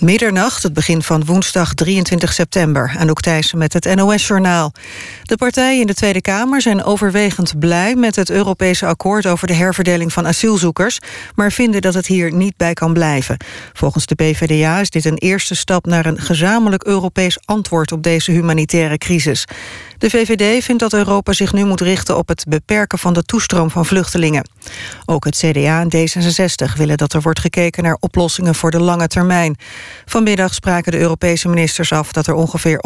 Middernacht, het begin van woensdag 23 september. Anouk Thijssen met het NOS-journaal. De partijen in de Tweede Kamer zijn overwegend blij... met het Europese akkoord over de herverdeling van asielzoekers... maar vinden dat het hier niet bij kan blijven. Volgens de PvdA is dit een eerste stap naar een gezamenlijk Europees antwoord... op deze humanitaire crisis. De VVD vindt dat Europa zich nu moet richten op het beperken van de toestroom van vluchtelingen. Ook het CDA en D66 willen dat er wordt gekeken naar oplossingen voor de lange termijn. Vanmiddag spraken de Europese ministers af dat er ongeveer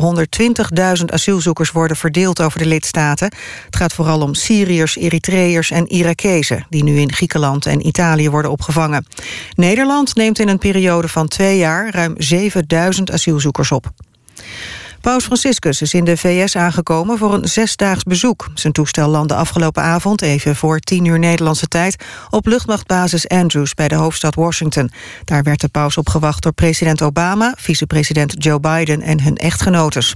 120.000 asielzoekers worden verdeeld over de lidstaten. Het gaat vooral om Syriërs, Eritreërs en Irakezen die nu in Griekenland en Italië worden opgevangen. Nederland neemt in een periode van twee jaar ruim 7000 asielzoekers op. Paus Franciscus is in de VS aangekomen voor een zesdaags bezoek. Zijn toestel landde afgelopen avond, even voor tien uur Nederlandse tijd... op luchtmachtbasis Andrews bij de hoofdstad Washington. Daar werd de paus opgewacht door president Obama... vicepresident Joe Biden en hun echtgenotes.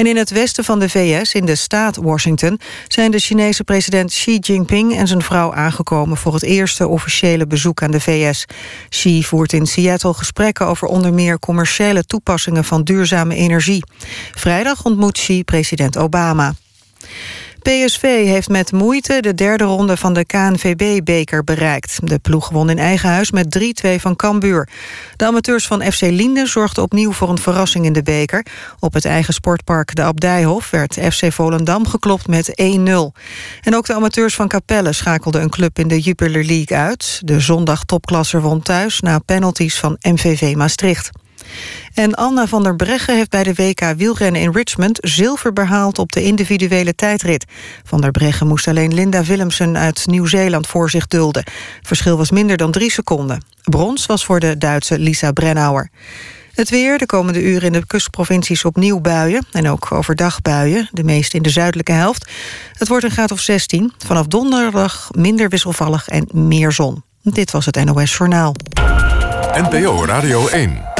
En in het westen van de VS, in de staat Washington... zijn de Chinese president Xi Jinping en zijn vrouw aangekomen... voor het eerste officiële bezoek aan de VS. Xi voert in Seattle gesprekken over onder meer... commerciële toepassingen van duurzame energie. Vrijdag ontmoet Xi president Obama. PSV heeft met moeite de derde ronde van de KNVB-beker bereikt. De ploeg won in eigen huis met 3-2 van Cambuur. De amateurs van FC Linden zorgden opnieuw voor een verrassing in de beker. Op het eigen sportpark de Abdijhof werd FC Volendam geklopt met 1-0. En ook de amateurs van Capelle schakelden een club in de Jupiler League uit. De zondag topklasser won thuis na penalties van MVV Maastricht. En Anna van der Breggen heeft bij de WK wielrennen in Richmond... zilver behaald op de individuele tijdrit. Van der Breggen moest alleen Linda Willemsen uit Nieuw-Zeeland voor zich dulden. Verschil was minder dan drie seconden. Brons was voor de Duitse Lisa Brennauer. Het weer, de komende uren in de kustprovincies opnieuw buien... en ook overdag buien, de meeste in de zuidelijke helft. Het wordt een graad of 16. Vanaf donderdag minder wisselvallig en meer zon. Dit was het NOS Journaal. NPO Radio 1.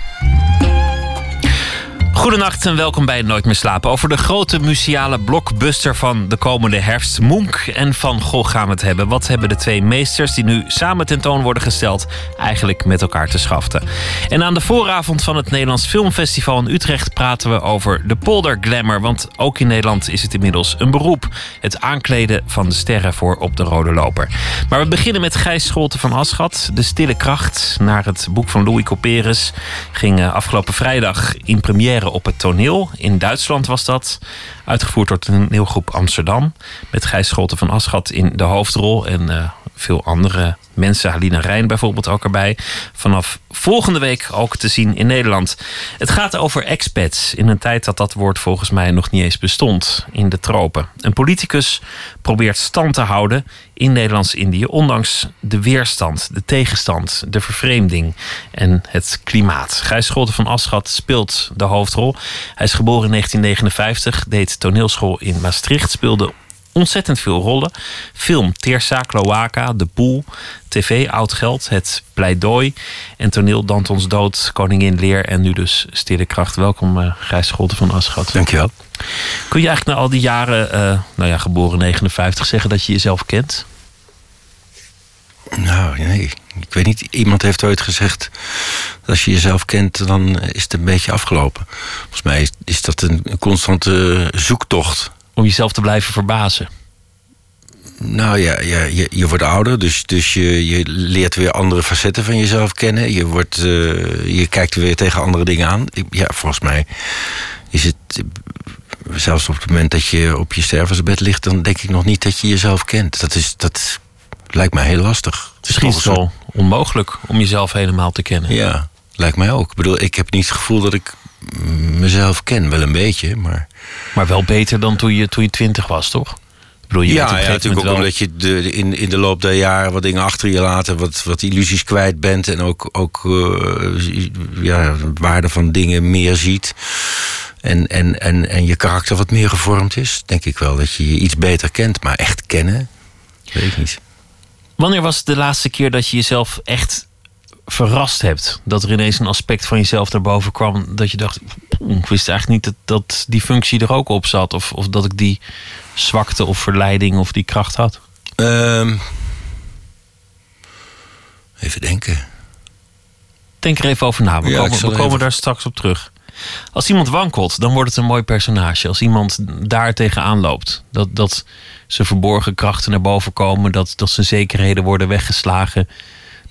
Goedenacht en welkom bij Nooit meer slapen. Over de grote museale blockbuster van de komende herfst. Monk en Van Gogh gaan we het hebben. Wat hebben de twee meesters die nu samen tentoon worden gesteld... eigenlijk met elkaar te schaften? En aan de vooravond van het Nederlands Filmfestival in Utrecht... praten we over de polder glamour. Want ook in Nederland is het inmiddels een beroep. Het aankleden van de sterren voor op de rode loper. Maar we beginnen met Gijs Scholte van Aschat. De stille kracht naar het boek van Louis Couperus... ging eh, afgelopen vrijdag in première op het toneel. In Duitsland was dat. Uitgevoerd door toneelgroep Amsterdam. Met Gijs Scholten van Aschat in de hoofdrol. En uh, veel andere mensen. Halina Rijn bijvoorbeeld ook erbij. Vanaf volgende week ook te zien in Nederland. Het gaat over expats. In een tijd dat dat woord volgens mij nog niet eens bestond. In de tropen. Een politicus probeert stand te houden in Nederlands-Indië. Ondanks de weerstand, de tegenstand, de vervreemding en het klimaat. Gijs Scholten van Aschat speelt de hoofdrol. Hij is geboren in 1959. Deed toneelschool in Maastricht. Speelde ontzettend veel rollen. Film Teersa, Cloaca, De Poel, tv Oud Geld, Het Pleidooi en toneel Dantons Dood, Koningin Leer en nu dus Stille Kracht. Welkom uh, Gijs Scholten van Aschat. Dankjewel. Kun je eigenlijk na al die jaren, uh, nou ja, geboren 59, zeggen dat je jezelf kent? Nou, nee. Ik weet niet. Iemand heeft ooit gezegd... dat als je jezelf kent, dan is het een beetje afgelopen. Volgens mij is dat een constante zoektocht om jezelf te blijven verbazen? Nou ja, ja je, je wordt ouder, dus, dus je, je leert weer andere facetten van jezelf kennen. Je, wordt, uh, je kijkt weer tegen andere dingen aan. Ja, volgens mij is het. Zelfs op het moment dat je op je stervensbed ligt, dan denk ik nog niet dat je jezelf kent. Dat, is, dat lijkt mij heel lastig. Misschien is het wel onmogelijk om jezelf helemaal te kennen. Ja, lijkt mij ook. Ik bedoel, ik heb niet het gevoel dat ik mezelf ken. Wel een beetje, maar... Maar wel beter dan toen je, toen je twintig was, toch? Bedoel, je ja, ja, natuurlijk ook omdat je de, in, in de loop der jaren wat dingen achter je laat... wat, wat illusies kwijt bent en ook, ook uh, ja, waarde van dingen meer ziet... En, en, en, en je karakter wat meer gevormd is... denk ik wel dat je je iets beter kent. Maar echt kennen, weet ik niet. Wanneer was het de laatste keer dat je jezelf echt verrast hebt? Dat er ineens een aspect van jezelf naar boven kwam dat je dacht, ik wist eigenlijk niet dat, dat die functie er ook op zat. Of, of dat ik die zwakte of verleiding of die kracht had. Ehm, even denken. Denk er even over na. We Ja, komen, we komen even- daar straks op terug. Als iemand wankelt, dan wordt het een mooi personage. Als iemand daar tegenaan loopt. Dat, dat zijn verborgen krachten naar boven komen. Dat, dat zijn zekerheden worden weggeslagen.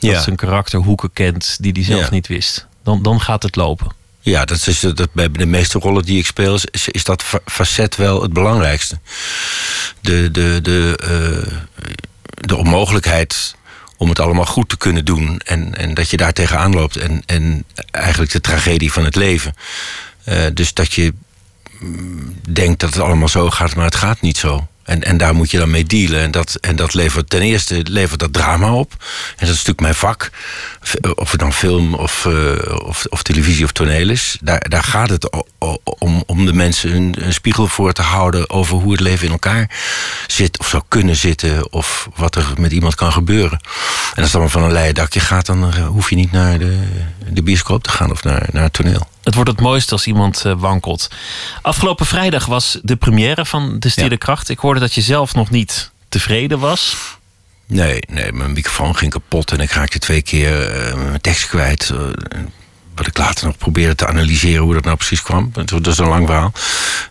Dat Ja. zijn karakter hoeken kent die hij zelf Ja. niet wist. Dan, dan gaat het lopen. Ja, dat is dat bij de meeste rollen die ik speel, is, is dat fa- facet wel het belangrijkste. De, de, de, eh, de onmogelijkheid om het allemaal goed te kunnen doen. En, en dat je daar tegenaan loopt. En, en eigenlijk de tragedie van het leven. Eh, dus dat je mm, denkt dat het allemaal zo gaat, maar het gaat niet zo. En, en daar moet je dan mee dealen. En dat, en dat levert ten eerste levert dat drama op. En dat is natuurlijk mijn vak. V- Of het dan film of, eh, of, of televisie of toneel is. Daar, daar gaat het om, om de mensen een, een spiegel voor te houden over hoe het leven in elkaar zit. Of zou kunnen zitten. Of wat er met iemand kan gebeuren. En als het allemaal van een leien dakje gaat, dan eh, hoef je niet naar de, de bioscoop te gaan of naar, naar het toneel. Het wordt het mooiste als iemand eh, wankelt. Afgelopen vrijdag was de première van De Stille Ja. Kracht. Ik hoorde dat je zelf nog niet tevreden was. Nee, nee, mijn microfoon ging kapot en ik raakte twee keer eh, mijn tekst kwijt. eh, wat ik later nog probeerde te analyseren hoe dat nou precies kwam. Dat dat is een lang verhaal.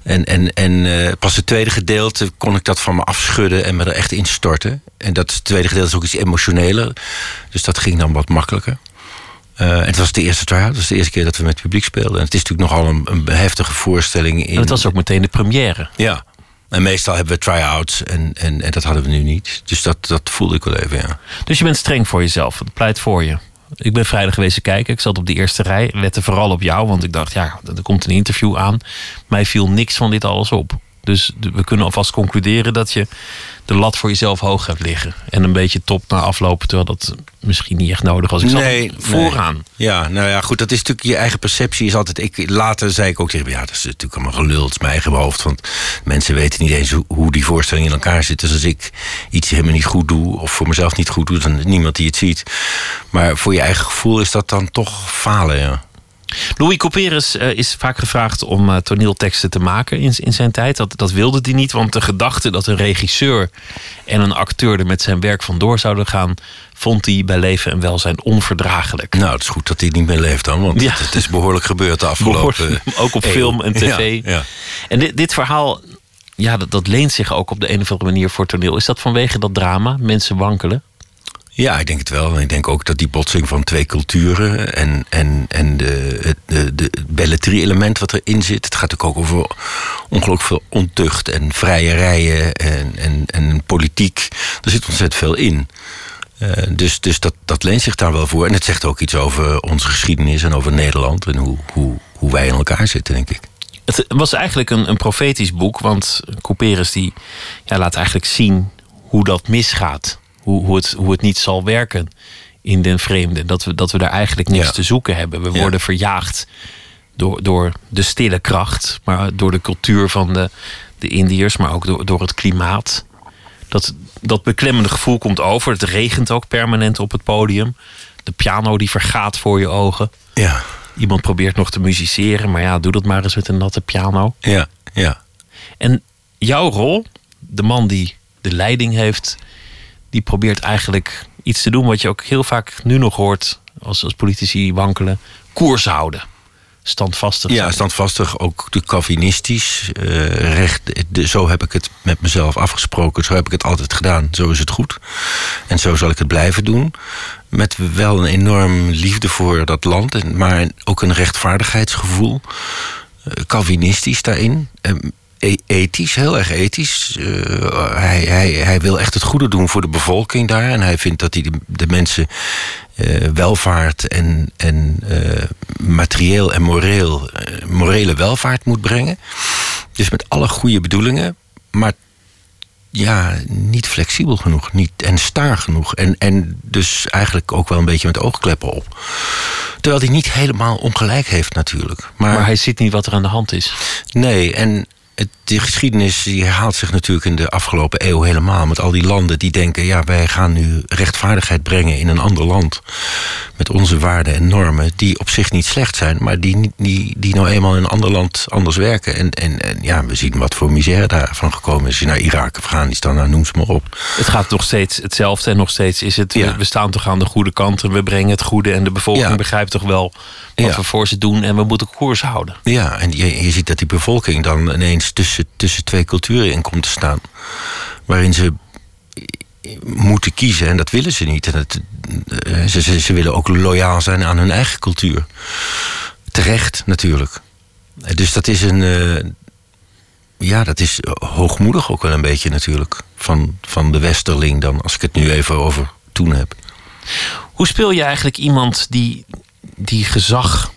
En, en, en pas het tweede gedeelte kon ik dat van me afschudden en me er echt instorten. En dat tweede gedeelte is ook iets emotioneler. Dus dat ging dan wat makkelijker. En het was de eerste try-out. Het was de eerste keer dat we met het publiek speelden. En het is natuurlijk nogal een, een heftige voorstelling. In, En het was ook meteen de première. Ja. En meestal hebben we try-outs en, en, en dat hadden we nu niet. Dus dat, dat voelde ik wel even, ja. Dus je bent streng voor jezelf. Het pleit voor je. Ik ben vrijdag geweest kijken. Ik zat op de eerste rij. Lette vooral op jou. Want ik dacht, ja, er komt een interview aan. Mij viel niks van dit alles op. Dus we kunnen alvast concluderen dat je de lat voor jezelf hoog hebt liggen. En een beetje top na aflopen. Terwijl dat misschien niet echt nodig was. Ik zat Nee, vooraan. Ja, nou ja, goed, dat is natuurlijk je eigen perceptie. Is altijd, ik, later zei ik ook tegen ja, dat is natuurlijk allemaal gelul. Het is mijn eigen hoofd. Want mensen weten niet eens hoe, hoe die voorstelling in elkaar zit. Dus als ik iets helemaal niet goed doe, of voor mezelf niet goed doe, dan is niemand die het ziet. Maar voor je eigen gevoel is dat dan toch falen, ja. Louis Couperus eh, is vaak gevraagd om eh, toneelteksten te maken in, in zijn tijd. Dat, dat wilde hij niet, want de gedachte dat een regisseur en een acteur er met zijn werk vandoor zouden gaan, vond hij bij leven en welzijn onverdraaglijk. Nou, het is goed dat hij niet meer leeft dan. Want Ja. het, het is behoorlijk gebeurd de afgelopen... Behoorlijk, ook op eeuw. film en tv. Ja, ja. En dit, dit verhaal, ja, dat, dat leent zich ook op de een of andere manier voor toneel. Is dat vanwege dat drama? Mensen wankelen? Ja, ik denk het wel. Ik denk ook dat die botsing van twee culturen en, en, en de, het de, de belletrie-element wat erin zit. Het gaat ook over ongelooflijk veel ontucht en vrijerijen en, en, en politiek. Er zit ontzettend veel in. Eh, dus dus dat, dat leent zich daar wel voor. En het zegt ook iets over onze geschiedenis en over Nederland en hoe, hoe, hoe wij in elkaar zitten, denk ik. Het was eigenlijk een, een profetisch boek, want Couperus die ja, laat eigenlijk zien hoe dat misgaat. Hoe, hoe, het, hoe het niet zal werken in den vreemde. Dat we, dat we daar eigenlijk niks Ja. te zoeken hebben. We Ja. worden verjaagd door, door de stille kracht, maar door de cultuur van de, de Indiërs, maar ook door, door het klimaat. Dat, dat beklemmende gevoel komt over. Het regent ook permanent op het podium. De piano die vergaat voor je ogen. Ja, Iemand probeert nog te musiceren, maar ja, doe dat maar eens met een natte piano. ja, ja. En jouw rol, de man die de leiding heeft, die probeert eigenlijk iets te doen wat je ook heel vaak nu nog hoort als, als politici wankelen: koers houden. Standvastig. Ja, standvastig, ook de Calvinistisch. eh, recht, zo heb ik het met mezelf afgesproken. Zo heb ik het altijd gedaan. Zo is het goed. En zo zal ik het blijven doen. Met wel een enorm liefde voor dat land. Maar ook een rechtvaardigheidsgevoel. Eh, Calvinistisch daarin. E- ethisch, heel erg ethisch. Eh, hij, hij, hij wil echt het goede doen voor de bevolking daar. En hij vindt dat hij de, de mensen eh, welvaart en, en eh, materieel en moreel, morele welvaart moet brengen. Dus met alle goede bedoelingen, maar ja, niet flexibel genoeg niet, en staar genoeg. En, en dus eigenlijk ook wel een beetje met oogkleppen op. Terwijl hij niet helemaal ongelijk heeft natuurlijk. Maar, Maar hij ziet niet wat er aan de hand is. nee, en de geschiedenis die herhaalt zich natuurlijk in de afgelopen eeuw helemaal. Met al die landen die denken: ja, wij gaan nu rechtvaardigheid brengen in een ander land. Met onze waarden en normen, die op zich niet slecht zijn, maar die, die, die nou eenmaal in een ander land anders werken. En, en, en ja, we zien wat voor misère daarvan gekomen is. Naar Irak, Afghanistan, nou, noem ze maar op. Het gaat nog steeds hetzelfde en nog steeds is het. Ja. We staan toch aan de goede kant en we brengen het goede. En de bevolking Ja. begrijpt toch wel wat Ja. we voor ze doen. En we moeten koers houden. Ja, en je, je ziet dat die bevolking dan ineens tussen, tussen twee culturen in komt te staan. Waarin ze moeten kiezen en dat willen ze niet. En het, eh, ze, ze, willen ook loyaal zijn aan hun eigen cultuur. Terecht, natuurlijk. Eh, Dus dat is een. eh, ja, dat is hoogmoedig ook wel een beetje natuurlijk. Van, van de Westerling dan, als ik het nu even over toen heb. Hoe speel je eigenlijk iemand die, die gezag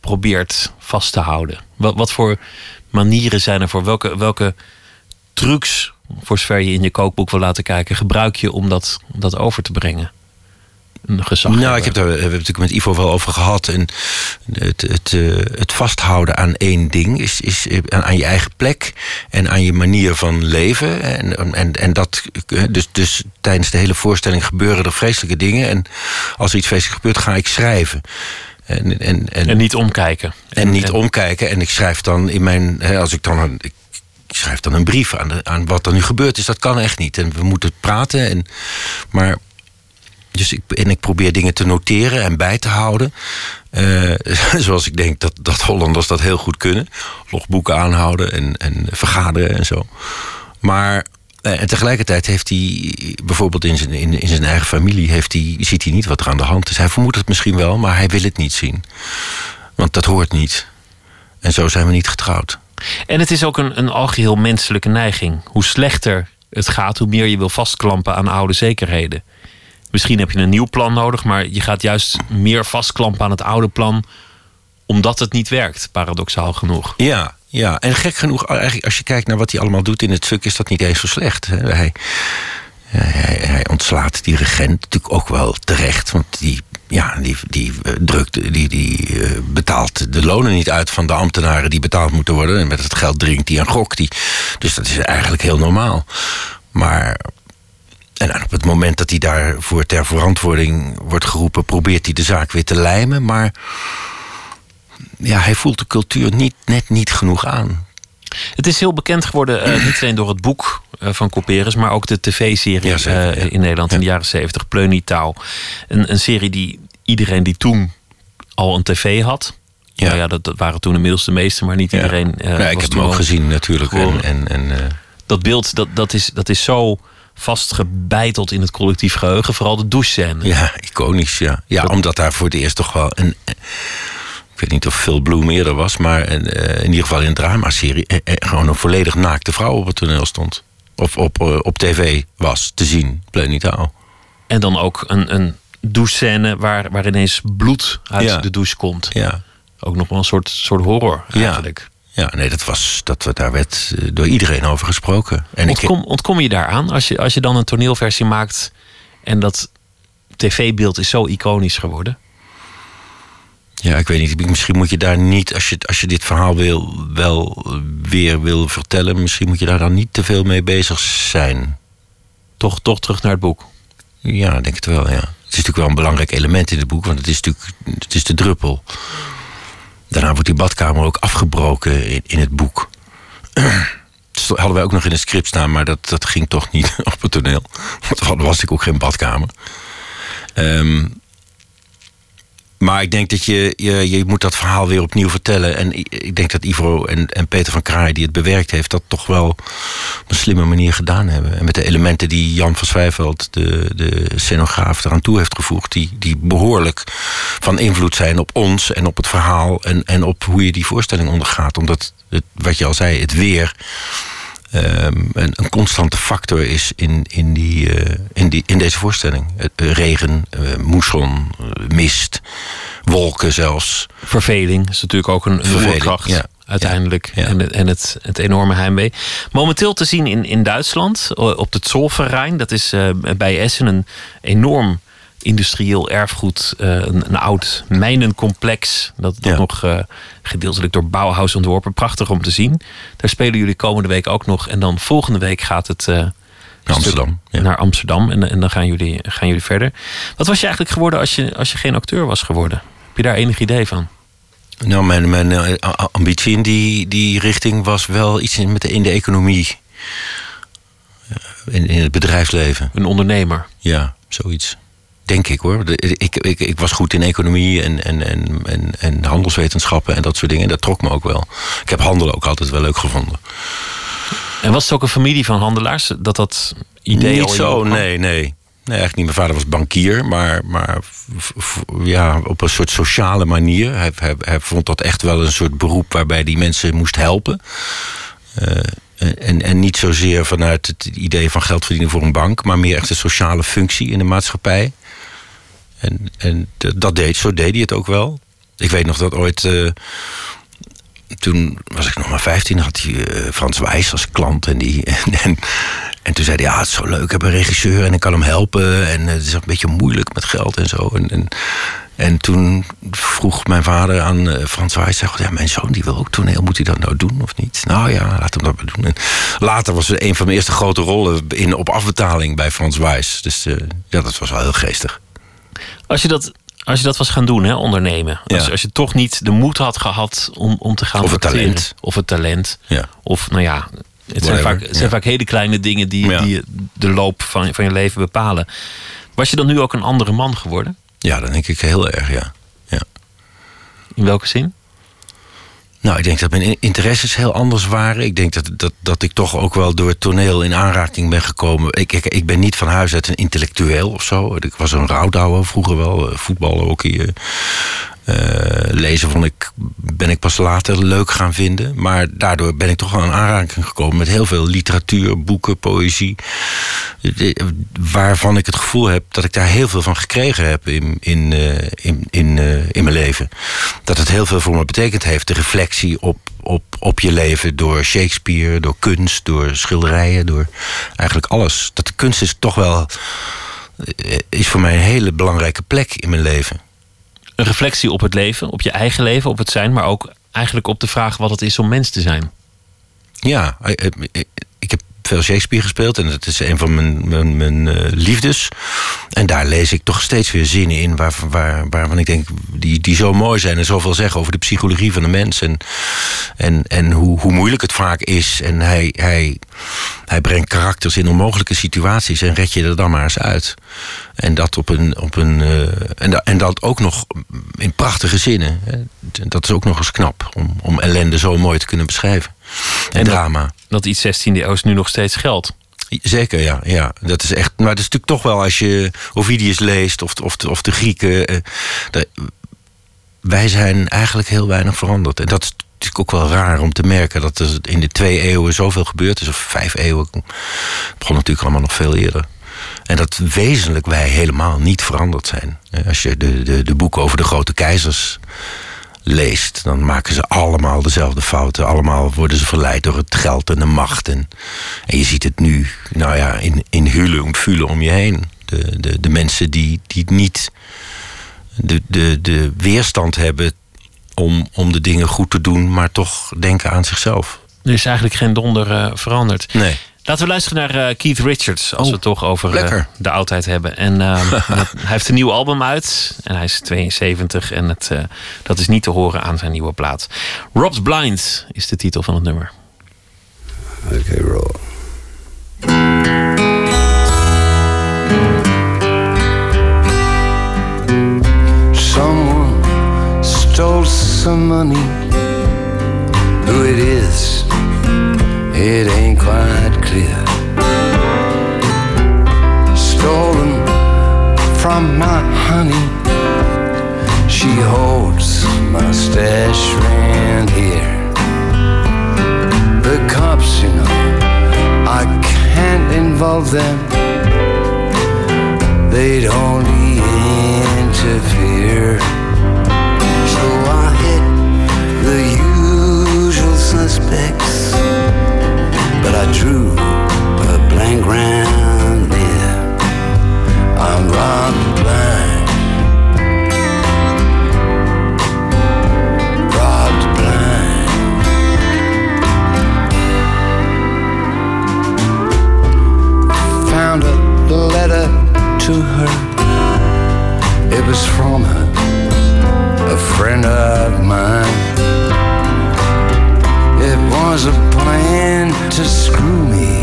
probeert vast te houden? Wat, wat voor manieren zijn er voor? Welke, welke trucs, voor zover je in je kookboek wil laten kijken, gebruik je om dat, om dat over te brengen? Een gezag. Nou, ik heb daar we hebben het natuurlijk met Ivo wel over gehad. En het, het, eh, het vasthouden aan één ding is, is eh, aan aan je eigen plek en aan je manier van leven. En, en, en dat, eh, dus, dus tijdens de hele voorstelling gebeuren er vreselijke dingen. En als er iets vreselijks gebeurt, ga ik schrijven. En, en, en, En niet omkijken. en niet omkijken. En ik schrijf dan in mijn. Hè, als ik dan. Een, ik, schrijf dan een brief aan, de, aan wat er nu gebeurd is. Dat kan echt niet. En we moeten praten. En, maar. Dus ik, en ik probeer dingen te noteren en bij te houden. Eh, zoals ik denk dat, dat Hollanders dat heel goed kunnen. Logboeken aanhouden en, en vergaderen en zo. Maar. Eh, En tegelijkertijd heeft hij, bijvoorbeeld in zijn, in, in zijn eigen familie, heeft hij, ziet hij niet wat er aan de hand is. Hij vermoedt het misschien wel, maar hij wil het niet zien. Want dat hoort niet. En zo zijn we niet getrouwd. En het is ook een, een algeheel menselijke neiging. Hoe slechter het gaat, hoe meer je wil vastklampen aan oude zekerheden. Misschien heb je een nieuw plan nodig, maar je gaat juist meer vastklampen aan het oude plan, omdat het niet werkt, paradoxaal genoeg. Ja, ja. En gek genoeg, eigenlijk, als je kijkt naar wat hij allemaal doet in het stuk, is dat niet eens zo slecht. Hij, hij, hij ontslaat die regent natuurlijk ook wel terecht. Want die, ja, die, die, eh, drukt, die, die eh, betaalt de lonen niet uit van de ambtenaren die betaald moeten worden. En met het geld drinkt hij en gokt hij. Dus dat is eigenlijk heel normaal. Maar en op het moment dat hij daarvoor ter verantwoording wordt geroepen, probeert hij de zaak weer te lijmen. Maar ja, hij voelt de cultuur niet, net niet genoeg aan. Het is heel bekend geworden, eh, niet alleen door het boek eh, van Couperus, maar ook de tv-serie Ja, eh, ja. in Nederland in de jaren 70, Pleunitaal. Een, een serie die iedereen die toen al een tv had. Ja. Nou ja, dat, dat waren toen inmiddels de meeste, maar niet iedereen. ja, ik was heb hem ook gezien natuurlijk. gewoon- En, en, Dat beeld dat, dat, is, dat is zo vastgebeiteld in het collectief geheugen, vooral de douchescène. ja, iconisch, ja. Ja, Dat- omdat daar voor het eerst toch wel een... eh, Ik weet niet of Phil Bloom eerder was, maar een, eh, in ieder geval in een dramaserie... eh, eh, gewoon een volledig naakte vrouw op het toneel stond. Of op, eh, op tv was te zien, pleunitaal. En dan ook een, een douchescène waar, waar ineens bloed uit Ja. de douche komt. Ja, Ook nog wel een soort, soort horror Ja. eigenlijk. ja nee, dat was, dat, daar werd eh, door iedereen over gesproken. En ik, Ontkom, ontkom je daaraan als je, als je dan een toneelversie maakt en dat tv-beeld is zo iconisch geworden? Ja, ik weet niet. Misschien moet je daar niet, als je, als je dit verhaal wil, wel weer wil vertellen, misschien moet je daar dan niet te veel mee bezig zijn. Toch, toch terug naar het boek. Ja, ik denk het wel, ja. Het is natuurlijk wel een belangrijk element in het boek, want het is natuurlijk het is de druppel. Daarna wordt die badkamer ook afgebroken in, in het boek. Dat hadden wij ook nog in het script staan, maar dat, dat ging toch niet op het toneel. Want dan was ik ook geen badkamer. Ehm, maar ik denk dat je, je, je moet dat verhaal weer opnieuw vertellen. En ik- denk dat Ivo en, en Peter van Kraai, die het bewerkt heeft, dat toch wel op een slimme manier gedaan hebben. En met de elementen die Jan van Zwijveld, de, de scenograaf, eraan toe heeft gevoegd, die, die behoorlijk van invloed zijn op ons en op het verhaal en, en op hoe je die voorstelling ondergaat. Omdat, het, wat je al zei, het weer ehm, een, een constante factor is in, in, die, eh, in, die, in deze voorstelling. Het, eh, regen, eh, moesson, mist, wolken zelfs. Verveling is natuurlijk ook een, oerkracht ja. uiteindelijk. Ja. En, het- en het, het enorme heimwee. Momenteel te zien in, in Duitsland, op de Zollverein. Dat is bij Essen een enorm industrieel erfgoed. eh, een, een oud mijnencomplex. Dat, dat Ja. nog eh, gedeeltelijk door Bauhaus ontworpen. Prachtig om te zien. Daar spelen jullie komende week ook nog. En dan volgende week gaat het. eh, Naar Amsterdam. Ja. naar Amsterdam. En, en dan gaan jullie, gaan jullie verder. Wat was je eigenlijk geworden als je, als je geen acteur was geworden? Heb je daar enig idee van? Nou, mijn, mijn ambitie in die, die richting was wel iets in, met de, in de economie. In, in het bedrijfsleven. Een ondernemer. Ja, zoiets. Denk ik hoor. Ik, ik, ik was goed in economie en, en, en, en, en handelswetenschappen en dat soort dingen. En dat trok me ook wel. Ik heb handelen ook altijd wel leuk gevonden. En was het ook een familie van handelaars? Dat dat idee Niet zo, nee, nee. Nee, eigenlijk niet. Mijn vader was bankier, maar, maar ja, op een soort sociale manier. Hij, hij, hij vond dat echt wel een soort beroep waarbij die mensen moest helpen. Eh, en, en niet zozeer vanuit het idee van geld verdienen voor een bank, maar meer echt een sociale functie in de maatschappij. En, en dat deed, zo deed hij het ook wel. Ik weet nog dat ooit. eh, toen was ik nog maar 15, had hij eh, Frans Wijs als klant. En, die, en, en, en toen zei hij: Ja, het is zo leuk, ik heb een regisseur en ik kan hem helpen. En eh, het is een beetje moeilijk met geld en zo. En, en, en toen vroeg mijn vader aan Frans Wijs: ja, Mijn zoon die wil ook toneel, moet hij dat nou doen of niet? Nou ja, laat hem dat maar doen. En later was het een van mijn eerste grote rollen in, op afbetaling bij Frans Wijs. Dus ja, dat was wel heel geestig. Als je dat, als je dat was gaan doen, hè, ondernemen. Als, Ja. als je toch niet de moed had gehad om, om te gaan Of het talent. Of het talent. Ja. Of nou ja, het zijn, Whatever, vaak, het zijn ja. vaak hele kleine dingen die, die de loop van, van je leven bepalen. Was je dan nu ook een andere man geworden? ja, dat denk ik heel erg, ja. ja. In welke zin? Nou, ik denk dat mijn interesses heel anders waren. Ik denk dat, dat, dat ik toch ook wel door het toneel in aanraking ben gekomen. Ik, ik, ik ben niet van huis uit een intellectueel of zo. Ik was een rouwdouwer vroeger wel. eh, Voetballen, hockey. eh, eh, lezen vond ik, ben ik pas later leuk gaan vinden. Maar daardoor ben ik toch wel in aanraking gekomen met heel veel literatuur, boeken, poëzie. Waarvan ik het gevoel heb dat ik daar heel veel van gekregen heb in, in, eh, in, in, eh, in mijn leven. Dat het heel veel voor me betekend heeft. De reflectie op, op, op je leven door Shakespeare, door kunst, door schilderijen, door eigenlijk alles. Dat de kunst is toch wel. is voor mij een hele belangrijke plek in mijn leven. Een reflectie op het leven, op je eigen leven, op het zijn, maar ook eigenlijk op de vraag wat het is om mens te zijn. Ja, eh, eh, ik heb Shakespeare gespeeld en dat is een van mijn, mijn, mijn eh, liefdes. En daar lees ik toch steeds weer zinnen in waar, waar, waarvan ik denk die, die zo mooi zijn en zoveel zeggen over de psychologie van de mens. En, en, en hoe, hoe moeilijk het vaak is. En hij, hij, hij brengt karakters in onmogelijke situaties en red je er dan maar eens uit. En dat, op een, op een, eh, en, en dat ook nog in prachtige zinnen. Dat is ook nog eens knap om, om ellende zo mooi te kunnen beschrijven. En, drama. Dat iets 16e eeuws nu nog steeds geldt. Zeker, ja, ja. Dat is echt. Maar dat is natuurlijk toch wel als je Ovidius leest of, of, of de Grieken. eh, wij zijn eigenlijk heel weinig veranderd. En dat is natuurlijk ook wel raar om te merken dat er in de twee eeuwen zoveel gebeurd is, of vijf eeuwen. Het begon natuurlijk allemaal nog veel eerder. En dat wezenlijk wij helemaal niet veranderd zijn. Als je de, de, de boeken over de grote keizers leest, dan maken ze allemaal dezelfde fouten. Allemaal worden ze verleid door het geld en de macht. En, en je ziet het nu, nou ja, in, in hulen en vulen om je heen. De, de, de mensen die, die niet de, de, de weerstand hebben om, om de dingen goed te doen, maar toch denken aan zichzelf. Er is eigenlijk geen donder eh, veranderd. Nee. Laten we luisteren naar eh, Keith Richards, als Oh, we het toch over eh, lekker. de oudheid hebben. En eh, dat- hij heeft een nieuw album uit en hij is 72 en het, eh, dat is niet te horen aan zijn nieuwe plaat. Rob's Blind is de titel van het nummer. Okay, roll. Someone stole some money. Who it is, it ain't quite Stolen from my honey. She holds my stash round here. The cops, you know, I can't involve them. They'd only interfere. So I hit the usual suspects, but I drew a blank round near. I'm robbed blind. Robbed blind. Found a letter to her. It was from her, a friend of mine plan to screw me.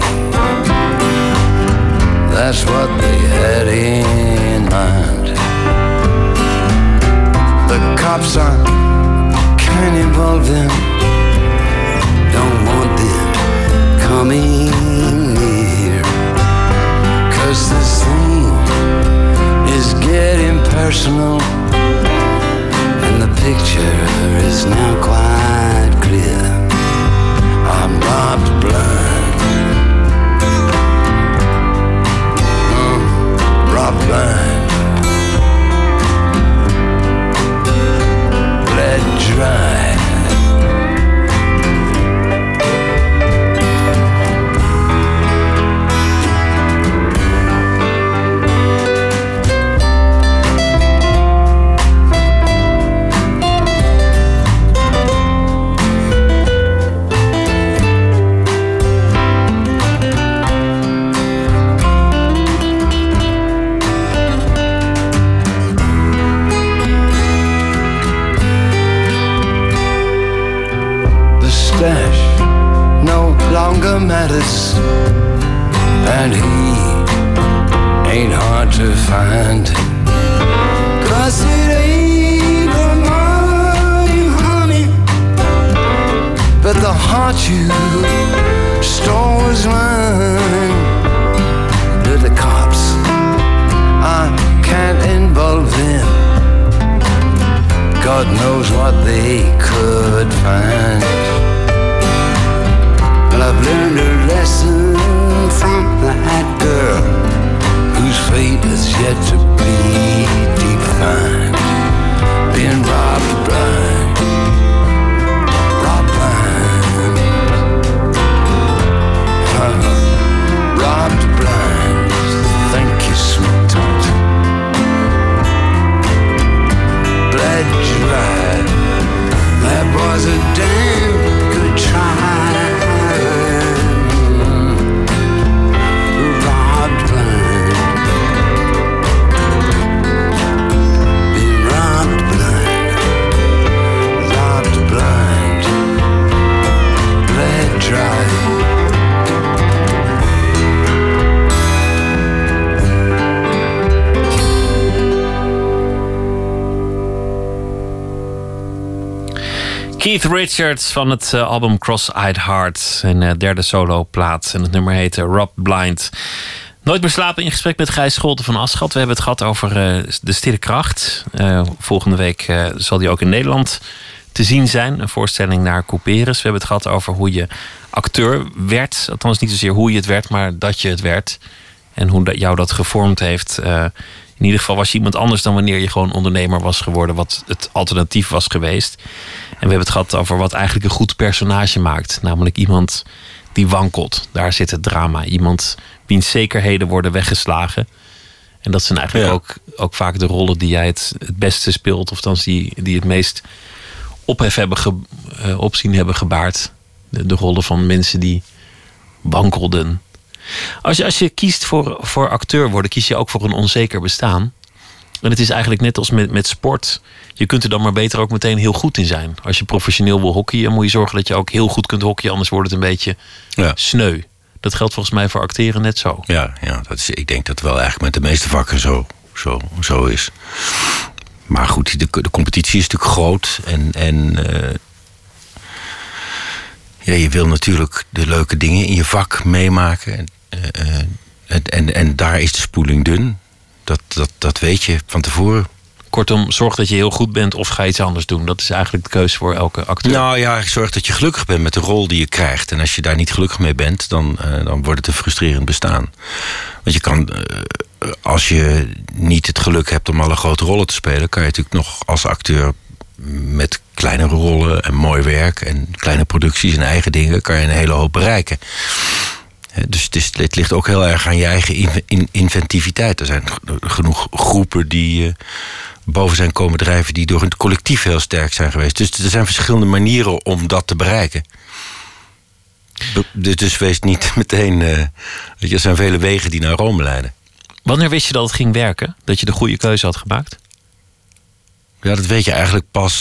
That's what they had in mind. The cops I can't involve them. Don't want them coming near. Cause this thing is getting personal. And the picture is now quite clear. I'm not blind. Mm, not blind. Let dry. You Keith Richards van het eh, album Cross-Eyed Heart. Zijn eh, derde solo plaat. En het nummer heet Rob Blind. Nooit meer slapen in gesprek met Gijs Scholten van Aschat. We hebben het gehad over eh, de stille kracht. Volgende week zal die ook in Nederland te zien zijn. Een voorstelling naar Couperus. We hebben het gehad over hoe je acteur werd. Althans niet zozeer hoe je het werd, maar dat je het werd. En hoe dat jou dat gevormd heeft. In ieder geval was je iemand anders dan wanneer je gewoon ondernemer was geworden. Wat het alternatief was geweest. En we hebben het gehad over wat eigenlijk een goed personage maakt. Namelijk iemand die wankelt. Daar zit het drama. Iemand wiens zekerheden worden weggeslagen. En dat zijn eigenlijk Ja. ook, ook vaak de rollen die jij het, het beste speelt. Of dan die, die het meest ophef hebben ge, eh, opzien hebben gebaard. De, de rollen van mensen die wankelden. Als je, als je kiest voor, voor acteur worden, kies je ook voor een onzeker bestaan. En het is eigenlijk net als met, met sport. Je kunt er dan maar beter ook meteen heel goed in zijn. Als je professioneel wil hockeyen, moet je zorgen dat je ook heel goed kunt hockeyen. Anders wordt het een beetje Ja. sneu. Dat geldt volgens mij voor acteren net zo. Ja, ja dat is, ik denk dat het wel eigenlijk met de meeste vakken zo, zo, zo is. Maar goed, de, de competitie is natuurlijk groot. En, en eh, ja, je wil natuurlijk de leuke dingen in je vak meemaken. En, eh, en, en, en daar is de spoeling dun. Dat, dat, dat weet je van tevoren. Kortom, zorg dat je heel goed bent of ga iets anders doen. Dat is eigenlijk de keuze voor elke acteur. Nou ja, zorg dat je gelukkig bent met de rol die je krijgt. En als je daar niet gelukkig mee bent, dan, eh, dan wordt het een frustrerend bestaan. Want je kan, eh, als je niet het geluk hebt om alle grote rollen te spelen, kan je natuurlijk nog als acteur met kleinere rollen en mooi werk en kleine producties en eigen dingen, kan je een hele hoop bereiken. Dus het, is, het ligt ook heel erg aan je eigen in- in- inventiviteit. Er zijn genoeg groepen die eh, boven zijn komen drijven... die door het collectief heel sterk zijn geweest. Dus er zijn verschillende manieren om dat te bereiken. Be- Dus, dus wees niet meteen... weet je, er zijn vele wegen die naar Rome leiden. Wanneer wist je dat het ging werken? Dat je de goede keuze had gemaakt? Ja, dat weet je eigenlijk pas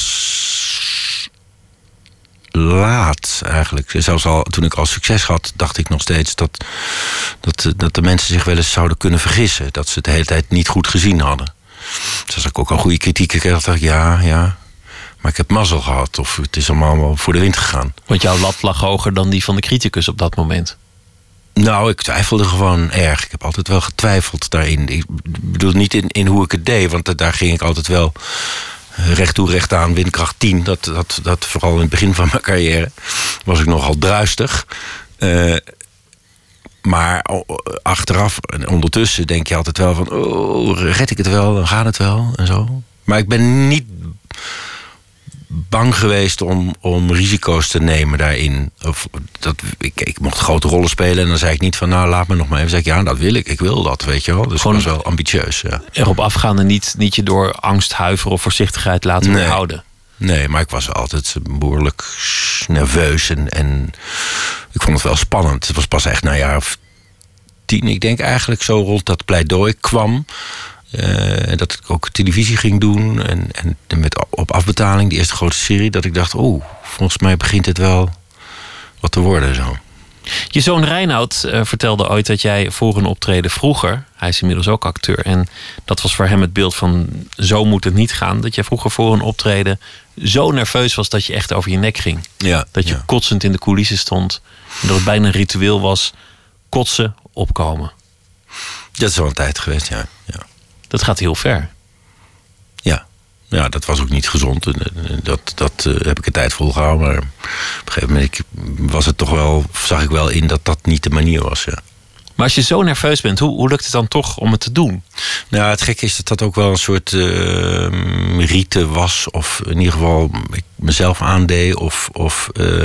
laat eigenlijk. Zelfs al toen ik al succes had, dacht ik nog steeds dat, dat, dat de mensen zich wel eens zouden kunnen vergissen. Dat ze het de hele tijd niet goed gezien hadden. Dus als ik ook al goede kritiek kreeg, dacht ik ja, ja. Maar ik heb mazzel gehad of het is allemaal wel voor de wind gegaan. Want jouw lat lag hoger dan die van de criticus op dat moment. Nou, ik twijfelde gewoon erg. Ik heb altijd wel getwijfeld daarin. Ik bedoel niet in, in hoe ik het deed, want daar ging ik altijd wel recht toe, recht aan, windkracht 10. Dat, dat, dat vooral in het begin van mijn carrière was ik nogal druistig. Uh, maar achteraf en ondertussen denk je altijd wel van... oh, red ik het wel, dan gaat het wel en zo. Maar ik ben niet bang geweest om, om risico's te nemen daarin. Of dat, ik, ik mocht grote rollen spelen en dan zei ik niet van... nou, laat me nog maar even. zeggen ja, dat wil ik, ik wil dat, weet je wel. Dus Gewoon was wel ambitieus, ja. Erop afgaan en niet, niet je door angst, huiver of voorzichtigheid laten nee. weerhouden. Nee, maar ik was altijd behoorlijk nerveus en, en ik vond het wel spannend. Het was pas echt na een jaar of tien, ik denk eigenlijk zo rond dat pleidooi kwam... Uh, dat ik ook televisie ging doen. En, en met op afbetaling, die eerste grote serie. Dat ik dacht, oh, volgens mij begint het wel wat te worden zo. Je zoon Reinoud uh, vertelde ooit dat jij voor een optreden vroeger... hij is inmiddels ook acteur... en dat was voor hem het beeld van zo moet het niet gaan... dat jij vroeger voor een optreden zo nerveus was... dat je echt over je nek ging. Ja, dat je ja. kotsend in de coulissen stond. En dat het bijna een ritueel was. Kotsen, opkomen. Dat is wel een tijd geweest, ja. ja. Dat gaat heel ver. Ja, ja dat was ook niet gezond. Dat, dat uh, heb ik een tijd volgehouden. Maar op een gegeven moment was het toch wel, zag ik wel in dat dat niet de manier was. Ja. Maar als je zo nerveus bent, hoe, hoe lukt het dan toch om het te doen? Nou, het gekke is dat dat ook wel een soort uh, rite was. Of in ieder geval ik mezelf aandeed. Of, of uh,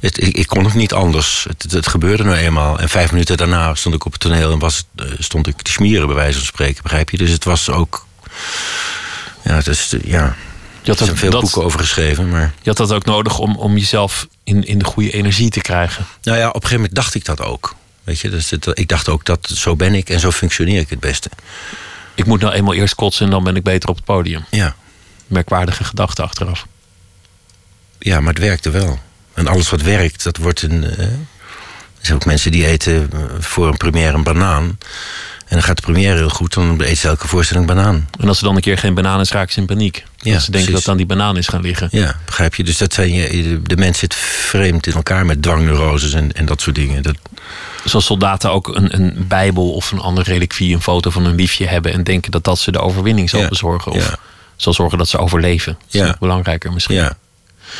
het, ik, ik, kon het niet anders. Het, het, gebeurde nou eenmaal. En vijf minuten daarna stond ik op het toneel en was, stond ik te smieren, bij wijze van spreken. Begrijp je? Dus het was ook. Ja, het is, ja. Je had er zijn veel dat, boeken over geschreven. Maar... Je had dat ook nodig om, om jezelf in, in de goede energie te krijgen. Nou ja, op een gegeven moment dacht ik dat ook. Weet je, dus het, ik dacht ook dat zo ben ik en zo functioneer ik het beste. Ik moet nou eenmaal eerst kotsen en dan ben ik beter op het podium. Ja. Merkwaardige gedachte achteraf. Ja, maar het werkte wel. En alles wat werkt, dat wordt een. Uh, er zijn ook mensen die eten voor een première een banaan. En dan gaat de première heel goed, dan eet ze elke voorstelling banaan. En als er dan een keer geen banaan is, raken ze in paniek. Ja, ze denken precies. dat dan die banaan is gaan liggen. Ja, begrijp je? Dus dat zijn je, de mens zit vreemd in elkaar met dwangneuroses en, en dat soort dingen. Dat... Zoals soldaten ook een, een bijbel of een andere reliquie, een foto van een liefje hebben en denken dat dat ze de overwinning zal ja. bezorgen. Of zal zorgen dat ze overleven. Dat is ja. belangrijker misschien. Ja.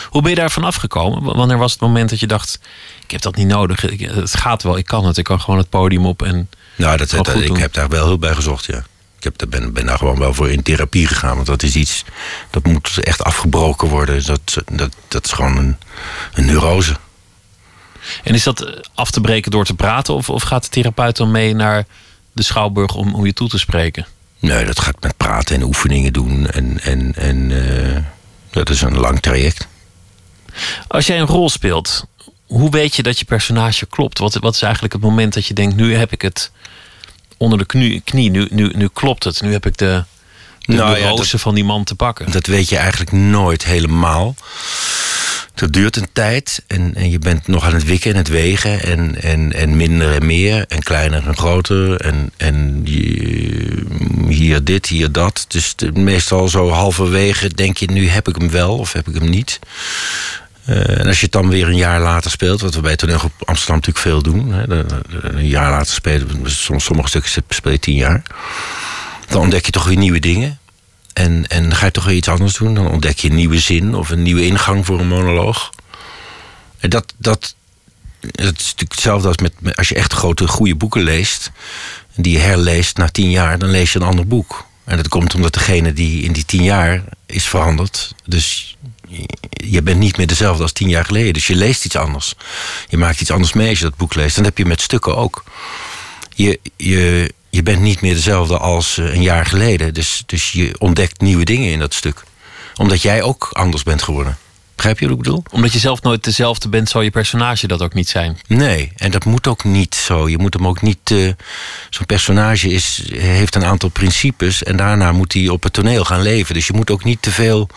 Hoe ben je daarvan afgekomen? Wanneer was het moment dat je dacht: ik heb dat niet nodig, het gaat wel, ik kan het, ik kan gewoon het podium op en. Nou, dat, dat, ik heb daar wel hulp bij gezocht, ja. Ik heb, ben, ben daar gewoon wel voor in therapie gegaan. Want dat is iets, dat moet echt afgebroken worden. Dat, dat, dat is gewoon een, een neurose. En is dat af te breken door te praten? Of, of gaat de therapeut dan mee naar de schouwburg om, om je toe te spreken? Nee, dat gaat met praten en oefeningen doen. En, en, en uh, dat is een lang traject. Als jij een rol speelt, hoe weet je dat je personage klopt? Wat, wat is eigenlijk het moment dat je denkt: nu heb ik het onder de knie, knie nu, nu, nu klopt het. Nu heb ik de, de nou, ja, dat, van die man te pakken. Dat weet je eigenlijk nooit helemaal. Dat duurt een tijd en, en je bent nog aan het wikken en het wegen. En, en, en minder en meer en kleiner en groter. En, en hier dit, hier dat. Dus de, meestal zo halverwege denk je, nu heb ik hem wel of heb ik hem niet. Uh, en als je het dan weer een jaar later speelt, wat we bij op Amsterdam natuurlijk veel doen. Hè, een jaar later spelen, soms sommige stukken speel je tien jaar. Dan ontdek je toch weer nieuwe dingen. En, en ga je toch weer iets anders doen. Dan ontdek je een nieuwe zin of een nieuwe ingang voor een monoloog. En dat, dat, dat is natuurlijk hetzelfde als met, als je echt grote, goede boeken leest. Die je herleest na tien jaar, dan lees je een ander boek. En dat komt omdat degene die in die tien jaar is veranderd. Dus je bent niet meer dezelfde als tien jaar geleden. Dus je leest iets anders. Je maakt iets anders mee als je dat boek leest. En dat heb je met stukken ook. Je, je, je bent niet meer dezelfde als een jaar geleden. Dus, dus je ontdekt nieuwe dingen in dat stuk. Omdat jij ook anders bent geworden. Begrijp je wat ik bedoel? Omdat je zelf nooit dezelfde bent, zal je personage dat ook niet zijn. Nee, en dat moet ook niet zo. Je moet hem ook niet. Uh, Zo'n personage is, heeft een aantal principes en daarna moet hij op het toneel gaan leven. Dus je moet ook niet te veel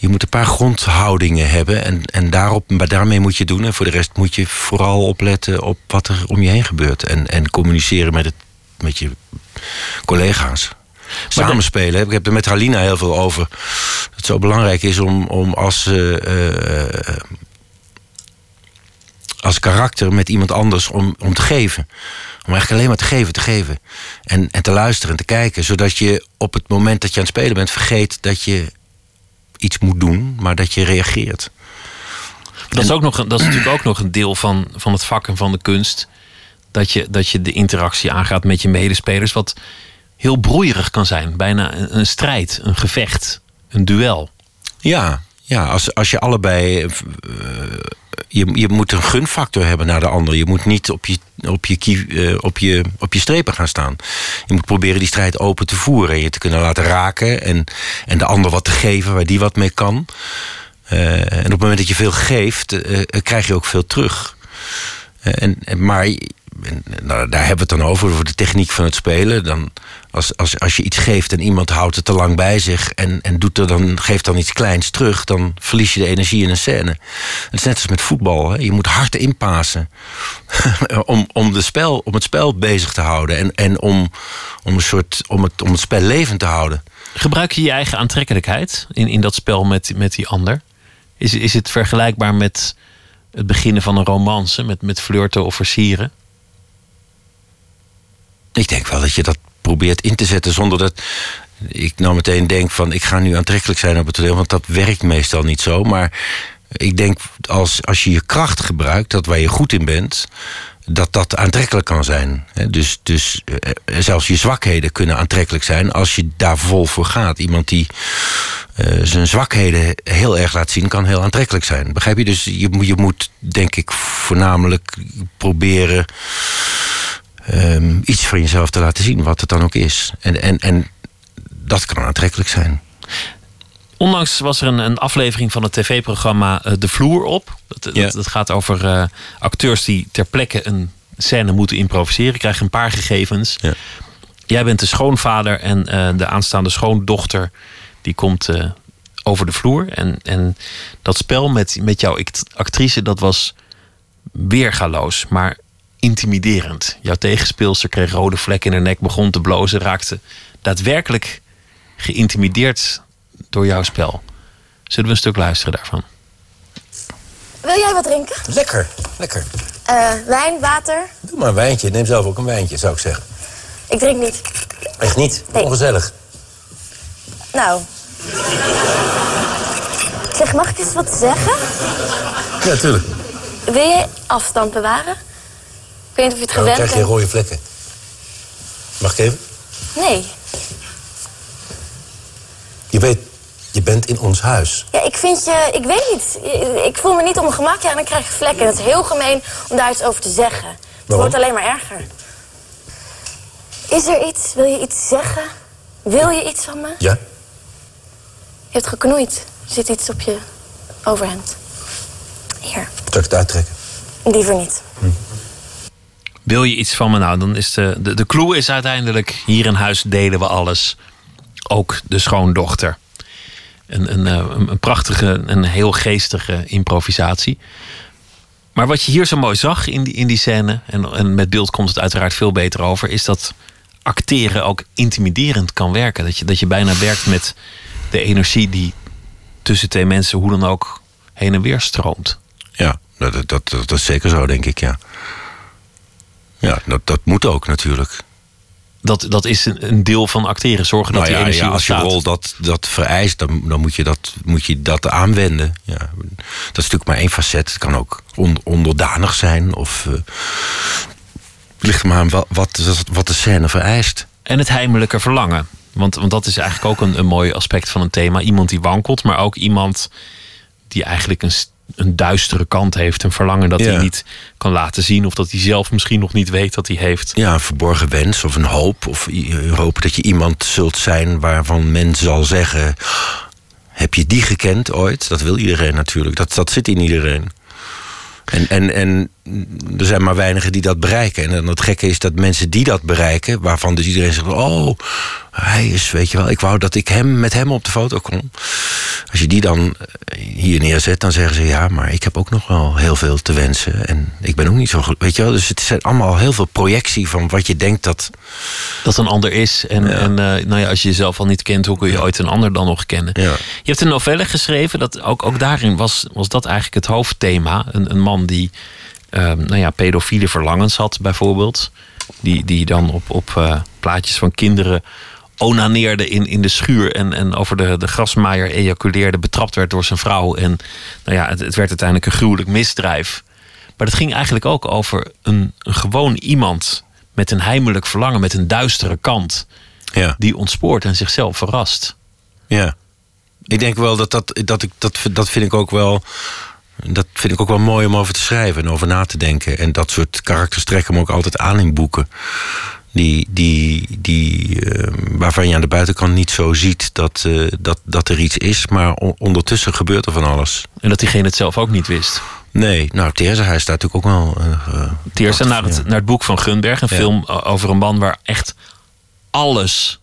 je moet een paar grondhoudingen hebben. En, en daarop, maar daarmee moet je doen. En voor de rest moet je vooral opletten op wat er om je heen gebeurt. En, en communiceren met, het, met je collega's. Samenspelen. Ik heb er met Halina heel veel over. Dat het zo belangrijk is om, om als, uh, uh, als karakter met iemand anders om, om te geven. Om eigenlijk alleen maar te geven, te geven. En, en te luisteren en te kijken. Zodat je op het moment dat je aan het spelen bent... vergeet dat je iets moet doen, maar dat je reageert. Dat is, ook nog, dat is natuurlijk ook nog een deel van, van het vak en van de kunst. Dat je, dat je de interactie aangaat met je medespelers. Wat heel broeierig kan zijn. Bijna een, een strijd, een gevecht, een duel. Ja, ja als, als je allebei. Uh, je, je moet een gunfactor hebben naar de ander. Je moet niet op je, op, je, uh, op, je, op je strepen gaan staan. Je moet proberen die strijd open te voeren. En je te kunnen laten raken. En, en de ander wat te geven waar die wat mee kan. Uh, en op het moment dat je veel geeft, krijg je ook veel terug. en, maar nou, daar hebben we het dan over, over de techniek van het spelen. Dan, als, als, als je iets geeft en iemand houdt het te lang bij zich en, en doet er dan, geeft dan iets kleins terug, dan verlies je de energie in een scène. Het is net als met voetbal. Hè. Je moet hard inpassen om, om, de spel, om het spel bezig te houden en, en om, om, een soort, om, het, om het spel levend te houden. Gebruik je je eigen aantrekkelijkheid in, in dat spel met, met die ander? Is, is het vergelijkbaar met het beginnen van een romance, met, met flirten of versieren? Ik denk wel dat je dat probeert in te zetten zonder dat ik nou meteen denk van ik ga nu aantrekkelijk zijn op het toneel, want dat werkt meestal niet zo. Maar ik denk als, als je je kracht gebruikt, dat waar je goed in bent, dat dat aantrekkelijk kan zijn. Dus, dus eh, zelfs je zwakheden kunnen aantrekkelijk zijn als je daar vol voor gaat. Iemand die uh, zijn zwakheden heel erg laat zien, kan heel aantrekkelijk zijn. Begrijp je? Dus je, je moet, denk ik, voornamelijk proberen um, iets van jezelf te laten zien, wat het dan ook is. En, en, en dat kan aantrekkelijk zijn. Onlangs was er een, een aflevering van het tv-programma uh, De Vloer op. Dat, ja. dat, dat, gaat over uh, acteurs die ter plekke een scène moeten improviseren. Krijgen een paar gegevens. Ja. Jij bent de schoonvader en uh, de aanstaande schoondochter... die komt over de vloer. En, en dat spel met, met jouw actrice, dat was weergaloos. Maar intimiderend. Jouw tegenspeelster kreeg rode vlekken in haar nek, begon te blozen, raakte daadwerkelijk geïntimideerd door jouw spel. Zullen we een stuk luisteren daarvan? Wil jij wat drinken? Lekker, lekker. Uh, wijn, water? Doe maar een wijntje. Neem zelf ook een wijntje, zou ik zeggen. Ik drink niet. Echt niet? Nee. Ongezellig. Nou. Zeg, mag ik eens wat zeggen? Ja, tuurlijk. Wil je afstand bewaren? Ik weet niet of je het gewend bent. Dan krijg je rode vlekken. Mag ik even? Nee. Je weet, je bent in ons huis. Ja, ik vind je... Ik weet niet. Ik voel me niet op mijn gemak. Ja, en dan krijg je vlekken. Het is heel gemeen om daar iets over te zeggen. Het wordt alleen maar erger. Is er iets? Wil je iets zeggen? Wil je iets van me? Ja. Je hebt geknoeid. Er zit iets op je overhemd. Hier. Zal ik het uittrekken? Liever niet. Hm. Wil je iets van me? Nou, dan is de, de, de clue is uiteindelijk... hier in huis delen we alles. Ook de schoondochter. Een, een, eh, een, een prachtige, een heel geestige improvisatie. Maar wat je hier zo mooi zag in die, in die scène... En, en met beeld komt het uiteraard veel beter over... is dat acteren ook intimiderend kan werken. Dat je, dat je bijna werkt met de energie die tussen twee mensen... hoe dan ook heen en weer stroomt. Ja, dat, dat, dat, dat is zeker zo, denk ik, ja. Ja, dat, dat moet ook natuurlijk. Dat, dat is een deel van acteren. Zorgen dat nou ja, die energie ja, Als je rol dat, dat vereist, dan, dan moet, je dat, moet je dat aanwenden. Ja. Dat is natuurlijk maar één facet. Het kan ook onderdanig zijn. Of uh, ligt er maar aan wat, wat, wat de scène vereist. En het heimelijke verlangen. Want, want dat is eigenlijk ook een, een mooi aspect van een thema. Iemand die wankelt, maar ook iemand die eigenlijk een een duistere kant heeft. Een verlangen dat hij niet kan laten zien. Of dat hij zelf misschien nog niet weet dat hij heeft. Ja, een verborgen wens of een hoop. Of hoop dat je iemand zult zijn waarvan men zal zeggen... Heb je die gekend ooit? Dat wil iedereen natuurlijk. Dat, dat zit in iedereen. En, en, en er zijn maar weinigen die dat bereiken. En dan het gekke is dat mensen die dat bereiken, waarvan dus iedereen zegt: Oh, hij is, weet je wel, ik wou dat ik hem met hem op de foto kon. Als je die dan eh, hier neerzet, dan zeggen ze: Ja, maar ik heb ook nog wel heel veel te wensen. En ik ben ook niet zo. Weet je wel, dus het zijn allemaal heel veel projectie van wat je denkt dat. Dat een ander is. En, Ja. en eh, nou ja, als je jezelf al niet kent, hoe kun je ooit een ander dan nog kennen? Ja. Je hebt een novelle geschreven, dat ook, ook daarin was, was dat eigenlijk het hoofdthema. Een, een man die ehm, nou ja, pedofiele verlangens had, bijvoorbeeld. Die, die dan op, op eh, plaatjes van kinderen onaneerde in, in de schuur en, en over de, de grasmaaier ejaculeerde, betrapt werd door zijn vrouw. En nou ja, het, het werd uiteindelijk een gruwelijk misdrijf. Maar dat ging eigenlijk ook over een, een gewoon iemand met een heimelijk verlangen, met een duistere kant, Ja. die ontspoort en zichzelf verrast. Ja. Ik denk wel dat dat, dat, ik, dat, dat vind ik ook wel. Dat vind ik ook wel mooi om over te schrijven en over na te denken. En dat soort karakters trekken me ook altijd aan in boeken. Die, die, die, eh, waarvan je aan de buitenkant niet zo ziet dat, eh, dat, dat er iets is. Maar on- ondertussen gebeurt er van alles. En dat diegene het zelf ook niet wist. Nee, nou, Theresa, hij staat natuurlijk ook wel. wat- naar het, ja. naar het boek van Gunberg. Een Ja. film over een man waar echt alles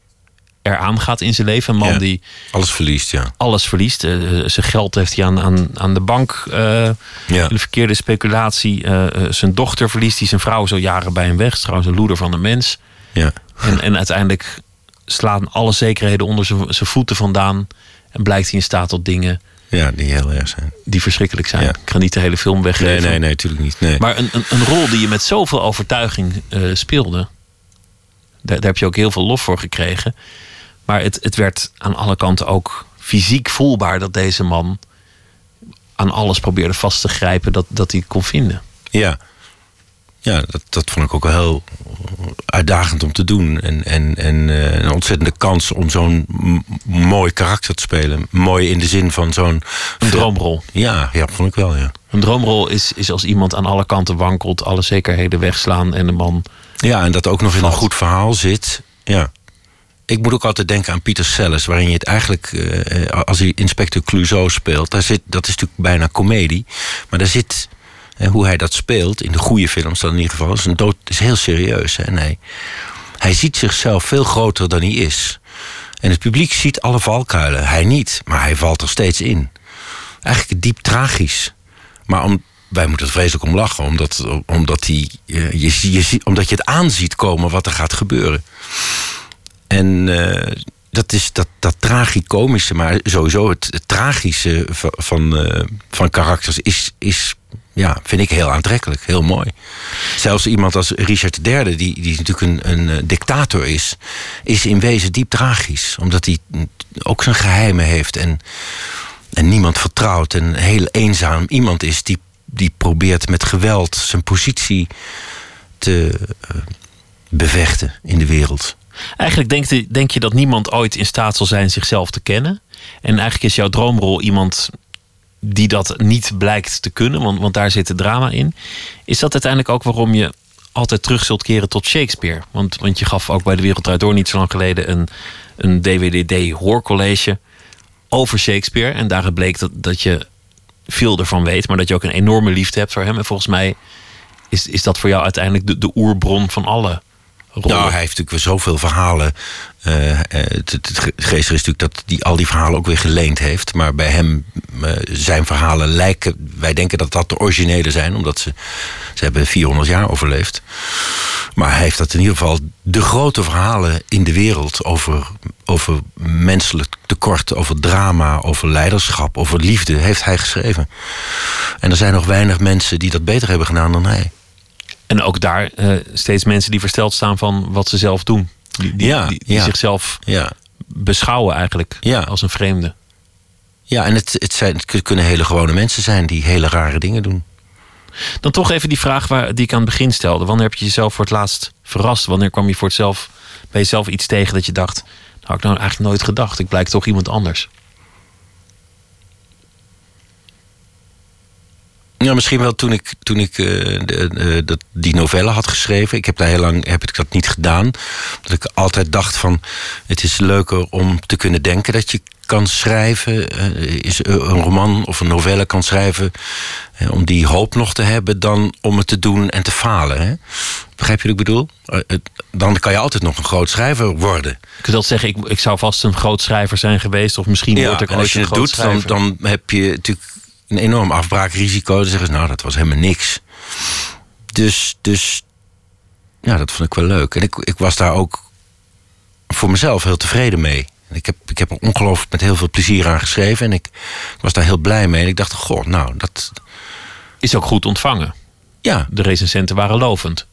eraan gaat in zijn leven. Een man Ja. die Alles verliest, ja. alles verliest. Eh, zijn geld heeft hij aan, aan, aan de bank. Ja. De verkeerde speculatie. Eh, zijn dochter verliest hij. Zijn vrouw al jaren bij hem weg. Is Trouwens een loeder van een mens. ja. En, en uiteindelijk slaan alle zekerheden onder zijn, zijn voeten vandaan. En blijkt hij in staat tot dingen Ja, die heel erg zijn. die verschrikkelijk zijn. Ja. Ik ga niet de hele film weggeven. Nee, nee, nee, natuurlijk niet. Nee. Maar een, een, een rol die je met zoveel overtuiging speelde. Daar, daar heb je ook heel veel lof voor gekregen. Maar het, het werd aan alle kanten ook fysiek voelbaar dat deze man aan alles probeerde vast te grijpen dat, dat hij kon vinden. Ja, ja dat, dat vond ik ook wel heel uitdagend om te doen. En, en, en eh, een ontzettende kans om zo'n mooi karakter te spelen. Mooi in de zin van zo'n... Een droomrol. Ja, ja, vond ik wel, ja. Een droomrol is, is als iemand aan alle kanten wankelt, alle zekerheden wegslaan en de man. Ja, en dat ook nog in een goed verhaal zit. Ja. Ik moet ook altijd denken aan Pieter Sellers, waarin je het eigenlijk, eh, als hij Inspector Clouseau speelt, daar zit, dat is natuurlijk bijna komedie. Maar daar zit, eh, hoe hij dat speelt, in de goede films dan in ieder geval, is, een dood, is heel serieus. Hè? En hij, ziet zichzelf veel groter dan hij is. En het publiek ziet alle valkuilen. Hij niet, maar hij valt er steeds in. Eigenlijk diep tragisch. Maar om, wij moeten er vreselijk om lachen, omdat, omdat, eh, je, je, omdat je het aanziet komen wat er gaat gebeuren. En eh, dat is dat, dat tragicomische, maar sowieso het, tragische van, van, eh, van karakters is, is, ja, vind ik heel aantrekkelijk, heel mooi. Zelfs iemand als Richard III, die, die natuurlijk een, een eh, dictator is, is in wezen diep tragisch. Omdat hij ook zijn geheimen heeft en, en niemand vertrouwt. En heel eenzaam iemand is die, die probeert met geweld zijn positie te bevechten in de wereld. Eigenlijk denk, je- denk je dat niemand ooit in staat zal zijn zichzelf te kennen. En eigenlijk is jouw droomrol iemand die dat niet blijkt te kunnen, want, want daar zit het drama in. Is dat uiteindelijk ook waarom je altijd terug zult keren tot Shakespeare? Want, want je gaf ook bij de Wereld Door niet zo lang geleden een, een DWDD-hoorcollege over Shakespeare. En daaruit bleek dat, dat je veel ervan weet, maar dat je ook een enorme liefde hebt voor hem. En volgens mij is, is dat voor jou uiteindelijk de, de oerbron van alle Nou, hij heeft natuurlijk zoveel verhalen. Eh, het, het geestige is natuurlijk dat hij al die verhalen ook weer geleend heeft. Maar bij hem, eh, zijn verhalen lijken... Wij denken dat dat de originele zijn, omdat ze... Ze hebben 400 jaar overleefd. Maar hij heeft dat in ieder geval... De grote verhalen in de wereld over, over menselijk tekort... over drama, over leiderschap, over liefde... heeft hij geschreven. En er zijn nog weinig mensen die dat beter hebben gedaan dan hij. En ook daar eh, steeds mensen die versteld staan van wat ze zelf doen. Die, die, Ja, die, die ja. zichzelf Ja, beschouwen eigenlijk als een vreemde. Ja, en het, het, zijn, het kunnen hele gewone mensen zijn die hele rare dingen doen. Dan toch even die vraag waar, die ik aan het begin stelde. Wanneer heb je jezelf voor het laatst verrast? Wanneer kwam je voor het zelf, bij jezelf iets tegen dat je dacht... Nou, had ik nou eigenlijk nooit gedacht. Ik blijk toch iemand anders. Ja, misschien wel toen ik, toen ik eh, de, eh, dat, die novelle had geschreven. Ik heb daar heel lang heb ik dat niet gedaan. Dat ik altijd dacht van het is leuker om te kunnen denken dat je kan schrijven, eh, is een roman of een novelle kan schrijven, om die hoop nog te hebben, dan om het te doen en te falen. Hè? Begrijp je wat ik bedoel? Dan kan je altijd nog een groot schrijver worden. Kunt wel zeggen, ik, ik zou vast een groot schrijver zijn geweest. Of misschien word ik ooit als je een het groot doet, dan, dan heb je natuurlijk een enorm afbraakrisico. Dan zeggen ze, nou, dat was helemaal niks. Dus, dus ja, dat vond ik wel leuk. En ik, ik was daar ook voor mezelf heel tevreden mee. En Ik heb, ik heb er ongelooflijk met heel veel plezier aan geschreven. En ik was daar heel blij mee. En ik dacht, goh, nou, dat... Is ook goed ontvangen. Ja, De recensenten waren lovend.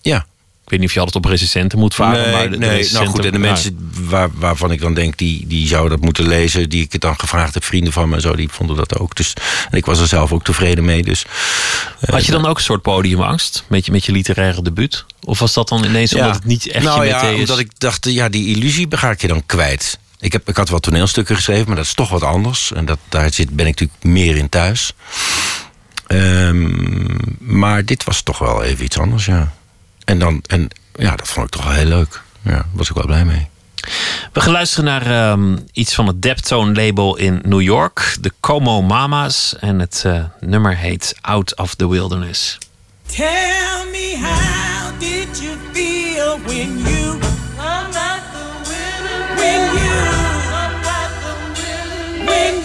ja. Ik weet niet of je altijd op recensenten moet varen. maar de, de nee, nou goed, en de ja. mensen waar, waarvan ik dan denk, die, die zouden dat moeten lezen, die ik het dan gevraagd heb, vrienden van me en zo, die vonden dat ook. Dus en ik was er zelf ook tevreden mee. Dus, eh, Had je dan ook een soort podiumangst met je, met je literaire debuut? Of was dat dan ineens omdat het niet echt nou je ja, is? omdat ik dacht, ja, die illusie ga ik je dan kwijt. Ik, heb, ik had wel toneelstukken geschreven, maar dat is toch wat anders. En dat, daar zit, ben ik natuurlijk meer in thuis. Ehm, maar dit was toch wel even iets anders, ja. En, dan, en ja, dat vond ik toch wel heel leuk. Ja, daar was ik wel blij mee. We gaan luisteren naar ehm, iets van het Deptone label in New York. De Como Mamas. En het eh, nummer heet Out of the Wilderness. Tell me how did you feel when you I'm not the winner when you I'm not the winner when you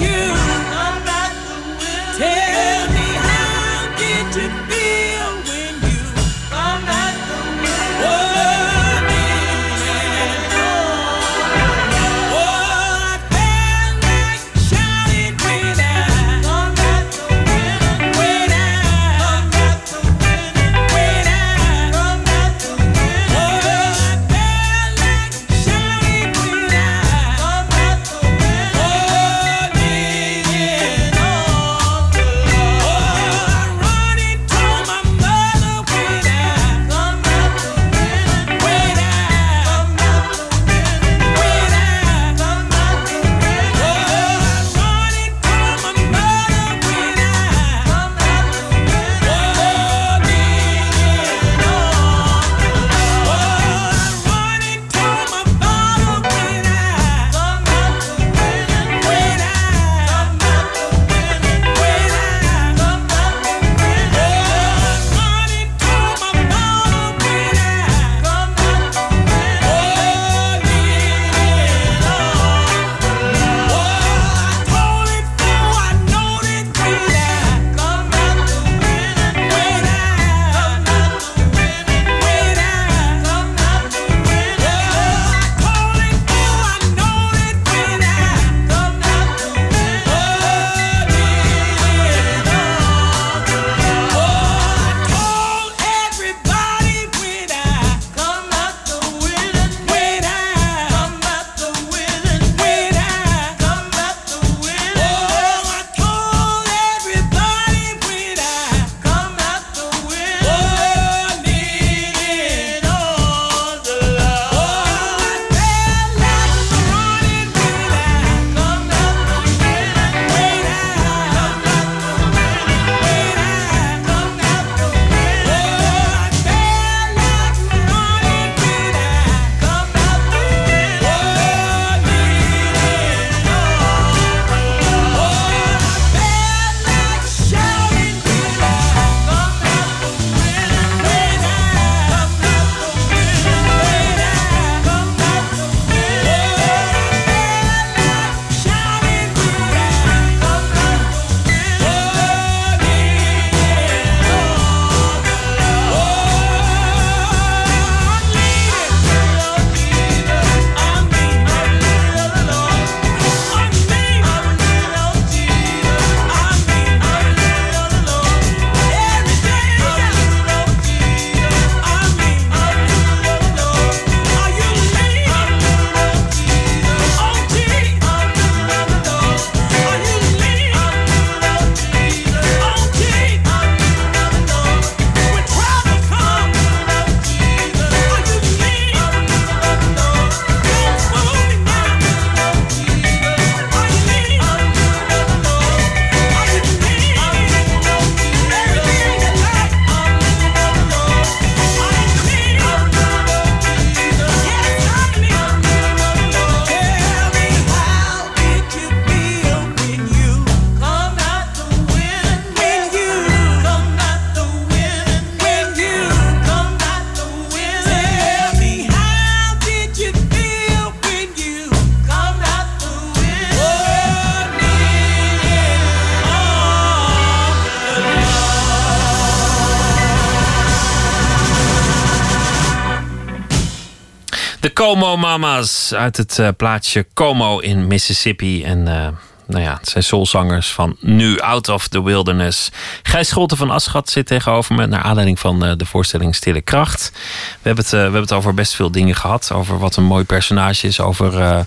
Como Mamas uit het uh, plaatsje Como in Mississippi. En uh, nou ja, het zijn soulzangers van nu Out of the Wilderness. Gijs Scholte van Aschat zit tegenover me... naar aanleiding van uh, de voorstelling Stille Kracht. We hebben, het, we hebben het over best veel dingen gehad. Over wat een mooi personage is. Over,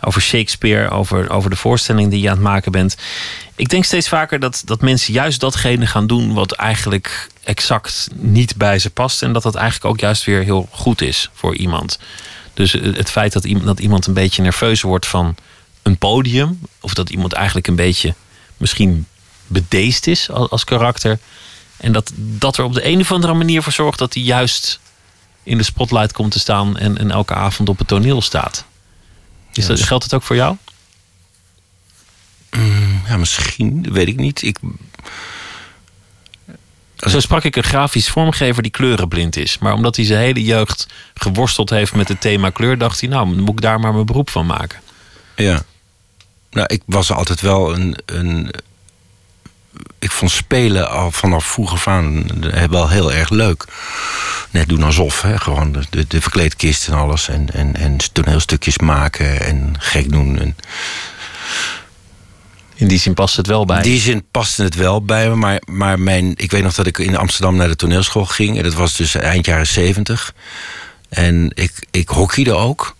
over Shakespeare. Over, over de voorstelling die je aan het maken bent. Ik denk steeds vaker dat, dat mensen juist datgene gaan doen... wat eigenlijk exact niet bij ze past. En dat dat eigenlijk ook juist weer heel goed is voor iemand. Dus het feit dat iemand, dat iemand een beetje nerveus wordt van een podium, of dat iemand eigenlijk een beetje misschien bedeesd is als, als karakter. En dat dat er op de een of andere manier voor zorgt dat hij juist in de spotlight komt te staan en, en elke avond op het toneel staat. Is dat, geldt het ook voor jou? Mm, ja, misschien, weet ik niet. Ik, zo sprak ik een grafisch vormgever die kleurenblind is. Maar omdat hij zijn hele jeugd geworsteld heeft met het thema kleur, dacht hij, nou, moet ik daar maar mijn beroep van maken. Ja. Nou, ik was altijd wel een. een ik vond spelen al vanaf vroeger van wel heel erg leuk. Net doen alsof, hè? gewoon de, de, de verkleedkist en alles. En, en, en toneelstukjes maken en gek doen. En, in die zin past het wel bij. In die zin paste het wel bij me. Maar, maar mijn, ik weet nog dat ik in Amsterdam naar de toneelschool ging. En dat was dus eind jaren zeventig. En ik, ik hockeyde ook.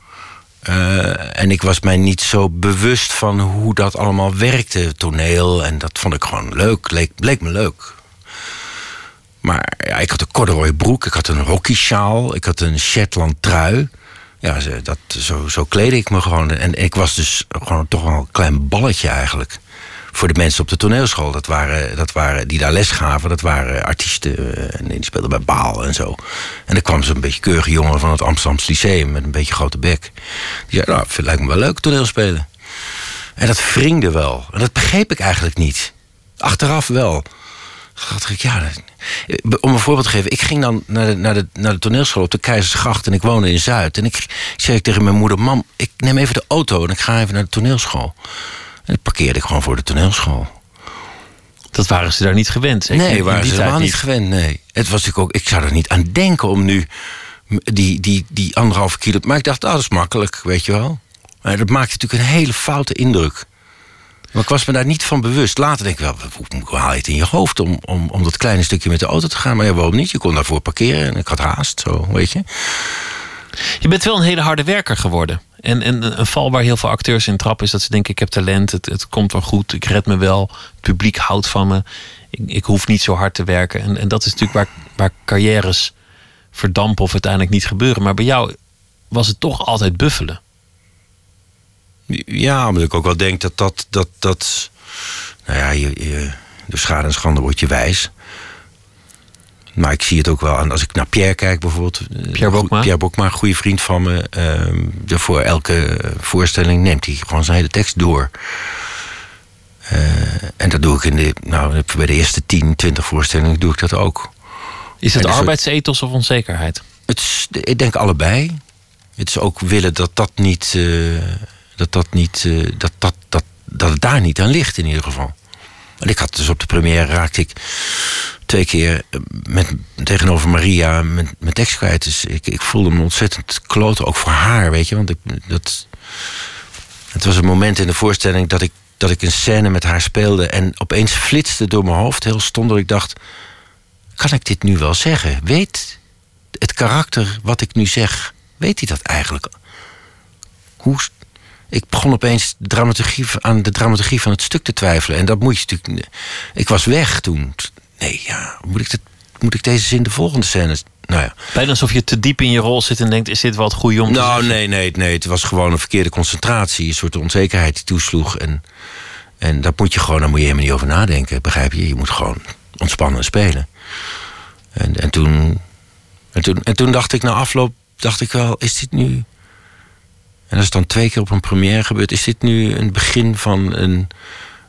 Uh, en ik was mij niet zo bewust van hoe dat allemaal werkte, toneel. En dat vond ik gewoon leuk, leek, leek me leuk. Maar ja, ik had een corduroy broek, ik had een hockeysjaal, ik had een Shetland trui. Ja, dat, zo, zo kleedde ik me gewoon. En ik was dus gewoon toch wel een klein balletje eigenlijk voor de mensen op de toneelschool. Dat waren, dat waren, die daar les gaven, dat waren artiesten. eh, En die speelden bij Baal en zo. En dan kwam zo'n beetje keurige jongen van het Amsterdamse Lyceum... met een beetje grote bek. Die zei, nou, lijkt me wel leuk toneelspelen. En dat wringde wel. En dat begreep ik eigenlijk niet. Achteraf wel. Dacht ik, ja, om een voorbeeld te geven. Ik ging dan naar de, naar, de, naar de toneelschool op de Keizersgracht... en ik woonde in Zuid. En ik zei tegen mijn moeder... mam, ik neem even de auto en ik ga even naar de toneelschool. En parkeerde ik gewoon voor de toneelschool. Dat waren ze daar niet gewend. zeker? Nee, waren ze helemaal niet gewend. Nee. Het was natuurlijk ook, ik zou er niet aan denken om nu die, die, die anderhalve kilo. Maar ik dacht, ah, dat is makkelijk, weet je wel. Maar dat maakte natuurlijk een hele foute indruk. Maar ik was me daar niet van bewust. Later denk ik wel, hoe hoe haal je het in je hoofd om, om, om dat kleine stukje met de auto te gaan? Maar ja, waarom niet? Je kon daarvoor parkeren en ik had haast, zo, weet je. Je bent wel een hele harde werker geworden. En, en een val waar heel veel acteurs in trappen is dat ze denken: ik heb talent, het, het komt wel goed, ik red me wel, het publiek houdt van me, ik, ik hoef niet zo hard te werken. En, en dat is natuurlijk waar, waar carrières verdampen of uiteindelijk niet gebeuren. Maar bij jou was het toch altijd buffelen. Ja, omdat ik ook wel denk dat dat. dat, dat nou ja, je, je, schade en schande word je wijs. Maar ik zie het ook wel aan als ik naar Pierre kijk, bijvoorbeeld. eh, Pierre Bokma? Pierre Bokma, een goede vriend van me. de voor elke voorstelling neemt hij gewoon zijn hele tekst door. Eh, en dat doe ik in de, nou, bij de eerste 10, 20 voorstellingen doe ik dat ook. Is het dus- arbeidsethos of onzekerheid? Het is, ik denk allebei. Het is ook willen dat dat niet. eh, dat, dat, niet eh, dat, dat, dat, dat het daar niet aan ligt, in ieder geval. En ik had dus op de première raakte ik twee keer eh, met, tegenover Maria mijn, mijn tekst kwijt. Dus ik, ik voelde me ontzettend kloten, ook voor haar, weet je. Want ik, dat, het was een moment in de voorstelling dat ik, dat ik een scène met haar speelde. En opeens flitste door mijn hoofd heel stom dat ik dacht... kan ik dit nu wel zeggen? Weet het karakter wat ik nu zeg, weet hij dat eigenlijk? Hoe, ik begon opeens dramaturgie, aan de dramaturgie van het stuk te twijfelen. En dat moet je natuurlijk. Ik was weg toen. Nee, ja, moet ik, dit, moet ik deze zin de volgende scène. Nou ja. Bijna alsof je te diep in je rol zit en denkt: is dit wel het goede om te Nou, nee, nee, nee. Het was gewoon een verkeerde concentratie. Een soort onzekerheid die toesloeg. En, en daar moet je gewoon, daar moet je helemaal niet over nadenken. Begrijp je? Je moet gewoon ontspannen en spelen. En, en, toen, en, toen, en toen dacht ik na afloop, dacht ik wel, is dit nu... En dat is dan twee keer op een première gebeurd. Is dit nu een begin van een...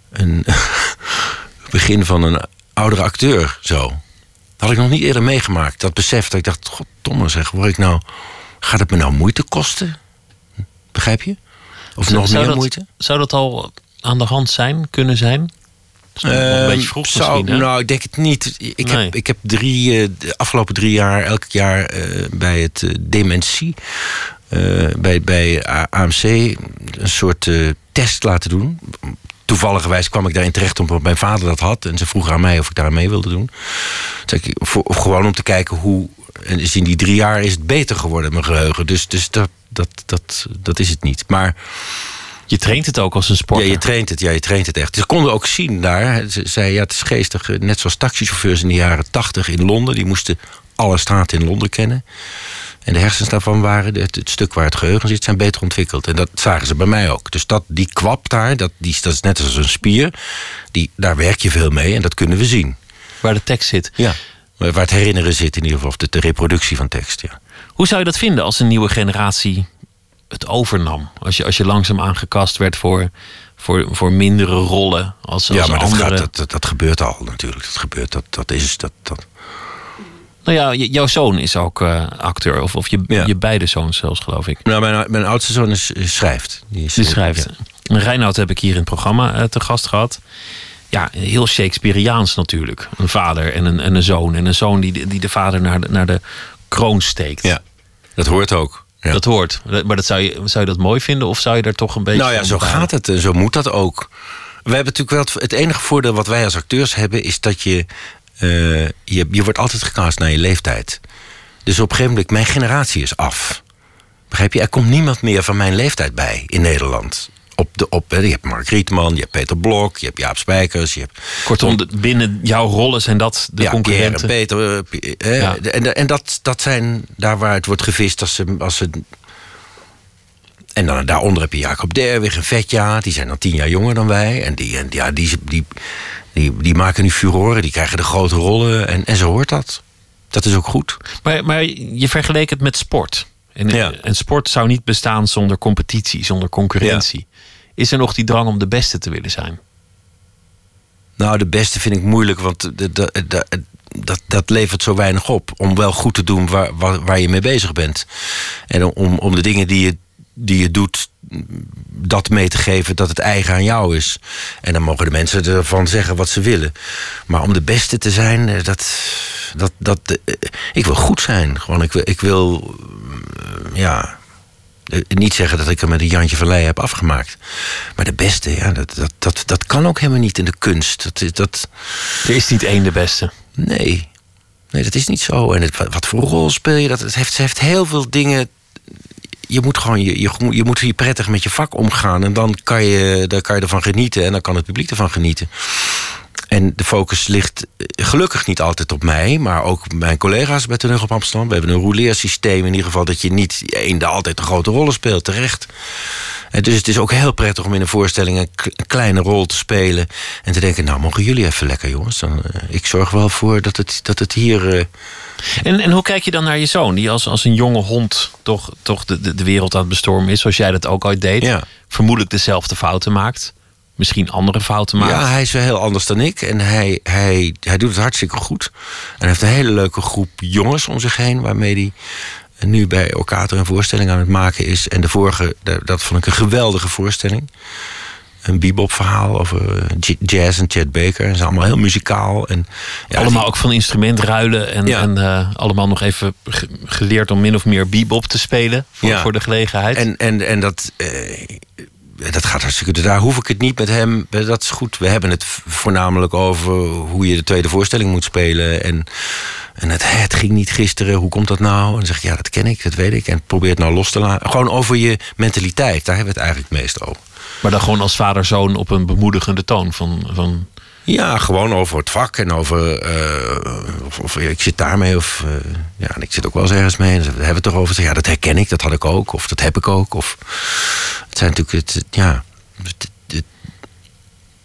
een begin van een oudere acteur, zo? Dat had ik nog niet eerder meegemaakt. Dat besef dat ik dacht, goddomme zeg, word ik nou... Gaat het me nou moeite kosten? Begrijp je? Of nog zou meer dat, moeite? Zou dat al aan de hand zijn, kunnen zijn? Nog een Ehm, beetje vroeg zou-? Nou, ik denk het niet. Ik, Nee. heb, ik heb drie, eh, de afgelopen drie jaar, elk jaar eh, bij het eh, dementie. bij, bij AMC een soort test laten doen. Toevalligerwijs kwam ik daarin terecht omdat mijn vader dat had. En ze vroegen aan mij of ik daar mee wilde doen. Toen zei ik, voor, of gewoon om te kijken hoe... En dus in die drie jaar is het beter geworden, mijn geheugen. Dus, dus dat, dat, dat, dat is het niet. Maar Je traint het ook als een sporter. ja, je traint het, ja, je traint het echt. Ze konden ook zien daar. Ze zei, ja, het is geestig. eh, Net zoals taxichauffeurs in de jaren tachtig in Londen. Die moesten alle straten in Londen kennen. En de hersens daarvan waren, het, het stuk waar het geheugen zit, zijn beter ontwikkeld. En dat zagen ze bij mij ook. Dus dat, die kwap daar, dat, die, dat is net als een spier. Die, daar werk je veel mee en dat kunnen we zien. Waar de tekst zit. Ja. Waar het herinneren zit in ieder geval. Of de, de reproductie van tekst, ja. Hoe zou je dat vinden als een nieuwe generatie het overnam? Als je, als je langzaam aangekast werd voor, voor, voor mindere rollen. Als, als ja, maar dat, andere... gaat, dat, dat, dat gebeurt al natuurlijk. Dat gebeurt, dat, dat is, dat, dat, Nou ja, jouw zoon is ook eh, acteur. Of, of je, Ja. je beide zoons zelfs, geloof ik. Nou, mijn, mijn oudste zoon is, schrijft. Die, is, Die schrijft. ja. Reinoud heb ik hier in het programma eh, te gast gehad. Ja, heel Shakespeareaans natuurlijk. Een vader en een, en een zoon. En een zoon die, de- die de vader naar de, naar de kroon steekt. Ja, dat hoort ook. Ja. Dat hoort. Maar dat zou, je, zou je dat mooi vinden? Of zou je daar toch een beetje... nou ja, zo gaat het en zo moet dat ook. We hebben natuurlijk wel het, het enige voordeel wat wij als acteurs hebben, is dat je, eh, je. Je wordt altijd gecast naar je leeftijd. Dus op een gegeven moment, mijn generatie is af. Begrijp je? Er komt niemand meer van mijn leeftijd bij in Nederland. Op de, op, je hebt Mark Rietman, je hebt Peter Blok, je hebt Jaap Spijkers, je hebt Kortom, de- binnen jouw rollen zijn dat de ja, Pierre en concurrenten. Peter. eh, Ja. En, en dat, dat zijn daar waar het wordt gevist als ze. Als ze en dan daaronder heb je Jacob Derwig en Vetja. Die zijn dan tien jaar jonger dan wij. En die, en ja, die, die, die, die maken nu furoren. Die krijgen de grote rollen. En, en zo hoort dat. Dat is ook goed. Maar, maar je vergeleek het met sport. En, Ja. en sport zou niet bestaan zonder competitie, zonder concurrentie. Is er nog die drang om de beste te willen zijn? Nou, de beste vind ik moeilijk, want dat, dat levert zo weinig op. Om wel goed te doen waar, waar, waar je mee bezig bent. En om, om de dingen die je, die je doet, dat mee te geven dat het eigen aan jou is. En dan mogen de mensen ervan zeggen wat ze willen. Maar om de beste te zijn, eh, dat. dat, dat eh, ik wil goed zijn. Gewoon, ik wil. Ik wil eh, ja. Niet zeggen dat ik er met een Jantje van heb afgemaakt. Maar de beste, ja, dat, dat, dat, dat kan ook helemaal niet in de kunst. Dat, dat, Er is niet één de beste. nee. nee, dat is niet zo. En het, wat, wat voor rol speel je? Dat, het, heeft, het heeft heel veel dingen. Je moet gewoon je, je, je moet hier prettig met je vak omgaan. En dan kan, je, dan kan je ervan genieten. En dan kan het publiek ervan genieten. En de focus ligt eh, gelukkig niet altijd op mij, maar ook mijn collega's bij Toneel op Amsterdam. We hebben een rouleersysteem in ieder geval dat je niet één altijd de grote rollen speelt, terecht. Dus het is ook heel prettig om in een voorstelling een, kleine rol te spelen. En te denken, nou mogen jullie even lekker jongens. Dan, eh, ik zorg wel voor dat het, dat het hier... eh, En, en hoe kijk je dan naar je zoon, die als, als een jonge hond toch, toch de, de, de wereld aan het bestormen is, zoals jij dat ook ooit deed? Ja. Vermoedelijk dezelfde fouten maakt. Misschien andere fouten maakt. Ja, hij is wel heel anders dan ik. En hij, hij, hij doet het hartstikke goed. En hij heeft een hele leuke groep jongens om zich heen... waarmee hij nu bij Orkater een voorstelling aan het maken is. En de vorige, da- dat vond ik een geweldige voorstelling. Een bebop verhaal over eh, jazz en Chet Baker. En ze zijn allemaal heel muzikaal. En, ja, allemaal die- ook van instrument ruilen en, Ja. en eh, allemaal nog even ge- geleerd om min of meer bebop te spelen voor, Ja. voor de gelegenheid. En, en, en dat, eh, dat gaat hartstikke. Daar hoef ik het niet met hem. eh, Dat is goed. We hebben het voornamelijk over hoe je de tweede voorstelling moet spelen. En, en het, het ging niet gisteren. Hoe komt dat nou? En dan zeg ik, ja, dat ken ik, dat weet ik. En probeer het nou los te laten. Gewoon over je mentaliteit. Daar hebben we het eigenlijk het meest over. Maar dan gewoon als vader-zoon op een bemoedigende toon. Van, van, Ja, gewoon over het vak en over. eh, of, of ik zit daarmee of. eh, ja, en ik zit ook wel eens ergens mee. En dan hebben we het toch over. Ja, dat herken ik, dat had ik ook. Of dat heb ik ook. Of, het zijn natuurlijk. Het, ja, het, het-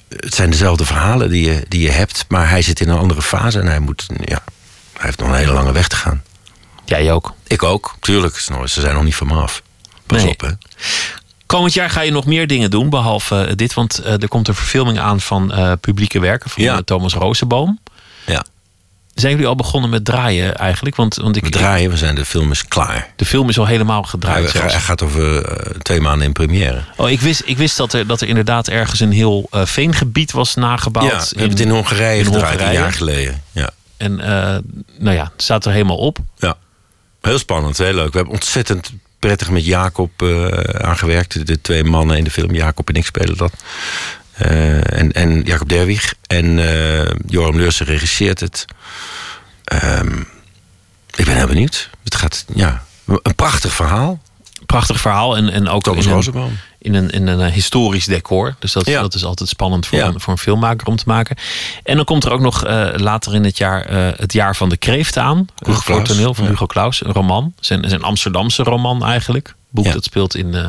het zijn dezelfde verhalen die je, die je hebt. Maar hij zit in een andere fase en hij moet. Ja, hij heeft nog een hele lange weg te gaan. jij ook. Ik ook, tuurlijk. Ze zijn nog niet van me af. Pas Nee. op, hè. Komend jaar ga je nog meer dingen doen, behalve eh, dit. Want eh, er komt een verfilming aan van eh, publieke werken van Ja. Thomas Rozenboom. Ja. Zijn jullie al begonnen met draaien eigenlijk? Want, want ik, We draaien, we zijn, de film is klaar. de film is al helemaal gedraaid. zelfs. hij gaat over eh, twee maanden in première. Oh, ik wist, ik wist dat, er, dat er inderdaad ergens een heel veengebied was nagebouwd. Ja, we hebben het in Hongarije in gedraaid, Hongarije. een jaar geleden. Ja. En nou ja, het staat er helemaal op. Ja, heel spannend, heel leuk. We hebben ontzettend prettig met Jacob uh, aangewerkt. De twee mannen in de film, Jacob en ik spelen dat. Uh, en, en Jacob Derwig. En uh, Joram Leursen regisseert het. Um, ik ben heel benieuwd. Het gaat, ja, een prachtig verhaal. Prachtig verhaal en, en ook Thomas Rosenbaum. In een, in een historisch decor. Dus dat, Ja. dat is altijd spannend voor, Ja. een, voor een filmmaker om te maken. En dan komt er ook nog eh, later in het jaar eh, het jaar van de kreeft aan. Hugo Een voor toneel van ja. Hugo Claus. Een roman. Zijn, zijn Amsterdamse roman eigenlijk. Boek Ja. dat speelt in, eh,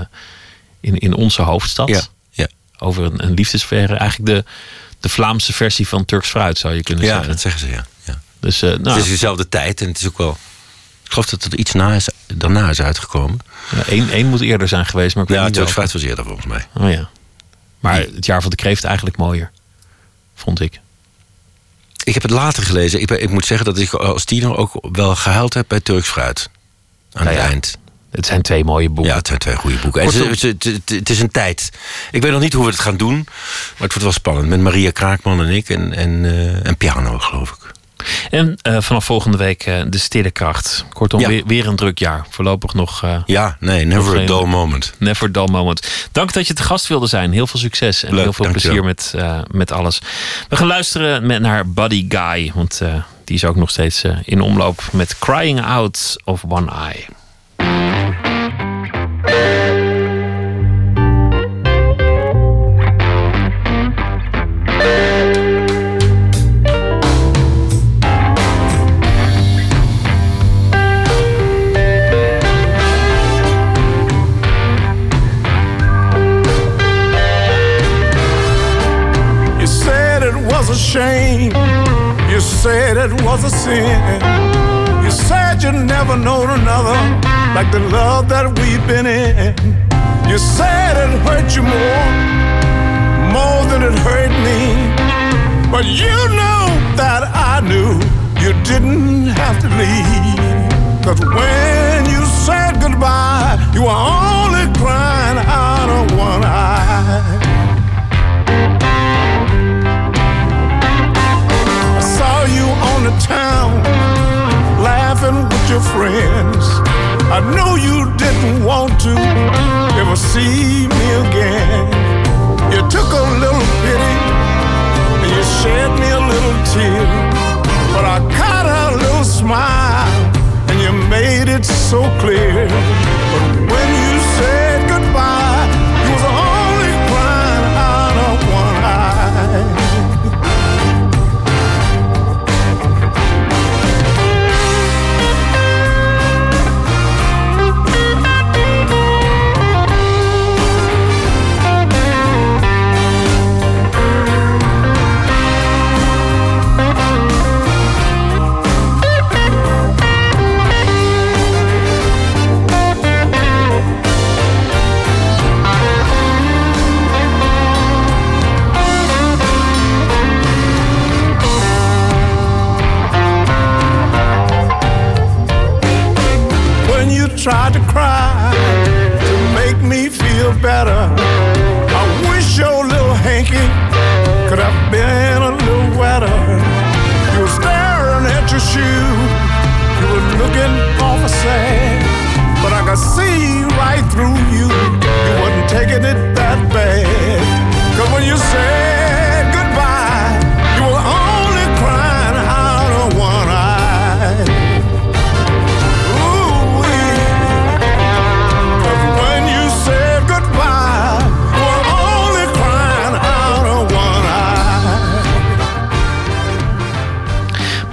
in, in onze hoofdstad. Ja, ja. Over een, een liefdesverre. Eigenlijk de, de Vlaamse versie van Turks Fruit zou je kunnen ja, zeggen. dat zeggen ze, ja. ja. Dus, eh, nou, Het is dezelfde tijd en het is ook wel... Ik geloof dat het iets na is, daarna is uitgekomen. ja, één moet eerder zijn geweest. Maar ik weet Ja, niet Turks was eerder volgens mij. Oh ja. Maar het jaar van de kreeft eigenlijk mooier. Vond ik. Ik heb het later gelezen. Ik, ik moet zeggen dat ik als tiener ook wel gehuild heb bij Turks Fruit. Aan Nou het eind. Het zijn twee mooie boeken. Ja, het zijn twee goede boeken. En Kortom- het, het, het- het is een tijd. Ik weet nog niet hoe we het gaan doen. Maar het wordt wel spannend. Met Maria Kraakman en ik. En, en, eh, en piano, geloof ik. En eh, vanaf volgende week eh, de stille kracht. Kortom, Ja. weer, weer een druk jaar. Voorlopig nog eh, Ja, nee, never a dull moment. never dull moment. Dank dat je te gast wilde zijn. Heel veel succes en Leuk, heel veel dankjewel. plezier met, met alles. We gaan luisteren met, naar Buddy Guy. Want die is ook nog steeds in omloop met Crying Out of One Eye. Was a sin. You said you'd never known another like the love that we've been in. You said it hurt you more, more than it hurt me. But you know that I knew you didn't have to leave. Cause when you said goodbye, you were only crying out of one eye. On the town laughing with your friends. I know you didn't want to ever see me again. You took a little pity and you shed me a little tear. But I caught a little smile and you made it so clear. But when you said goodbye, tried to cry to make me feel better. I wish your little hanky could have been a little wetter. You were staring at your shoe, you were looking awful sad. But I could see right through you, you wasn't taking it that bad. Cause when you said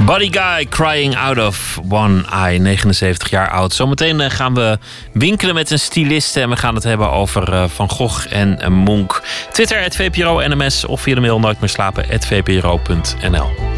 Buddy Guy crying out of one eye, 79 jaar oud. Zometeen eh, gaan we winkelen met een styliste en we gaan het hebben over eh, Van Gogh en eh, Monk. Twitter, het VPRO NMS of via de mail nooit meer slapen, vpro.nl.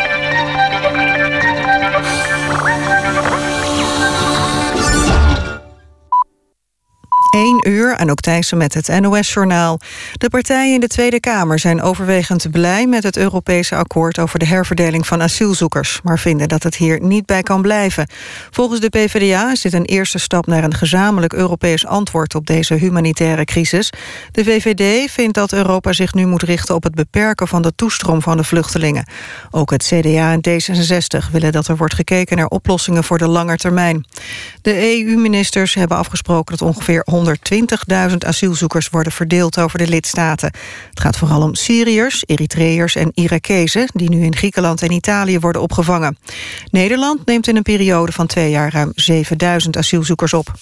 1 uur, ook Thijssen met het NOS-journaal. De partijen in de Tweede Kamer zijn overwegend blij... met het Europese akkoord over de herverdeling van asielzoekers... maar vinden dat het hier niet bij kan blijven. Volgens de PvdA is dit een eerste stap naar een gezamenlijk Europees antwoord... op deze humanitaire crisis. De VVD vindt dat Europa zich nu moet richten op het beperken... van de toestroom van de vluchtelingen. Ook het CDA en D66 willen dat er wordt gekeken... naar oplossingen voor de lange termijn. De EU-ministers hebben afgesproken dat ongeveer 120.000 asielzoekers worden verdeeld over de lidstaten. Het gaat vooral om Syriërs, Eritreërs en Irakezen... die nu in Griekenland en Italië worden opgevangen. Nederland neemt in een periode van twee jaar ruim 7000 asielzoekers op.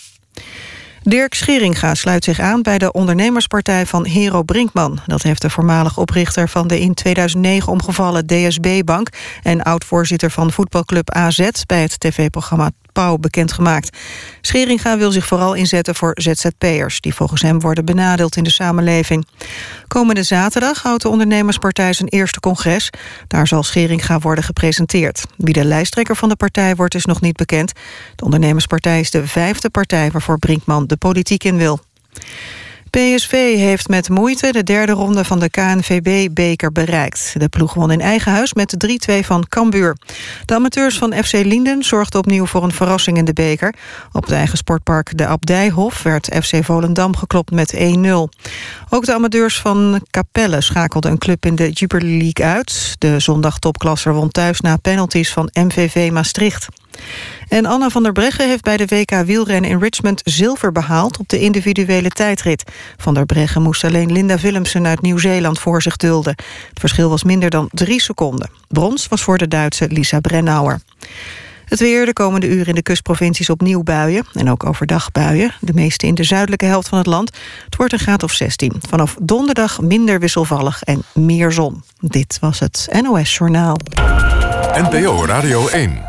Dirk Scheringa sluit zich aan bij de ondernemerspartij van Hero Brinkman. Dat heeft de voormalig oprichter van de in 2009 omgevallen DSB-bank... en oud-voorzitter van voetbalclub AZ bij het tv-programma Pauw bekendgemaakt. Scheringa wil zich vooral inzetten voor ZZP'ers... die volgens hem worden benadeeld in de samenleving. Komende zaterdag houdt de ondernemerspartij zijn eerste congres. Daar zal Scheringa worden gepresenteerd. Wie de lijsttrekker van de partij wordt is nog niet bekend. De ondernemerspartij is de vijfde partij waarvoor Brinkman de politiek in wil. PSV heeft met moeite de derde ronde van de KNVB-beker bereikt. De ploeg won in eigen huis met 3-2 van Cambuur. De amateurs van FC Linden zorgden opnieuw voor een verrassing in de beker. Op het eigen sportpark De Abdijhof werd FC Volendam geklopt met 1-0. Ook de amateurs van Capelle schakelden een club in de Jupiler League uit. De zondagtopklasser won thuis na penalties van MVV Maastricht. En Anna van der Breggen heeft bij de WK wielrennen in Richmond zilver behaald op de individuele tijdrit. Van der Breggen moest alleen Linda Willemsen uit Nieuw-Zeeland voor zich dulden. Het verschil was minder dan drie seconden. Brons was voor de Duitse Lisa Brennauer. Het weer de komende uren in de kustprovincies opnieuw buien. En ook overdag buien. De meeste in de zuidelijke helft van het land. Het wordt een graad of 16. Vanaf donderdag minder wisselvallig en meer zon. Dit was het NOS Journaal. NPO Radio 1.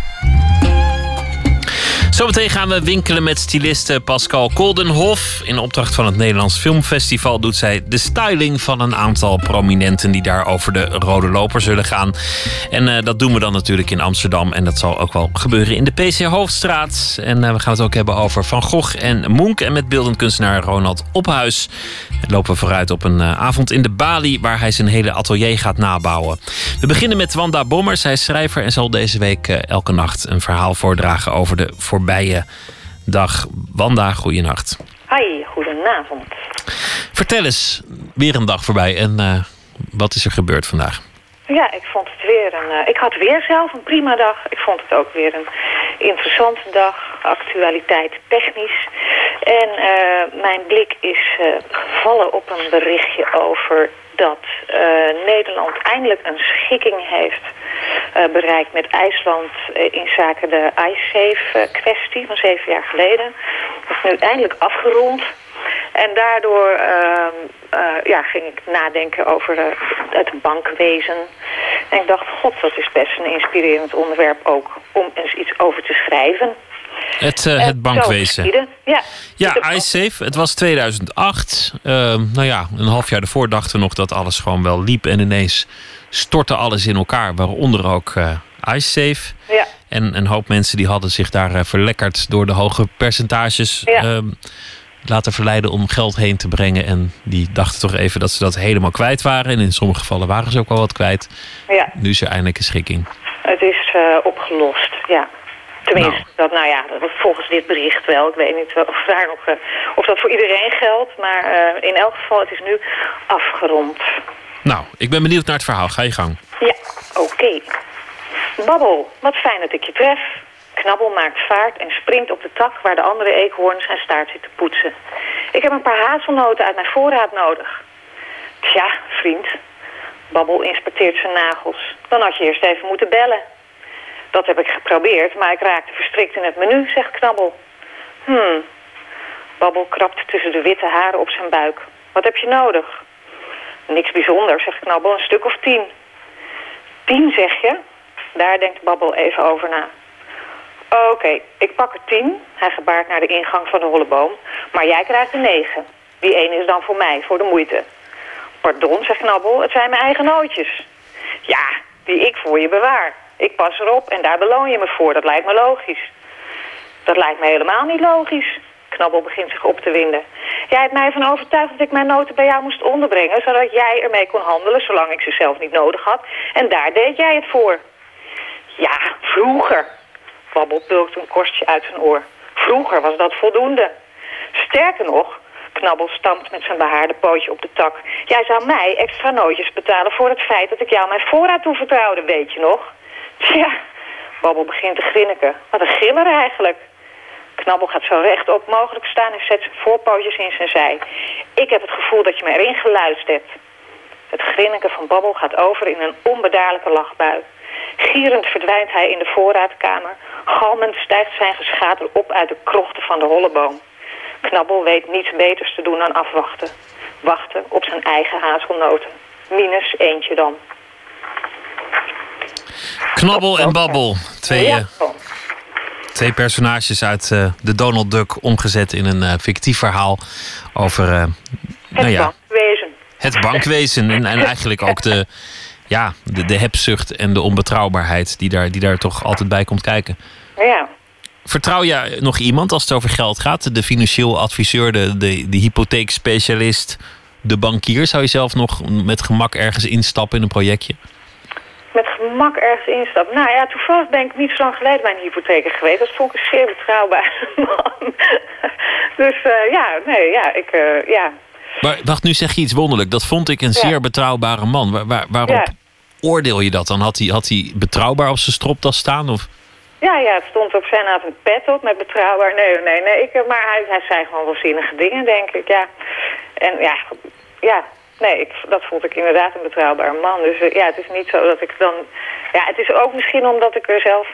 Zometeen gaan we winkelen met styliste Pascal Koldenhof. In opdracht van het Nederlands Filmfestival doet zij de styling van een aantal prominenten die daar over de rode loper zullen gaan. En eh, dat doen we dan natuurlijk in Amsterdam. En dat zal ook wel gebeuren in de PC Hoofdstraat. En eh, we gaan het ook hebben over Van Gogh en Munch. En met beeldend kunstenaar Ronald Ophuis lopen we vooruit op een eh, avond in de Bali waar hij zijn hele atelier gaat nabouwen. We beginnen met Wanda Bommer. Zij is schrijver en zal deze week elke nacht een verhaal voordragen over de voorbije dag. Wanda, goeienacht. Hi, goedenavond. Vertel eens, weer een dag voorbij en eh, wat is er gebeurd vandaag? Ja, ik vond het weer een. eh, ik had weer zelf een prima dag. Ik vond het ook weer een interessante dag, actualiteit technisch. En eh, mijn blik is gevallen op een berichtje over dat eh, Nederland eindelijk een schikking heeft eh, bereikt met IJsland eh, in zaken de iSafe-kwestie van zeven jaar geleden. Dat is nu eindelijk afgerond. En daardoor ehm, eh, ja, ging ik nadenken over het bankwezen. En ik dacht, god, dat is best een inspirerend onderwerp ook om eens iets over te schrijven. Het, eh, het bankwezen. zo geschiedde. Ja, Ja, iSafe. Het was 2008. Ehm, nou ja, een half jaar ervoor dachten we nog dat alles gewoon wel liep. En ineens stortte alles in elkaar. Waaronder ook eh iSafe. ja. En een hoop mensen die hadden zich daar eh, verlekkerd door de hoge percentages Ja. ehm, laten verleiden om geld heen te brengen. En die dachten toch even dat ze dat helemaal kwijt waren. En in sommige gevallen waren ze ook wel wat kwijt. ja. Nu is er eindelijk een schikking. Het is eh, opgelost, ja. Tenminste, Nou. dat, nou ja, dat, volgens dit bericht wel. Ik weet niet of, daar nog, eh, of dat voor iedereen geldt. Maar eh, in elk geval, het is nu afgerond. Nou, ik ben benieuwd naar het verhaal. Ga je gang. Ja, oké. Babbel, wat fijn dat ik je tref. Knabbel maakt vaart en springt op de tak waar de andere eekhoorn zijn staart zit te poetsen. Ik heb een paar hazelnoten uit mijn voorraad nodig. Tja, vriend. Babbel inspecteert zijn nagels. Dan had je eerst even moeten bellen. Dat heb ik geprobeerd, maar ik raakte verstrikt in het menu, zegt Knabbel. Hmm. Babbel krabt tussen de witte haren op zijn buik. Wat heb je nodig? Niks bijzonders, zegt Knabbel, een stuk of tien. Tien, zeg je? Daar denkt Babbel even over na. Oké, ik pak er tien. Hij gebaart naar de ingang van de holleboom. Maar jij krijgt er negen. Die ene is dan voor mij, voor de moeite. Pardon, zegt Knabbel, het zijn mijn eigen nootjes. Ja, die ik voor je bewaar. Ik pas erop en daar beloon je me voor. Dat lijkt me logisch. Dat lijkt me helemaal niet logisch. Knabbel begint zich op te winden. Jij hebt mij ervan overtuigd dat ik mijn noten bij jou moest onderbrengen... zodat jij ermee kon handelen zolang ik ze zelf niet nodig had. En daar deed jij het voor. Ja, vroeger. Babbel pulkt een korstje uit zijn oor. Vroeger was dat voldoende. Sterker nog, Knabbel stampt met zijn behaarde pootje op de tak. Jij zou mij extra nootjes betalen voor het feit dat ik jou mijn voorraad toevertrouwde, weet je nog? Tja, Babbel begint te grinniken. Wat een giller eigenlijk. Knabbel gaat zo rechtop mogelijk staan en zet zijn voorpootjes in zijn zij. Ik heb het gevoel dat je me erin geluisterd hebt. Het grinniken van Babbel gaat over in een onbedaarlijke lachbui. Gierend verdwijnt hij in de voorraadkamer. Galmend stijgt zijn geschater op uit de krochten van de holleboom. Knabbel weet niets beters te doen dan afwachten. Wachten op zijn eigen hazelnoten. Minus eentje dan. Knabbel en Babbel. Twee, Ja, eh, twee personages uit eh, de Donald Duck omgezet in een eh, fictief verhaal over eh, nou ja, bankwezen. het bankwezen. En, en eigenlijk ook de, ja, de, de hebzucht en de onbetrouwbaarheid die daar, die daar toch altijd bij komt kijken. Ja. Vertrouw je nog iemand als het over geld gaat? De financieel adviseur, de, de, de hypotheekspecialist, de bankier? Zou je zelf nog met gemak ergens instappen in een projectje? Met gemak ergens instappen. Nou ja, toevallig ben ik niet zo lang geleden bij een hypotheker geweest. Dat vond ik een zeer betrouwbare man. dus eh, ja, nee, ja, ik, eh, ja. Maar wacht, nu zeg je iets wonderlijk. Dat vond ik een Ja. zeer betrouwbare man. Waar, waar- waarop Ja. oordeel je dat dan? Had hij, had hij betrouwbaar op zijn stropdas staan? Of? Ja, ja, het stond op zijn avond een pet op met betrouwbaar. Nee, nee, nee. Ik, maar hij, hij zei gewoon wel zinnige dingen, denk ik, ja. En ja, ja, nee, ik, dat vond ik inderdaad een betrouwbare man. Dus eh, ja, het is niet zo dat ik dan... Ja, het is ook misschien omdat ik er zelf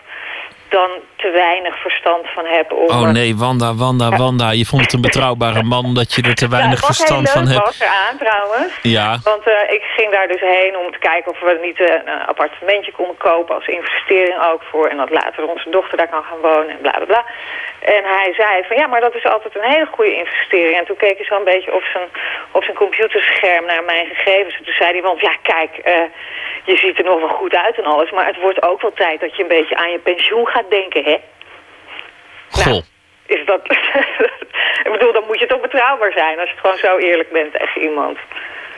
dan te weinig verstand van heb om... Oh nee, Wanda, Wanda, Wanda. Je vond het een betrouwbare man omdat je er te weinig ja, het verstand van hebt. was eraan trouwens. Ja. Want eh, ik ging daar dus heen om te kijken of we niet eh, een appartementje konden kopen als investering ook voor. En dat later onze dochter daar kan gaan wonen en bla bla bla. En hij zei van ja, maar dat is altijd een hele goede investering. En toen keek hij zo een beetje op zijn, op zijn computerscherm naar mijn gegevens. En toen zei hij, want ja kijk, eh, je ziet er nog wel goed uit en alles. Maar het wordt ook wel tijd dat je een beetje aan je pensioen gaat denken, hè? Goh. Is dat... ik bedoel, dan moet je toch betrouwbaar zijn als je het gewoon zo eerlijk bent tegen iemand.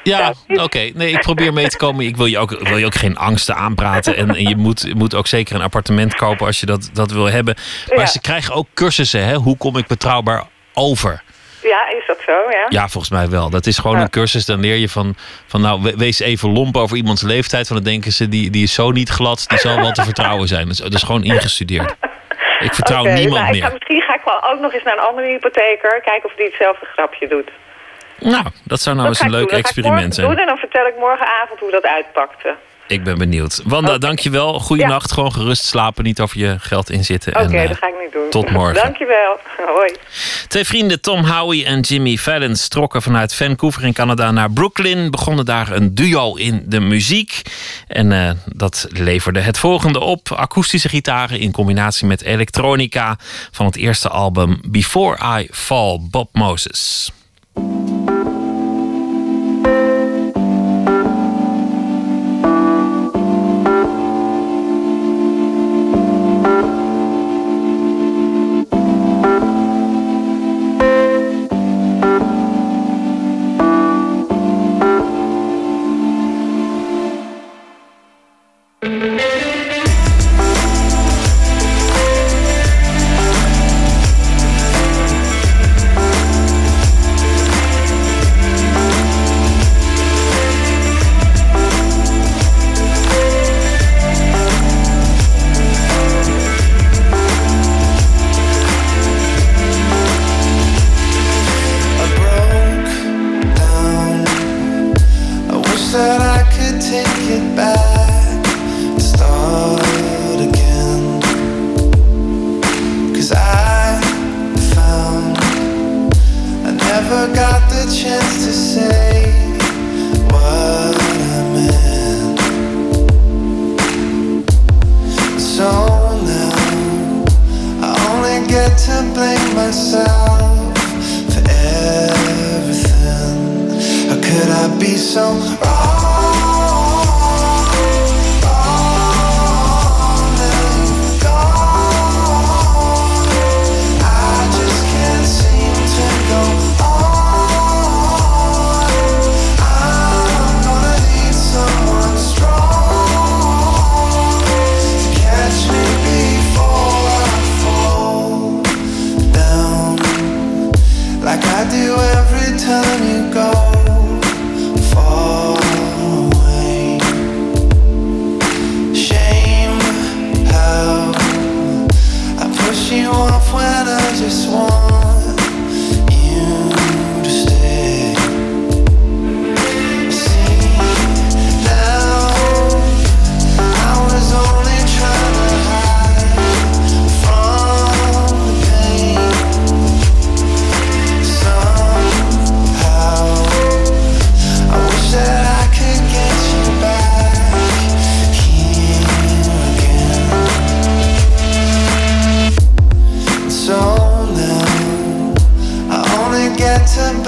Ja, oké. Nee, ik probeer mee te komen. Ik wil je ook, wil je ook geen angsten aanpraten. En, en je moet, moet ook zeker een appartement kopen als je dat, dat wil hebben. Maar Ja. ze krijgen ook cursussen. Hè? Hoe kom ik betrouwbaar over? Ja, is dat zo, ja? Ja, volgens mij wel. Dat is gewoon Ja. een cursus. Dan leer je van, van nou, we- wees even lomp over iemands leeftijd. Want dan denken ze, die, die is zo niet glad, die zal wel te vertrouwen zijn. Dat is, dat is gewoon ingestudeerd. Ik vertrouw niemand nou, ik ga, meer. misschien ga ik wel ook nog eens naar een andere hypotheker. Kijken of die hetzelfde grapje doet. Nou, dat zou nou Dat eens een leuk experiment zijn. en dan vertel ik morgenavond hoe dat uitpakte. Ik ben benieuwd. Wanda, dankjewel. Goeienacht. Gewoon gerust slapen. Niet over je geld inzitten. Oké, eh, dat ga ik niet doen. tot morgen. Dankjewel. Hoi. Twee vrienden, Tom Howie en Jimmy Fallon, trokken vanuit Vancouver in Canada naar Brooklyn. Begonnen daar een duo in de muziek. En eh, dat leverde het volgende op: akoestische gitaren in combinatie met elektronica van het eerste album Before I Fall, Bob Moses.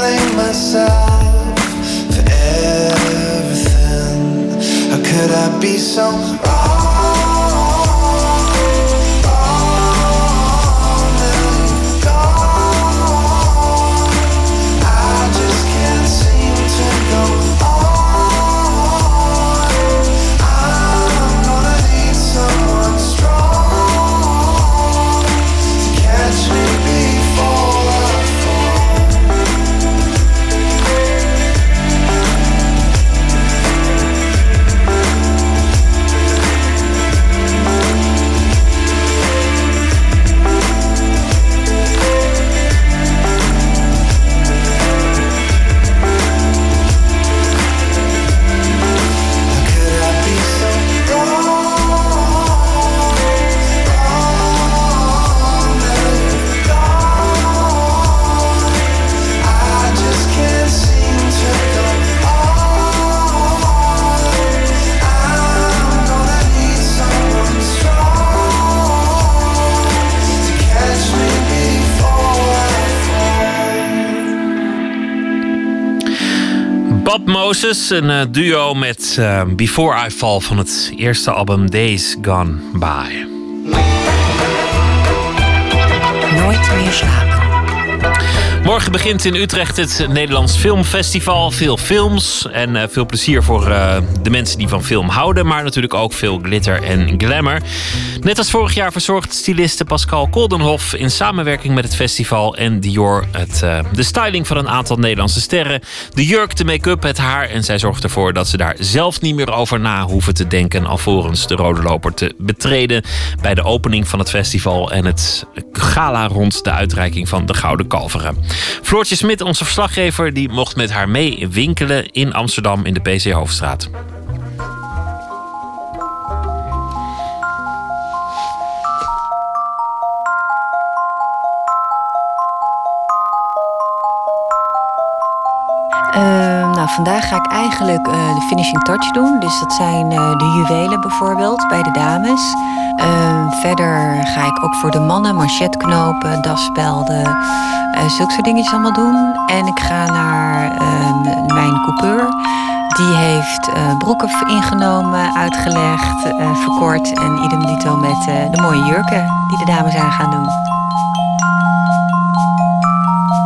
Blame myself for everything. How could I be so wrong? Bob Moses, een eh, duo met eh, Before I Fall van het eerste album Days Gone By. Nooit meer slapen. Morgen begint in Utrecht het Nederlands Filmfestival. Veel films en eh, veel plezier voor de mensen die van film houden. Maar natuurlijk ook veel glitter en glamour. Net als vorig jaar verzorgt styliste Pascal Koldenhof... in samenwerking met het festival en Dior... Het, eh, de styling van een aantal Nederlandse sterren. De jurk, de make-up, het haar. En zij zorgt ervoor dat ze daar zelf niet meer over na hoeven te denken... alvorens de rode loper te betreden... bij de opening van het festival... en het gala rond de uitreiking van de Gouden Kalveren. Floortje Smit, onze verslaggever, die mocht met haar mee winkelen in Amsterdam in de PC Hoofdstraat. Nou, vandaag ga ik eigenlijk eh, de finishing touch doen. Dus dat zijn eh, de juwelen bijvoorbeeld bij de dames. Ehm, verder ga ik ook voor de mannen manchetknopen, dasspelden, eh zulke soort dingetjes allemaal doen. En ik ga naar ehm, mijn coupeur. Die heeft broeken ingenomen, uitgelegd, verkort. En idem dito met de mooie jurken die de dames aan gaan doen.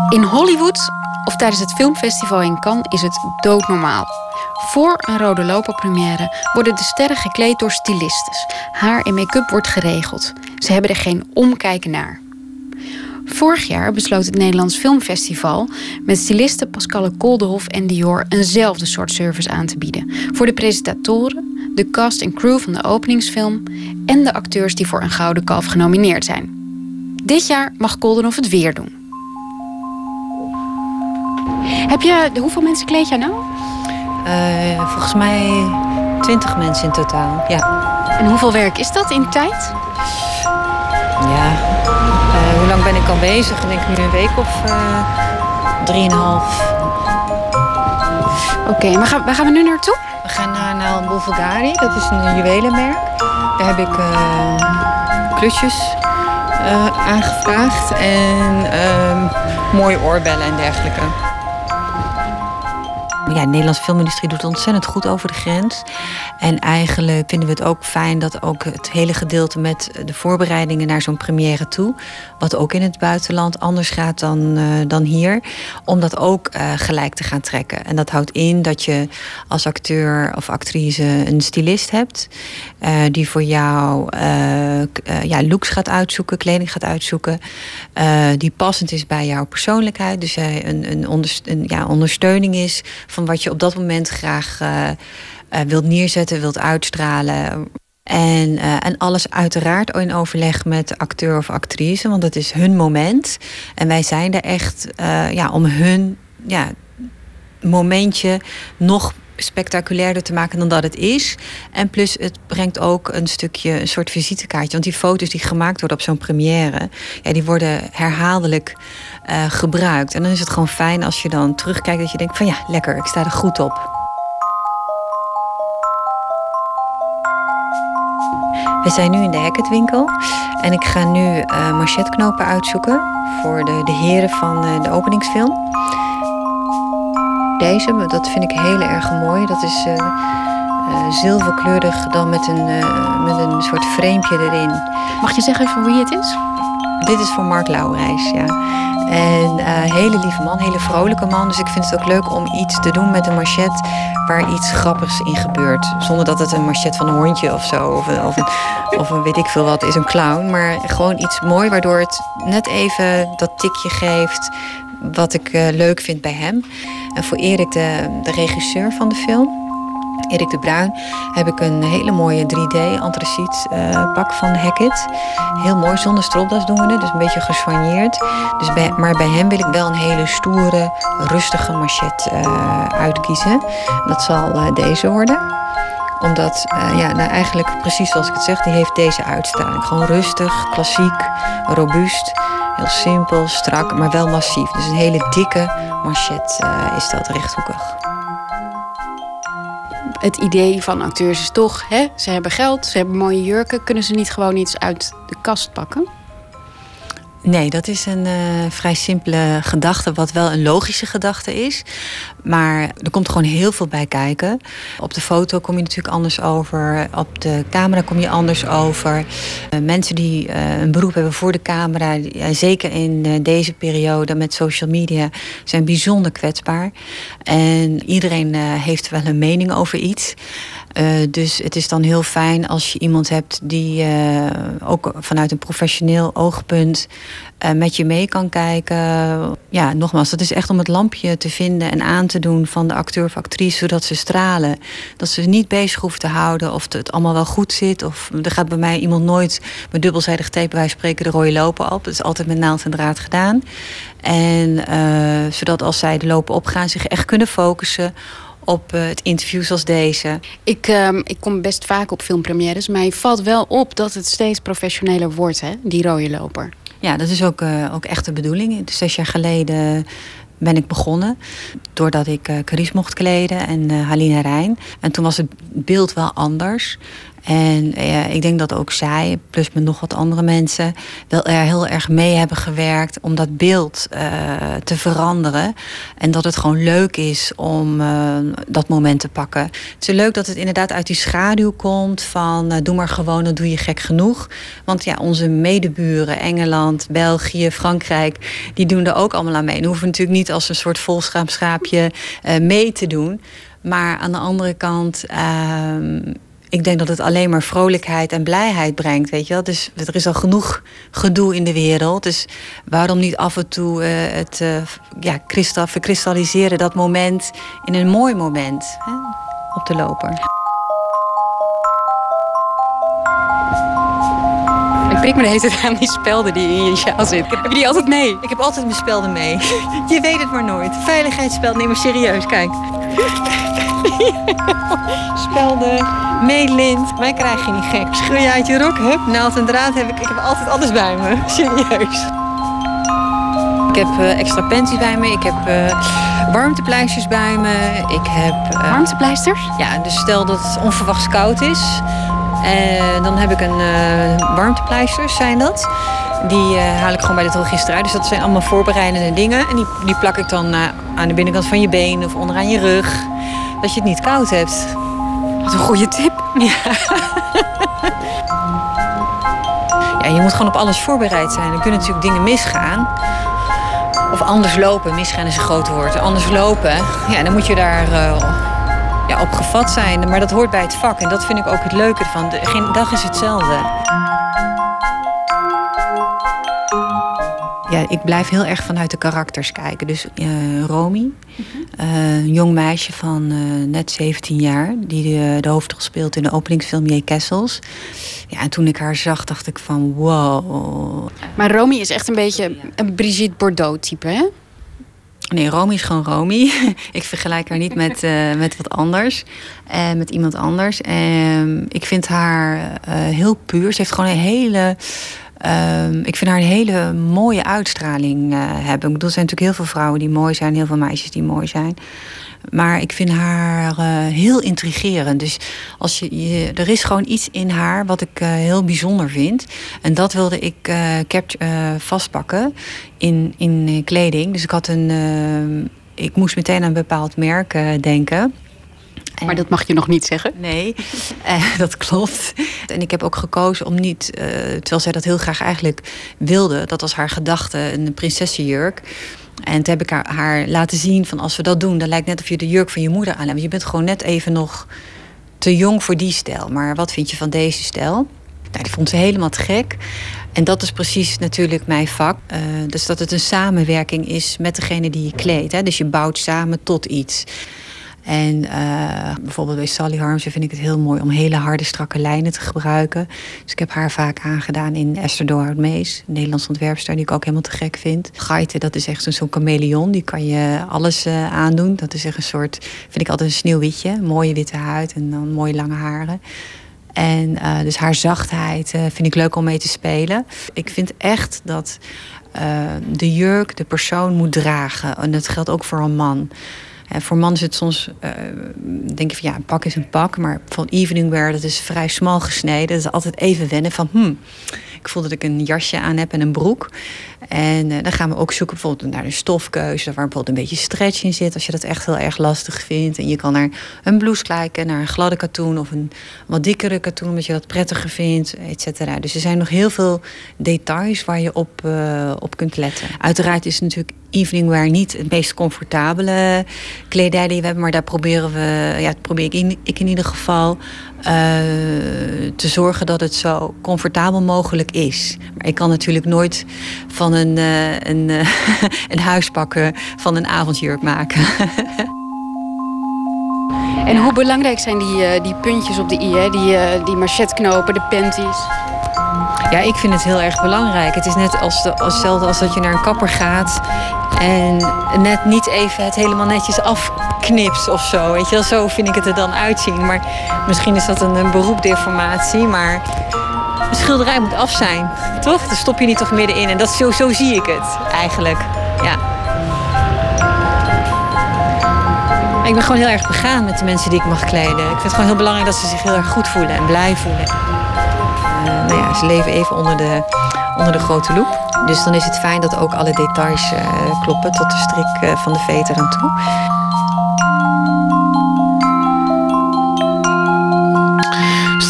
In Hollywood of tijdens het filmfestival in Cannes is het doodnormaal. Voor een rode loperpremière worden de sterren gekleed door stylistes. Haar en make-up wordt geregeld. Ze hebben er geen omkijken naar. Vorig jaar besloot het Nederlands Filmfestival met stylisten Pascal Koldenhof en Dior eenzelfde soort service aan te bieden. Voor de presentatoren, de cast en crew van de openingsfilm en de acteurs die voor een Gouden Kalf genomineerd zijn. Dit jaar mag Koldenhof het weer doen. Heb je, hoeveel mensen kleed jij nou? Eh, volgens mij 20 mensen in totaal, ja. En hoeveel werk is dat in tijd? Ja, eh, hoe lang ben ik al bezig? Ik denk nu een week of eh, drieënhalf. Oké, maar gaan, waar gaan we nu naartoe? We gaan naar, naar Bulgari, dat is een juwelenmerk. Daar heb ik eh, klusjes, aangevraagd. En ehm, mooie oorbellen en dergelijke. Ja, de Nederlandse filmindustrie doet ontzettend goed over de grens. En eigenlijk vinden we het ook fijn dat ook het hele gedeelte met de voorbereidingen naar zo'n première toe, wat ook in het buitenland anders gaat dan, eh, dan hier, om dat ook eh, gelijk te gaan trekken. En dat houdt in dat je als acteur of actrice een stylist hebt, eh, die voor jou ja, looks gaat uitzoeken, kleding gaat uitzoeken, die passend is bij jouw persoonlijkheid. Dus een, een, een ja, ondersteuning is van wat je op dat moment graag eh, eh, wilt neerzetten, wilt uitstralen. En, eh, en alles uiteraard in overleg met de acteur of actrice, want dat is hun moment. En wij zijn er echt ja, om hun ja, momentje nog spectaculairder te maken dan dat het is. En plus het brengt ook een stukje, een soort visitekaartje. Want die foto's die gemaakt worden op zo'n première... Ja, die worden herhaaldelijk eh, gebruikt. En dan is het gewoon fijn als je dan terugkijkt... dat je denkt van ja, lekker, ik sta er goed op. We zijn nu in de Hackettwinkel. En ik ga nu eh machetknopen uitzoeken... voor de, de heren van eh, de openingsfilm. Deze, dat vind ik heel erg mooi. Dat is eh, eh, zilverkleurig dan met een, eh, met een soort framepje erin. Mag je zeggen voor wie het is? Dit is voor Mark Lauwerijs, ja. En eh hele lieve man, hele vrolijke man. Dus ik vind het ook leuk om iets te doen met een machet waar iets grappigs in gebeurt. Zonder dat het een machet van een hondje of zo, of een, of een, of een weet ik veel wat, is een clown. Maar gewoon iets mooi waardoor het net even dat tikje geeft wat ik eh, leuk vind bij hem. En voor Erik, de, de regisseur van de film, Erik de Bruin, heb ik een hele mooie 3D antraciet eh, pak van Hackett. Heel mooi, zonder stropdas doen we het, dus een beetje gesoigneerd. Dus maar bij hem wil ik wel een hele stoere, rustige machet eh, uitkiezen. Dat zal eh, deze worden omdat, eh, ja, nou eigenlijk precies zoals ik het zeg, die heeft deze uitstraling. Gewoon rustig, klassiek, robuust, heel simpel, strak, maar wel massief. Dus een hele dikke machet eh, is dat, rechthoekig. Het idee van acteurs is toch, hè, ze hebben geld, ze hebben mooie jurken. Kunnen ze niet gewoon iets uit de kast pakken? Nee, dat is een eh, vrij simpele gedachte, wat wel een logische gedachte is. Maar er komt gewoon heel veel bij kijken. Op de foto kom je natuurlijk anders over. Op de camera kom je anders over. Eh, mensen die eh, een beroep hebben voor de camera, die- zeker in deze periode met social media, zijn bijzonder kwetsbaar. En iedereen heeft wel een mening over iets. Eh, dus het is dan heel fijn als je iemand hebt die eh, ook vanuit een professioneel oogpunt eh, met je mee kan kijken. Ja, nogmaals, dat is echt om het lampje te vinden en aan te doen van de acteur of actrice, zodat ze stralen. Dat ze niet bezig hoeven te houden of het allemaal wel goed zit. Of er gaat bij mij iemand nooit met dubbelzijdig tape van spreken de rode lopen op. Het is altijd met naald en draad gedaan. En zodat als zij de lopen opgaan, zich echt kunnen focussen op eh, het interview zoals deze. Ik, ehm, ik kom best vaak op filmpremières, maar je valt wel op dat het steeds professioneler wordt, hè, die rode loper. Ja, dat is ook, eh, ook echt de bedoeling. Dus Zes jaar geleden ben ik begonnen. Doordat ik eh Carice mocht kleden en eh Halina Rijn. En toen was het beeld wel anders. En eh, ik denk dat ook zij, plus met nog wat andere mensen, wel er heel erg mee hebben gewerkt om dat beeld eh, te veranderen. En dat het gewoon leuk is om eh, dat moment te pakken. Het is leuk dat het inderdaad uit die schaduw komt van eh, doe maar gewoon, dan doe je gek genoeg. Want ja, onze medeburen, Engeland, België, Frankrijk, die doen er ook allemaal aan mee. En hoeven natuurlijk niet als een soort volschaapschaapje mee te doen. Maar aan de andere kant, ehm, ik denk dat het alleen maar vrolijkheid en blijheid brengt. Weet je wel? Dus er is al genoeg gedoe in de wereld. Dus waarom niet af en toe eh, het eh, ja, kristal, verkristalliseren, dat moment, in een mooi moment hè, op de loper. Ik prik me de hele tijd aan die spelden die in je sjaal zitten. Heb je die altijd mee? Ik heb altijd mijn spelden mee. Je weet het maar nooit. Veiligheidsspeld, neem maar serieus. Kijk. Spelden, meelint. Mij krijg je niet gek. Scheur je uit je rok, hup, naald en draad heb ik. Ik heb altijd alles bij me. Serieus. Ik heb eh, extra panties bij me. Ik heb eh, warmtepleisters bij me. Ik heb... eh, Warmtepleisters? Ja, dus stel dat het onverwachts koud is. En dan heb ik een warmtepleisters, zijn dat. Die haal ik gewoon bij de drogist eruit. Dus dat zijn allemaal voorbereidende dingen. En die, die plak ik dan aan de binnenkant van je been of onderaan je rug. Dat je het niet koud hebt. Wat een goede tip. Ja. ja, je moet gewoon op alles voorbereid zijn. Er kunnen natuurlijk dingen misgaan. Of anders lopen. Misgaan is een groot woord. Anders lopen. Ja, dan moet je daar eh, ja, op gevat zijn. Maar dat hoort bij het vak. En dat vind ik ook het leuke ervan. De- Geen dag is hetzelfde. Ja, ik blijf heel erg vanuit de karakters kijken. Dus eh Romy, eh, een jong meisje van eh, net 17 jaar... die de, de hoofdrol speelt in de openingsfilm J. Kessels. Ja, en toen ik haar zag, dacht ik van wow. Maar Romy is echt een beetje een Brigitte Bardot-type, hè? Nee, Romy is gewoon Romy. ik vergelijk haar niet met, met wat anders. Uh, met iemand anders. En ik vind haar heel puur. Ze heeft gewoon een hele... ehm, ik vind haar een hele mooie uitstraling eh, hebben. Ik bedoel, er zijn natuurlijk heel veel vrouwen die mooi zijn. Heel veel meisjes die mooi zijn. Maar ik vind haar eh, heel intrigerend. Dus als je, er is gewoon iets in haar wat ik eh, heel bijzonder vind. En dat wilde ik eh, vastpakken in, in kleding. Dus ik had een. eh, ik moest meteen aan een bepaald merk eh, Maar dat mag je nog niet zeggen. Nee, eh, dat klopt. En ik heb ook gekozen om niet, eh, terwijl zij dat heel graag eigenlijk wilde, dat was haar gedachte, een prinsessenjurk. En toen heb ik haar, laten zien van als we dat doen, dan lijkt net of je de jurk van je moeder aan hebt. Want Je bent gewoon net even nog te jong voor die stijl. Maar wat vind je van deze stijl? Nou, die vond ze helemaal te gek. En dat is precies natuurlijk mijn vak. Eh, dus dat het een samenwerking is met degene die je kleedt. Dus je bouwt samen tot iets. En eh, bijvoorbeeld bij Sally Harmsen vind ik het heel mooi om hele harde, strakke lijnen te gebruiken. Dus ik heb haar vaak aangedaan in Esther Doorhout Mees, een Nederlandse ontwerpster die ik ook helemaal te gek vind. Gaite, dat is echt zo'n chameleon, die kan je alles eh, aandoen. Dat is echt een soort, vind ik altijd een sneeuwwitje, mooie witte huid en dan mooie lange haren. En eh, dus haar zachtheid vind ik leuk om mee te spelen. Ik vind echt dat de jurk de persoon moet dragen. En dat geldt ook voor een man. Voor mannen is het soms, eh, denk je van ja, een pak is een pak. Maar van evening wear, dat is vrij smal gesneden. Dat is altijd even wennen van, hmm, ik voel dat ik een jasje aan heb en een broek. En eh, dan gaan we ook zoeken bijvoorbeeld naar een stofkeuze... waar bijvoorbeeld een beetje stretch in zit... als je dat echt heel erg lastig vindt. En je kan naar een blouse kijken, naar een gladde katoen... of een wat dikkere katoen, omdat je dat prettiger vindt, et cetera. Dus er zijn nog heel veel details waar je op, eh, op kunt letten. Uiteraard is natuurlijk evening wear niet het meest comfortabele kledij die we hebben... maar daar proberen we, ja, probeer ik in, ik in ieder geval... eh, te zorgen dat het zo comfortabel mogelijk is. Maar ik kan natuurlijk nooit van een, eh, een, eh, een huispakken van een avondjurk maken. En hoe belangrijk zijn die, eh, die puntjes op de i, hè? Die, die machetknopen, de panties? Ja, ik vind het heel erg belangrijk. Het is net als, de, als hetzelfde als dat je naar een kapper gaat en net niet even het helemaal netjes afknipt of zo. Weet je wel, zo vind ik het er dan uitzien. Maar misschien is dat een, een beroepdeformatie, maar een schilderij moet af zijn, toch? Dan stop je niet toch middenin. En dat, zo, zo zie ik het eigenlijk. Ja. Ik ben gewoon heel erg begaan met de mensen die ik mag kleden. Ik vind het gewoon heel belangrijk dat ze zich heel erg goed voelen en blij voelen. Eh, nou ja, ze leven even onder de, onder de grote loep. Dus dan is het fijn dat ook alle details eh, kloppen tot de strik eh, van de veter aan toe.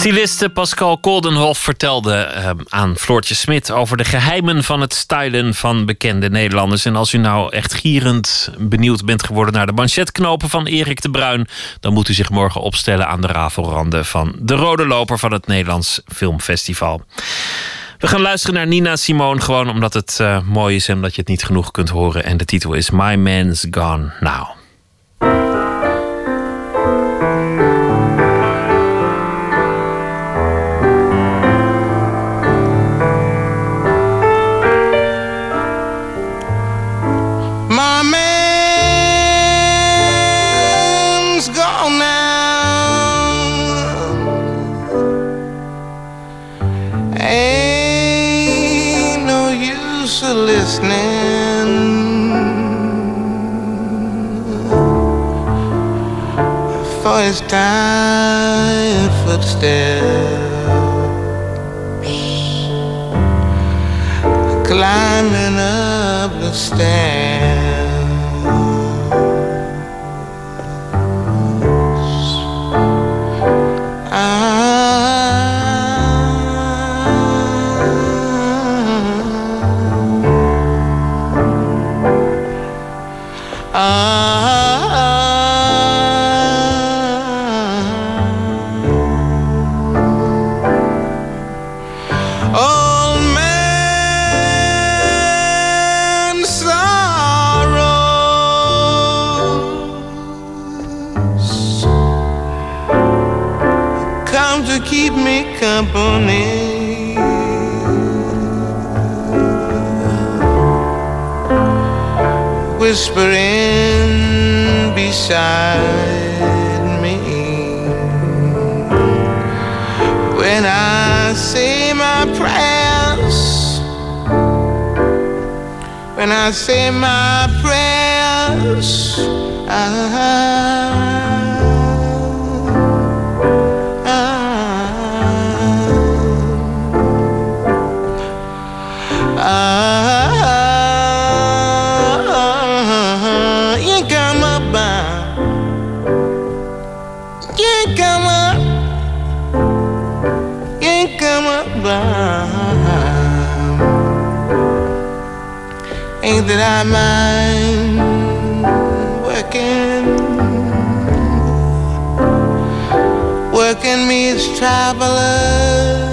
Styliste Pascal Koldenhoff vertelde eh, aan Floortje Smit over de geheimen van het stylen van bekende Nederlanders. En als u nou echt gierend benieuwd bent geworden naar de manchetknopen van Erik de Bruin, dan moet u zich morgen opstellen aan de rafelranden van de Rode Loper van het Nederlands Filmfestival. We gaan luisteren naar Nina Simone, gewoon omdat het eh, mooi is en omdat je het niet genoeg kunt horen. En de titel is My Man's Gone Now. I say my prayers, I, did I mind working? Working means travelers.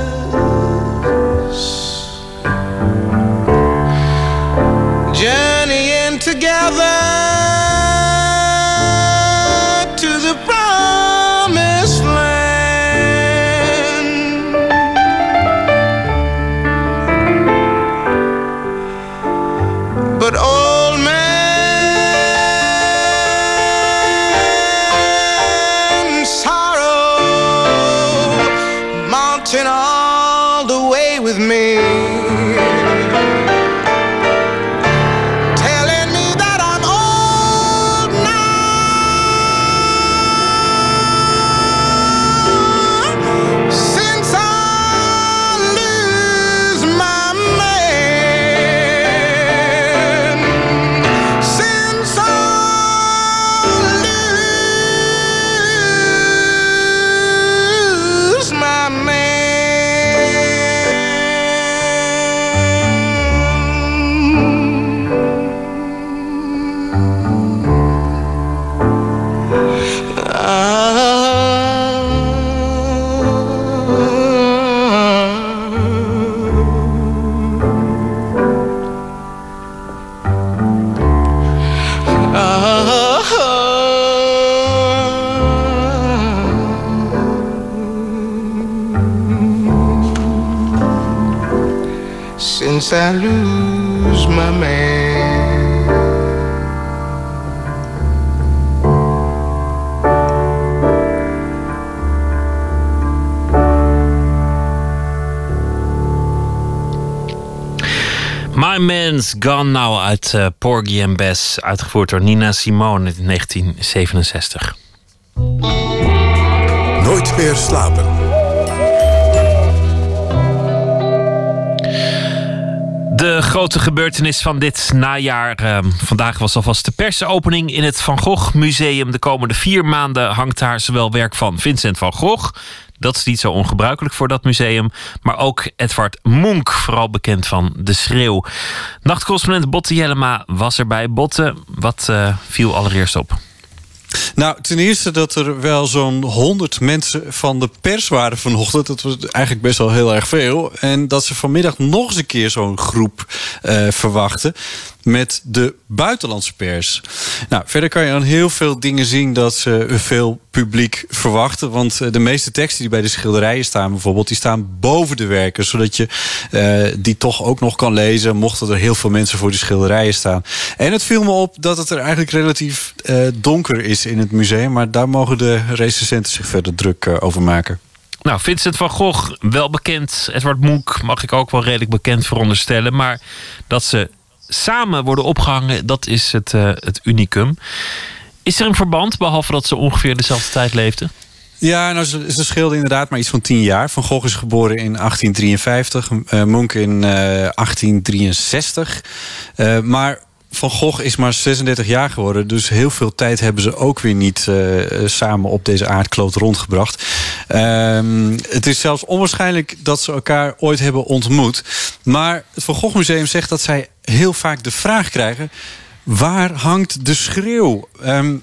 Man's Gone Now uit eh, Porgy and Bess. Uitgevoerd door Nina Simone in 1967. Nooit meer slapen. De grote gebeurtenis van dit najaar. eh, vandaag was alvast de persopening in het Van Gogh Museum. De komende vier maanden hangt daar zowel werk van Vincent van Gogh. Dat is niet zo ongebruikelijk voor dat museum. Maar ook Edvard Munch, vooral bekend van De Schreeuw. Nachtcorrespondent Botte Jellema was erbij. Botte, wat eh, viel allereerst op? Nou, ten eerste dat er wel zo'n 100 mensen van de pers waren vanochtend. Dat was eigenlijk best wel heel erg veel. En dat ze vanmiddag nog eens een keer zo'n groep eh, verwachten. Met de buitenlandse pers. Nou, verder kan je aan heel veel dingen zien dat ze veel publiek verwachten. Want eh, de meeste teksten die bij de schilderijen staan, bijvoorbeeld, die staan boven de werken. Zodat je eh, die toch ook nog kan lezen, mochten er heel veel mensen voor de schilderijen staan. En het viel me op dat het er eigenlijk relatief eh, donker is in het museum. Maar daar mogen de recensenten zich verder druk eh, over maken. Nou, Vincent van Gogh, wel bekend. Edward Munch mag ik ook wel redelijk bekend veronderstellen. Maar dat ze samen worden opgehangen, dat is het, eh, het unicum. Is er een verband, behalve dat ze ongeveer dezelfde tijd leefden? Ja, nou, ze, ze scheelden inderdaad maar iets van tien jaar. Van Gogh is geboren in 1853, eh Munch in eh, 1863. Eh, maar Van Gogh is maar 36 jaar geworden. Dus heel veel tijd hebben ze ook weer niet eh, samen op deze aardkloot rondgebracht. Ehm, het is zelfs onwaarschijnlijk dat ze elkaar ooit hebben ontmoet. Maar het Van Gogh Museum zegt dat zij heel vaak de vraag krijgen... waar hangt de schreeuw? Ehm,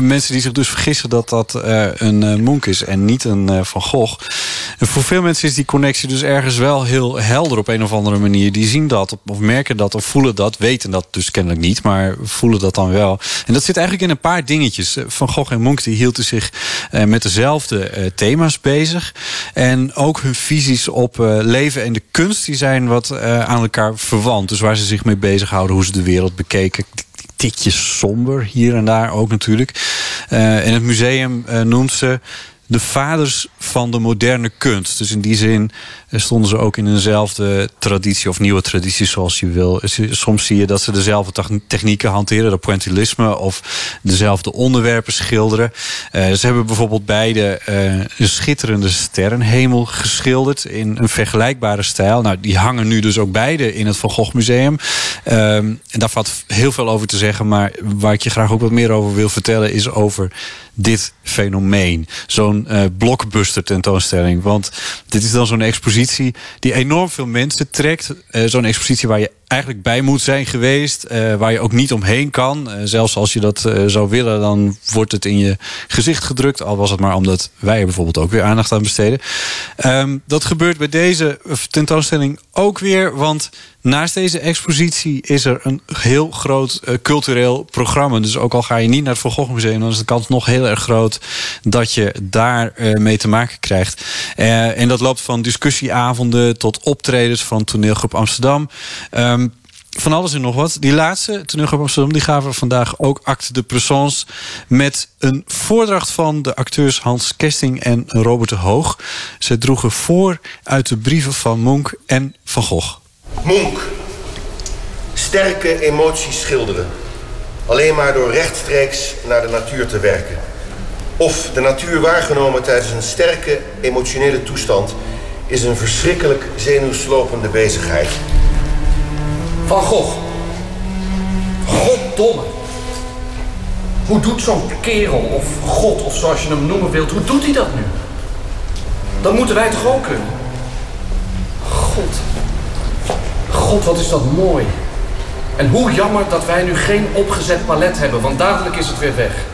mensen die zich dus vergissen dat dat eh, een eh, Munch is en niet een eh, Van Gogh. Voor veel mensen is die connectie dus ergens wel heel helder op een of andere manier. Die zien dat of merken dat of voelen dat, weten dat dus kennelijk niet, maar voelen dat dan wel. En dat zit eigenlijk in een paar dingetjes. Van Gogh en Munch die hielden zich eh, met dezelfde eh, thema's bezig. En ook hun visies op eh, leven en de kunst die zijn wat eh, aan elkaar verwant. Dus waar ze zich mee bezighouden, hoe ze de wereld bekeken tikje somber hier en daar ook natuurlijk. Eh, en het museum eh, noemt ze de vaders van de moderne kunst. Dus in die zin stonden ze ook in eenzelfde traditie of nieuwe traditie zoals je wil. Soms zie je dat ze dezelfde techn- technieken hanteren, dat pointillisme of dezelfde onderwerpen schilderen. Eh, ze hebben bijvoorbeeld beide eh, een schitterende sterrenhemel geschilderd in een vergelijkbare stijl. Nou, die hangen nu dus ook beide in het Van Gogh Museum. Ehm, en daar valt heel veel over te zeggen, maar waar ik je graag ook wat meer over wil vertellen is over dit fenomeen. Zo'n eh, blockbuster tentoonstelling. Want dit is dan zo'n expositie die enorm veel mensen trekt. Eh, zo'n expositie waar je eigenlijk bij moet zijn geweest. eh, waar je ook niet omheen kan. Eh, zelfs als je dat eh, zou willen, dan wordt het in je gezicht gedrukt. Al was het maar omdat wij er bijvoorbeeld ook weer aandacht aan besteden. Ehm, dat gebeurt bij deze tentoonstelling ook weer. Want naast deze expositie is er een heel groot cultureel programma. Dus ook al ga je niet naar het Van Gogh Museum... dan is de kans nog heel erg groot dat je daar mee te maken krijgt. En dat loopt van discussieavonden tot optredens van toneelgroep Amsterdam... Ehm, van alles en nog wat. Die laatste, toneelgroep Amsterdam, die gaven vandaag ook acte de présence... met een voordracht van de acteurs Hans Kesting en Robert de Hoog. Ze droegen voor uit de brieven van Munch en Van Gogh. Monk. Sterke emoties schilderen. Alleen maar door rechtstreeks naar de natuur te werken. Of de natuur waargenomen tijdens een sterke emotionele toestand is een verschrikkelijk zenuwslopende bezigheid. Van Gogh. Goddomme. Hoe doet zo'n kerel, of God, of zoals je hem noemen wilt, hoe doet hij dat nu? Dat moeten wij toch ook kunnen? God. God, wat is dat mooi. En hoe jammer dat wij nu geen opgezet palet hebben, want dadelijk is het weer weg.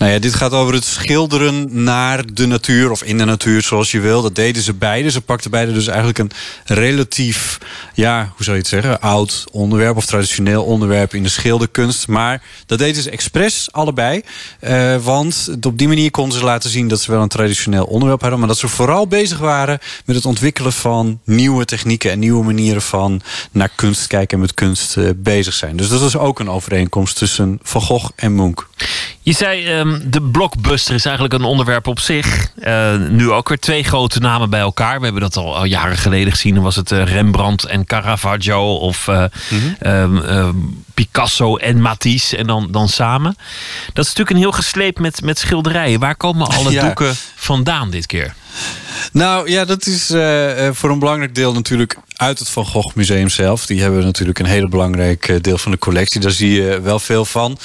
Nou ja, dit gaat over het schilderen naar de natuur of in de natuur zoals je wil. Dat deden ze beide. Ze pakten beide dus eigenlijk een relatief, ja, hoe zou je het zeggen, oud onderwerp of traditioneel onderwerp in de schilderkunst. Maar dat deden ze expres allebei. Eh, want op die manier konden ze laten zien dat ze wel een traditioneel onderwerp hadden. Maar dat ze vooral bezig waren met het ontwikkelen van nieuwe technieken en nieuwe manieren van naar kunst kijken en met kunst eh, bezig zijn. Dus dat is ook een overeenkomst tussen Van Gogh en Munch. Je zei, ehm, de blockbuster is eigenlijk een onderwerp op zich. Eh, nu ook weer twee grote namen bij elkaar. We hebben dat al, al jaren geleden gezien. Dan was het eh, Rembrandt en Caravaggio of eh, ehm, ehm, Picasso en Matisse en dan, dan samen. Dat is natuurlijk een heel gesleep met, met schilderijen. Waar komen alle Ja. doeken vandaan dit keer? Nou ja, dat is voor een belangrijk deel natuurlijk uit het Van Gogh Museum zelf. Die hebben natuurlijk een hele belangrijk deel van de collectie. Daar zie je wel veel van.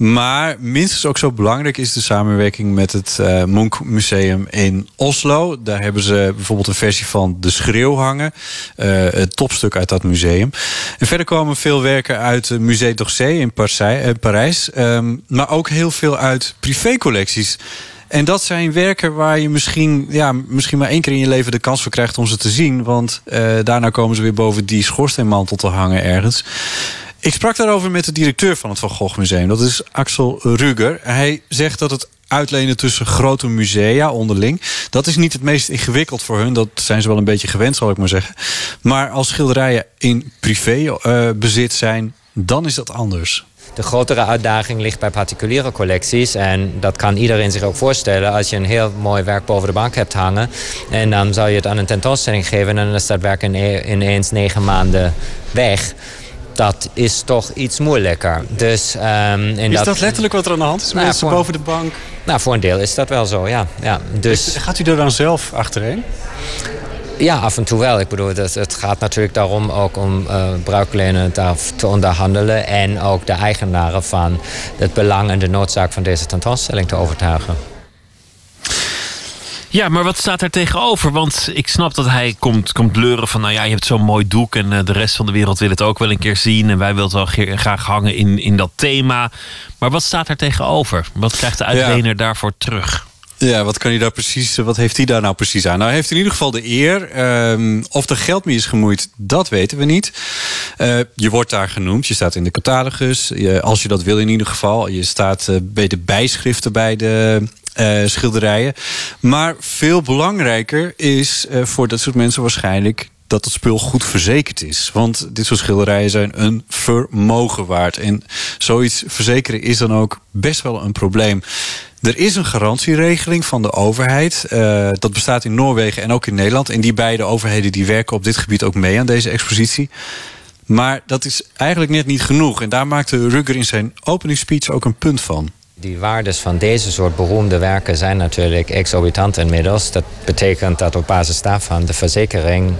Maar minstens ook zo belangrijk is de samenwerking met het eh Munch Museum in Oslo. Daar hebben ze bijvoorbeeld een versie van De Schreeuw hangen. Eh, het topstuk uit dat museum. En verder komen veel werken uit het Musée d'Orsay in Parijs. eh, Parijs ehm, maar ook heel veel uit privécollecties. En dat zijn werken waar je misschien, ja, misschien maar één keer in je leven de kans voor krijgt om ze te zien. Want daarna komen ze weer boven die schoorsteenmantel te hangen ergens. Ik sprak daarover met de directeur van het Van Gogh Museum. Dat is Axel Ruger. Hij zegt dat het uitlenen tussen grote musea onderling... dat is niet het meest ingewikkeld voor hun. Dat zijn ze wel een beetje gewend, zal ik maar zeggen. Maar als schilderijen in privébezit zijn, dan is dat anders. De grotere uitdaging ligt bij particuliere collecties. En dat kan iedereen zich ook voorstellen. Als je een heel mooi werk boven de bank hebt hangen. En dan zou je het aan een tentoonstelling geven. En dan is dat werk ine- ineens negen maanden weg. Dat is toch iets moeilijker. Dus, ehm, Is dat letterlijk wat er aan de hand is? Nou, Mensen voor- boven de bank? Nou, voor een deel is dat wel zo, ja. ja dus, Gaat u er dan zelf achterheen? ja, af en toe wel. Ik bedoel, het, het gaat natuurlijk daarom ook om eh bruiklenen te onderhandelen... en ook de eigenaren van het belang en de noodzaak van deze tentoonstelling te overtuigen. Ja, maar wat staat er tegenover? Want ik snap dat hij komt, komt leuren van... nou ja, je hebt zo'n mooi doek en eh, de rest van de wereld wil het ook wel een keer zien... en wij willen wel graag hangen in, in dat thema. Maar wat staat er tegenover? Wat krijgt de uitlener daarvoor terug? Ja, wat kan hij daar precies, wat heeft hij daar nou precies aan? Nou, hij heeft in ieder geval de eer. Ehm, of er geld mee is gemoeid, dat weten we niet. Eh, je wordt daar genoemd, je staat in de catalogus. Je- als je dat wil in ieder geval. Je staat eh, bij de bijschriften bij de eh, schilderijen. Maar veel belangrijker is eh, voor dat soort mensen waarschijnlijk dat het spul goed verzekerd is. Want dit soort schilderijen zijn een vermogen waard. En zoiets verzekeren is dan ook best wel een probleem. Er is een garantieregeling van de overheid. Eh, dat bestaat in Noorwegen en ook in Nederland. En die beide overheden die werken op dit gebied ook mee aan deze expositie. Maar dat is eigenlijk net niet genoeg. En daar maakte Rugger in zijn opening speech ook een punt van. Die waardes van deze soort beroemde werken zijn natuurlijk exorbitant inmiddels. Dat betekent dat op basis daarvan de verzekering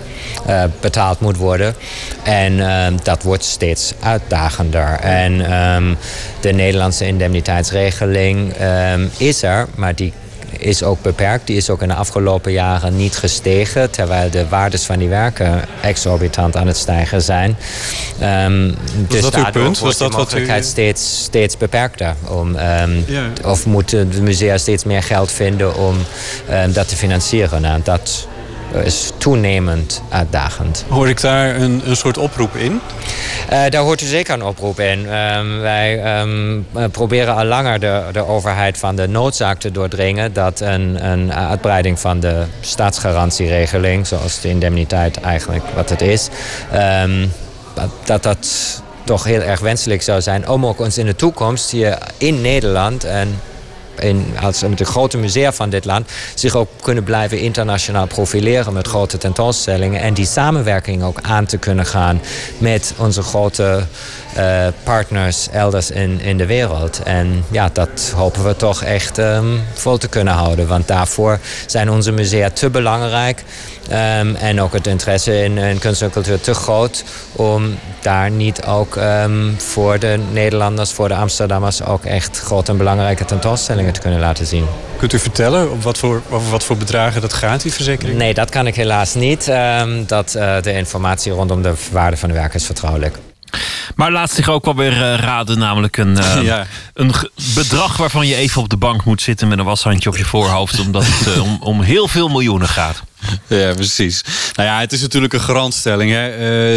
eh, betaald moet worden. En ehm, dat wordt steeds uitdagender. En ehm, de Nederlandse indemniteitsregeling ehm, is er, maar die is ook beperkt. Die is ook in de afgelopen jaren niet gestegen, terwijl de waardes van die werken exorbitant aan het stijgen zijn. Ehm, dus dat uw punt? Was wordt de dat u- mogelijkheid steeds, steeds beperkter. Om, ehm, Ja. Of moeten de musea steeds meer geld vinden om ehm, dat te financieren? Nou, dat is toenemend uitdagend. Hoor ik daar een, een soort oproep in? Eh, daar hoort u zeker een oproep in. Ehm, wij ehm, eh, proberen al langer de, de overheid van de noodzaak te doordringen dat een, een uitbreiding van de staatsgarantieregeling, zoals de indemniteit eigenlijk wat het is, ehm, dat dat toch heel erg wenselijk zou zijn om ook ons in de toekomst hier in Nederland en als met de grote musea van dit land zich ook kunnen blijven internationaal profileren met grote tentoonstellingen en die samenwerking ook aan te kunnen gaan met onze grote eh, partners elders in, in de wereld. En ja, dat hopen we toch echt ehm, vol te kunnen houden, want daarvoor zijn onze musea te belangrijk ehm, en ook het interesse in, in kunst en cultuur te groot om daar niet ook ehm, voor de Nederlanders, voor de Amsterdammers ook echt grote en belangrijke tentoonstellingen te kunnen laten zien. Kunt u vertellen op wat voor, over wat voor bedragen dat gaat, die verzekering? Nee, dat kan ik helaas niet. Dat, eh, de informatie rondom de waarde van de werk is vertrouwelijk. Maar laat zich ook wel weer eh, raden, namelijk een, eh, Ja. een bedrag waarvan je even op de bank moet zitten met een washandje op je voorhoofd, omdat het eh, om, om heel veel miljoenen gaat. Ja, precies. Nou ja, het is natuurlijk een garantstelling. Hè?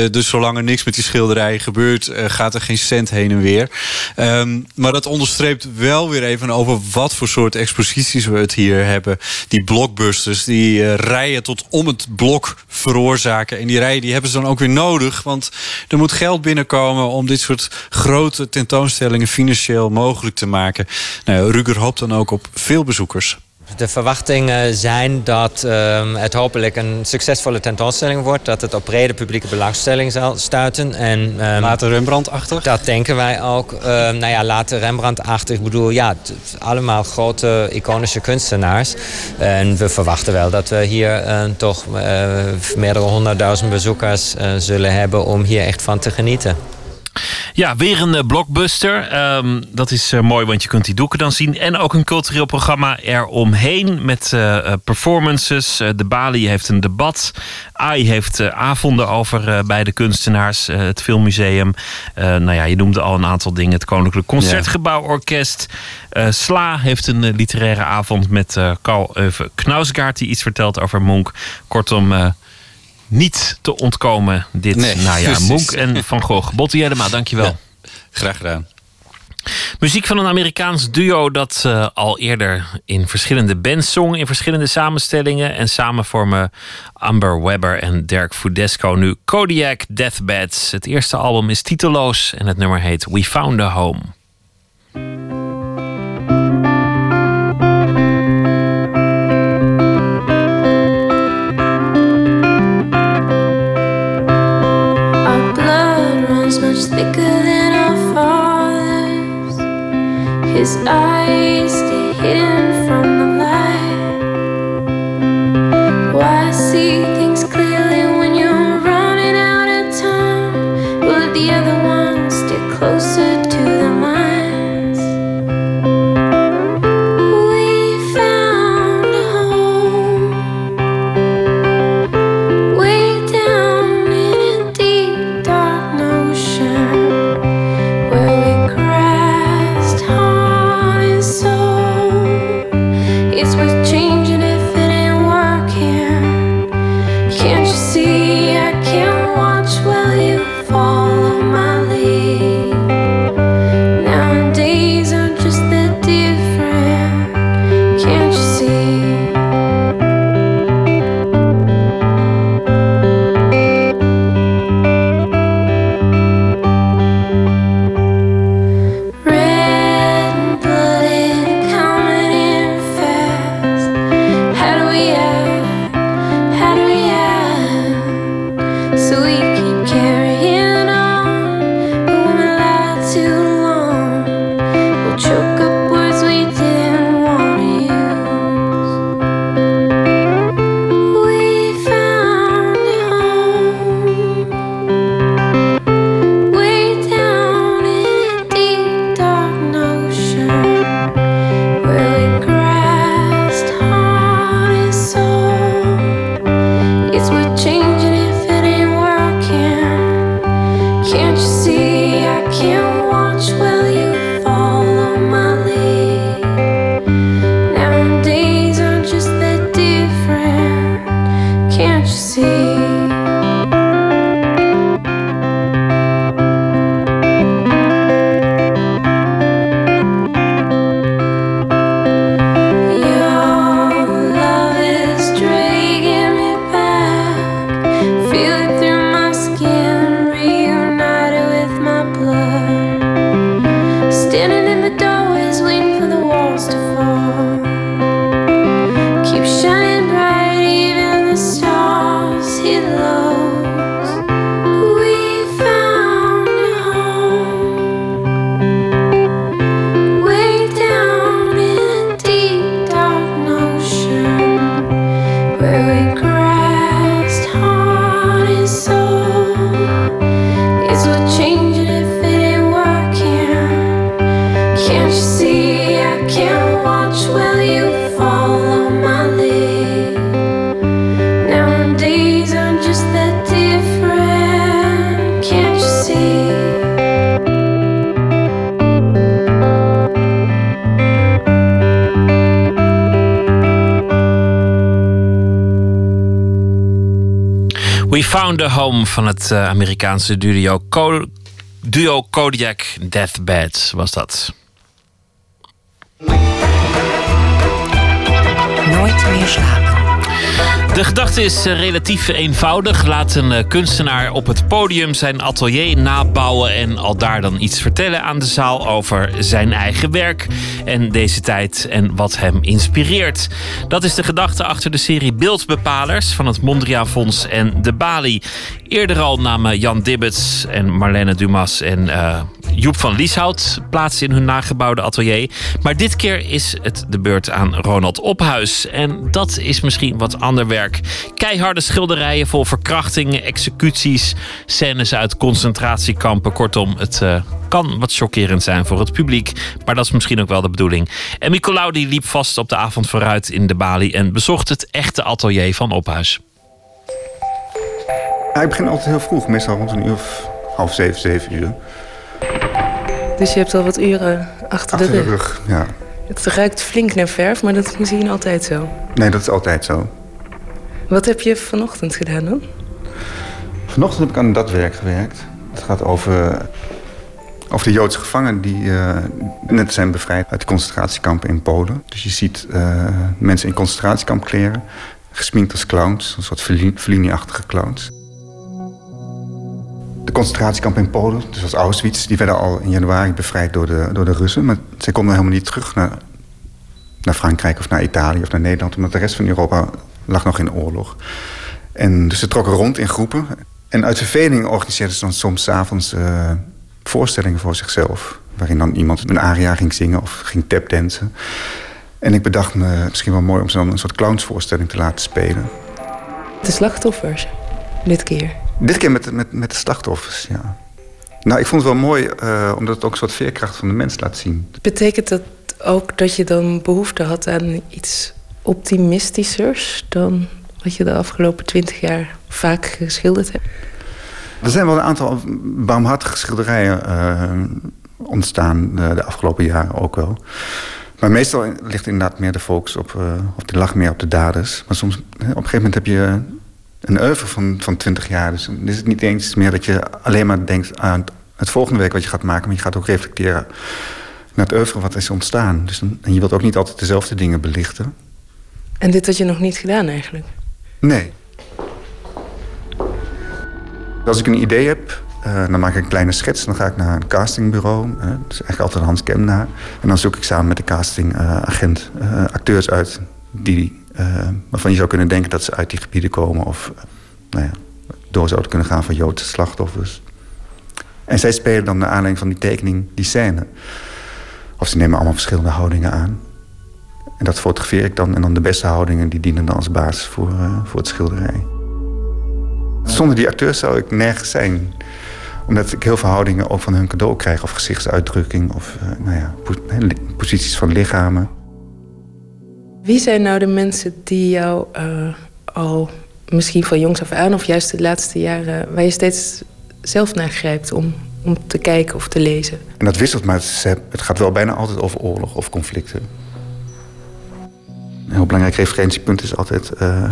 Eh, dus zolang er niks met die schilderijen gebeurt, eh, gaat er geen cent heen en weer. Ehm, maar dat onderstreept wel weer even over wat voor soort exposities we het hier hebben. Die blockbusters, die eh, rijen tot om het blok veroorzaken. En die rijen die hebben ze dan ook weer nodig. Want er moet geld binnenkomen om dit soort grote tentoonstellingen financieel mogelijk te maken. Nou, Ruger hoopt dan ook op veel bezoekers. De verwachtingen zijn dat ehm, het hopelijk een succesvolle tentoonstelling wordt. Dat het op brede publieke belangstelling zal stuiten. En, ehm, Later Rembrandt-achtig? Dat denken wij ook. Ehm, nou ja, later Rembrandt-achtig. Ik bedoel, ja, allemaal grote iconische kunstenaars. En we verwachten wel dat we hier toch eh, meerdere honderdduizend bezoekers eh, zullen hebben om hier echt van te genieten. Ja, weer een eh, blockbuster. Ehm, dat is eh, mooi, want je kunt die doeken dan zien. En ook een cultureel programma eromheen met eh, performances. De Bali heeft een debat. AI heeft avonden over eh, beide kunstenaars. Het Filmmuseum. Nou ja, je noemde al een aantal dingen. Het Koninklijk Concertgebouworkest. Sla heeft een literaire avond met Carl Euve Knausgaard... die iets vertelt over Monk. Kortom... niet te ontkomen dit Nee, najaar. Monk en Van Gogh. Botti Jellema, dankjewel. Ja, graag gedaan. Muziek van een Amerikaans duo dat eh, al eerder in verschillende bands zong, in verschillende samenstellingen. En samen vormen Amber Webber en Dirk Fudesco nu Kodiak Deathbeds. Het eerste album is titeloos en het nummer heet We Found a Home. much thicker than our father's. His eyes stay hidden from van het eh, Amerikaanse duo, Co- duo Kodiak Deathbed was dat. Nooit meer slapen. De gedachte is eh, relatief eenvoudig. Laat een eh, kunstenaar op het podium zijn atelier nabouwen en al daar dan iets vertellen aan de zaal over zijn eigen werk en deze tijd en wat hem inspireert. Dat is de gedachte achter de serie Beeldbepalers van het Mondriaan Fonds en de Bali. Eerder al namen Jan Dibbets en Marlene Dumas en eh, Joep van Lieshout plaats in hun nagebouwde atelier. Maar dit keer is het de beurt aan Ronald Ophuis. En dat is misschien wat ander werk. Keiharde schilderijen vol verkrachtingen, executies, scènes uit concentratiekampen. Kortom, het eh, kan wat chockerend zijn voor het publiek. Maar dat is misschien ook wel de bedoeling. En Nicolaou liep vast op de avond vooruit in de Bali en bezocht het echte atelier van Ophuis. Ik begin altijd heel vroeg, meestal rond een uur of half zeven, zeven uur. Dus je hebt al wat uren achter, Achter de de rug. rug, ja. Het ruikt flink naar verf, maar dat is misschien altijd zo. Nee, dat is altijd zo. Wat heb je vanochtend gedaan dan? Vanochtend heb ik aan dat werk gewerkt. Het gaat over, over de Joodse gevangenen die eh, net zijn bevrijd uit de concentratiekampen in Polen. Dus je ziet eh, mensen in concentratiekampkleren, gesminkt als clowns, een soort Fellini- Fellini-achtige clowns. De concentratiekampen in Polen, dus als Auschwitz, die werden al in januari bevrijd door de, door de Russen. Maar zij konden helemaal niet terug naar, naar Frankrijk of naar Italië of naar Nederland, omdat de rest van Europa lag nog in oorlog. En dus ze trokken rond in groepen. En uit verveling organiseerden ze dan soms avonds eh, voorstellingen voor zichzelf. waarin dan iemand een aria ging zingen of ging tapdansen. En ik bedacht me misschien wel mooi om ze dan een soort clownsvoorstelling te laten spelen. De slachtoffers, dit keer. Dit keer met, met, met de slachtoffers, ja. Nou, ik vond het wel mooi, eh, omdat het ook een soort veerkracht van de mens laat zien. Betekent dat ook dat je dan behoefte had aan iets optimistischers dan wat je de afgelopen twintig jaar vaak geschilderd hebt? Er zijn wel een aantal barmhartige schilderijen eh, ontstaan eh, de afgelopen jaren ook wel. Maar meestal ligt inderdaad meer de focus op, of de lag meer op de daders. Maar soms, op een gegeven moment heb je een oeuvre van, van 20 jaar. Dus dan is het niet eens meer dat je alleen maar denkt aan het, volgende week wat je gaat maken. Maar je gaat ook reflecteren naar het oeuvre wat is ontstaan. Dus dan, en je wilt ook niet altijd dezelfde dingen belichten. En dit had je nog niet gedaan eigenlijk? Nee. Als ik een idee heb, eh, dan maak ik een kleine schets. Dan ga ik naar een castingbureau. Uh, dat is eigenlijk altijd Hans Kemna. En dan zoek ik samen met de castingagent uh, acteurs uit... Die, eh, waarvan je zou kunnen denken dat ze uit die gebieden komen... of nou ja, door zouden kunnen gaan van Joodse slachtoffers. En zij spelen dan naar aanleiding van die tekening die scène. Of ze nemen allemaal verschillende houdingen aan. En dat fotografeer ik dan. En dan de beste houdingen die dienen dan als basis voor, eh, voor het schilderij. Zonder die acteurs zou ik nergens zijn. Omdat ik heel veel houdingen ook van hun cadeau krijg. Of gezichtsuitdrukking. Of eh, nou ja, posities van lichamen. Wie zijn nou de mensen die jou eh, al misschien van jongs af aan... of juist de laatste jaren... waar je steeds zelf naar grijpt om, om te kijken of te lezen? En dat wisselt, maar het, het gaat wel bijna altijd over oorlog of conflicten. Een heel belangrijk referentiepunt is altijd eh,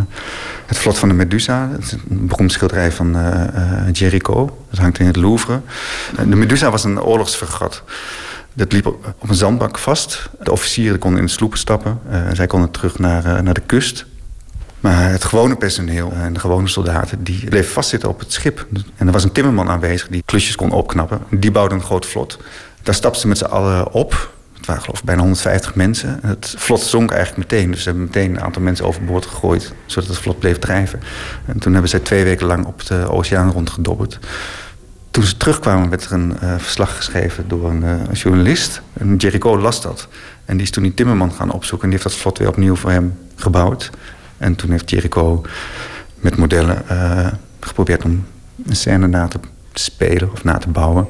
het vlot van de Medusa. Dat is een beroemd schilderij van eh, Jericho. Dat hangt in het Louvre. De Medusa was een oorlogsfregat. Dat liep op een zandbak vast. De officieren konden in de sloepen stappen. Eh, zij konden terug naar, eh, naar de kust. Maar het gewone personeel en de gewone soldaten... die bleven vastzitten op het schip. En er was een timmerman aanwezig die klusjes kon opknappen. Die bouwde een groot vlot. Daar stapten ze met z'n allen op. Het waren geloof ik bijna 150 mensen. Het vlot zonk eigenlijk meteen. Dus ze hebben meteen een aantal mensen overboord gegooid... zodat het vlot bleef drijven. En toen hebben zij twee weken lang op de oceaan rondgedobberd. Toen ze terugkwamen werd er een eh, verslag geschreven door een eh, journalist. En Jericho las dat. En die is toen die timmerman gaan opzoeken... en die heeft dat vlot weer opnieuw voor hem gebouwd. En toen heeft Jericho met modellen eh, geprobeerd om een scène na te spelen of na te bouwen.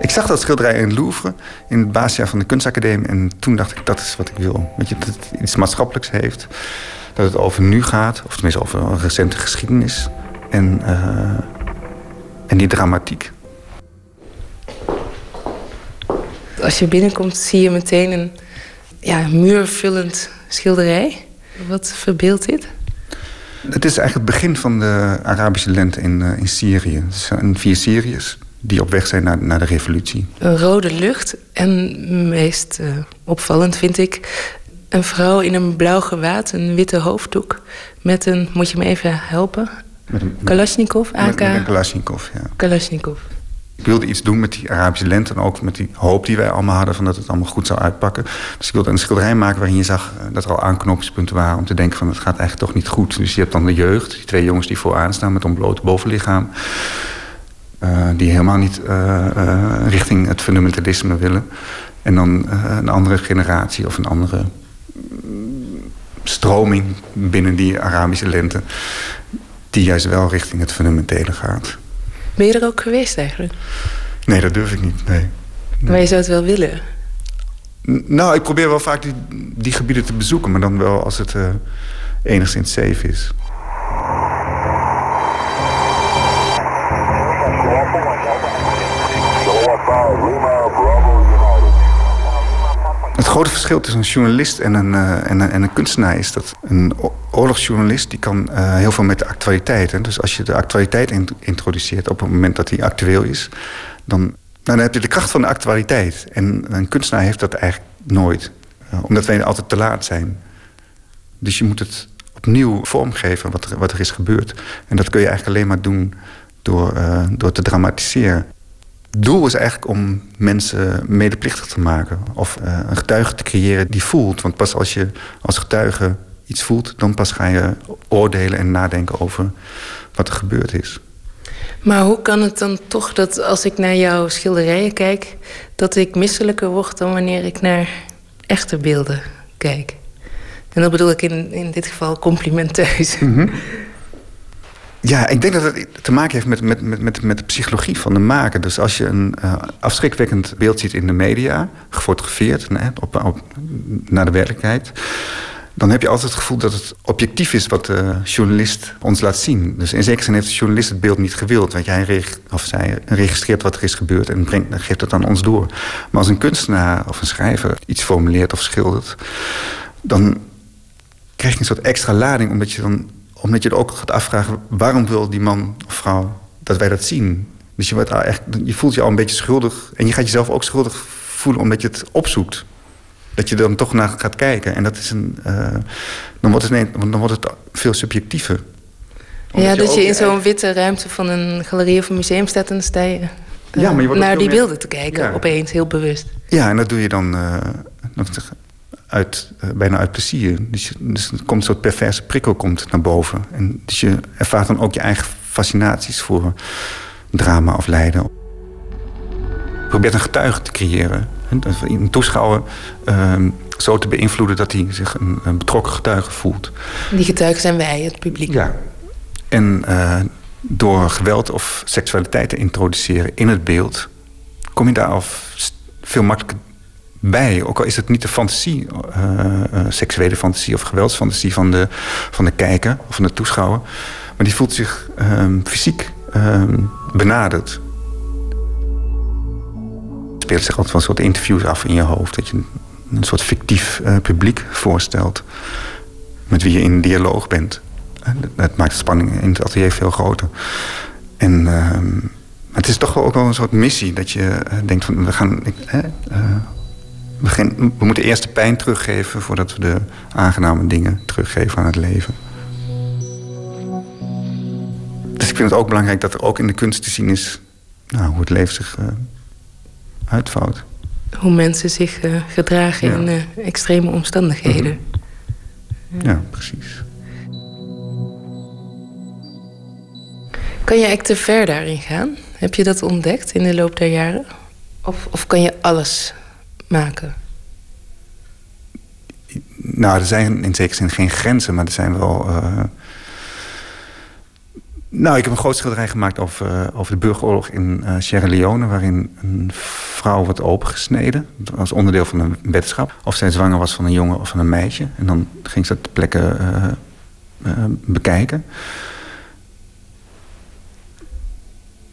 Ik zag dat schilderij in het Louvre, in het basisjaar van de kunstacademie. En toen dacht ik, dat is wat ik wil. Weet je, dat het iets maatschappelijks heeft. Dat het over nu gaat, of tenminste over een recente geschiedenis. En, en die dramatiek. Als je binnenkomt zie je meteen een ja, muurvullend schilderij. Wat verbeeldt dit? Het is eigenlijk het begin van de Arabische lente in, eh, in Syrië. Het zijn vier Syriërs die op weg zijn naar, naar de revolutie. Een rode lucht en meest eh, opvallend vind ik... een vrouw in een blauw gewaad, een witte hoofddoek... met een, moet je me even helpen? Met een, Kalashnikov, AK? Met, met een Kalashnikov, ja. Kalashnikov. Ik wilde iets doen met die Arabische lente en ook met die hoop die wij allemaal hadden van dat het allemaal goed zou uitpakken. Dus ik wilde een schilderij maken waarin je zag eh, dat er al aanknopingspunten waren om te denken van het gaat eigenlijk toch niet goed. Dus je hebt dan de jeugd, die twee jongens die vooraan staan met ontbloot bovenlichaam. eh, die helemaal niet eh, richting het fundamentalisme willen. En dan een andere generatie of een andere mm, stroming binnen die Arabische lente. Die juist wel richting het fundamentele gaat. Ben je er ook geweest eigenlijk? Nee, dat durf ik niet. Nee. Maar je zou het wel willen. N- Nou, ik probeer wel vaak die, die gebieden te bezoeken, maar dan wel als het eh, enigszins safe is. Grote verschil tussen een journalist en een, eh, en een, en een kunstenaar is dat een oorlogsjournalist die kan eh, heel veel met de actualiteit. Hè. Dus als je de actualiteit in- introduceert op het moment dat die actueel is, dan, nou, dan heb je de kracht van de actualiteit. En een kunstenaar heeft dat eigenlijk nooit, eh, omdat wij altijd te laat zijn. Dus je moet het opnieuw vormgeven wat er, wat er is gebeurd. En dat kun je eigenlijk alleen maar doen door, door te dramatiseren. Het doel is eigenlijk om mensen medeplichtig te maken. Of eh, een getuige te creëren die voelt. Want pas als je als getuige iets voelt... dan pas ga je oordelen en nadenken over wat er gebeurd is. Maar hoe kan het dan toch dat als ik naar jouw schilderijen kijk... dat ik misselijker word dan wanneer ik naar echte beelden kijk? En dat bedoel ik in, in dit geval complimenteus. Mhm. Ja, ik denk dat het te maken heeft met, met, met, met, de psychologie van de maker. Dus als je een eh, afschrikwekkend beeld ziet in de media, gefotografeerd hè, op, op, naar de werkelijkheid, dan heb je altijd het gevoel dat het objectief is wat de journalist ons laat zien. Dus in zekere zin heeft de journalist het beeld niet gewild, want jij of zij registreert wat er is gebeurd en brengt, geeft het aan ons door. Maar als een kunstenaar of een schrijver iets formuleert of schildert, dan krijg je een soort extra lading, omdat je dan omdat je er ook gaat afvragen... waarom wil die man of vrouw dat wij dat zien? Dus je, wordt al echt, je voelt je al een beetje schuldig... en je gaat jezelf ook schuldig voelen omdat je het opzoekt. Dat je er dan toch naar gaat kijken. En dat is een, eh, dan, wordt het, nee, dan wordt het veel subjectiever. Omdat Ja, dat je in zo'n witte ruimte van een galerie of een museum staat... en dan sta je, eh, Ja, maar je wordt ook naar die meer- beelden te kijken, Ja. opeens, heel bewust. Ja, en dat doe je dan eh, zeggen, uit, eh, bijna uit plezier. Dus, je- dus er komt een soort perverse prikkel komt naar boven. En dus je ervaart dan ook je eigen fascinaties voor drama of lijden. Je probeert een getuige te creëren. Een toeschouwer ehm, zo te beïnvloeden dat hij zich een, een betrokken getuige voelt. Die getuigen zijn wij, het publiek. Ja. En eh, door geweld of seksualiteit te introduceren in het beeld, kom je daar al veel makkelijker bij. Ook al is het niet de fantasie, eh, eh, seksuele fantasie of geweldsfantasie van de, van de kijker of van de toeschouwer. Maar die voelt zich ehm, fysiek ehm, benaderd. Speelt zich altijd wel een soort interviews af in je hoofd. Dat je een, soort fictief eh, publiek voorstelt. Met wie je in dialoog bent. En dat- maakt de spanning in het atelier veel groter. En ehm, het is toch ook wel een soort missie. Dat je denkt van we gaan. Ik, we, moeten eerst de pijn teruggeven voordat we de aangename dingen teruggeven aan het leven. Dus ik vind het ook belangrijk dat er ook in de kunst te zien is nou, hoe het leven zich eh, uitvouwt. Hoe mensen zich eh, gedragen Ja. in eh, extreme omstandigheden. Ja, precies. Kan je eigenlijk te ver daarin gaan? Heb je dat ontdekt in de loop der jaren? Of, of kan je alles maken? Nou, er zijn in zekere zin geen grenzen, maar er zijn wel. eh, Nou, ik heb een groot schilderij gemaakt over, eh, over de burgeroorlog in eh, Sierra Leone, waarin een vrouw wordt opengesneden als onderdeel van een wetenschap. Of zij zwanger was van een jongen of van een meisje. En dan ging ze dat ter plekke eh, bekijken.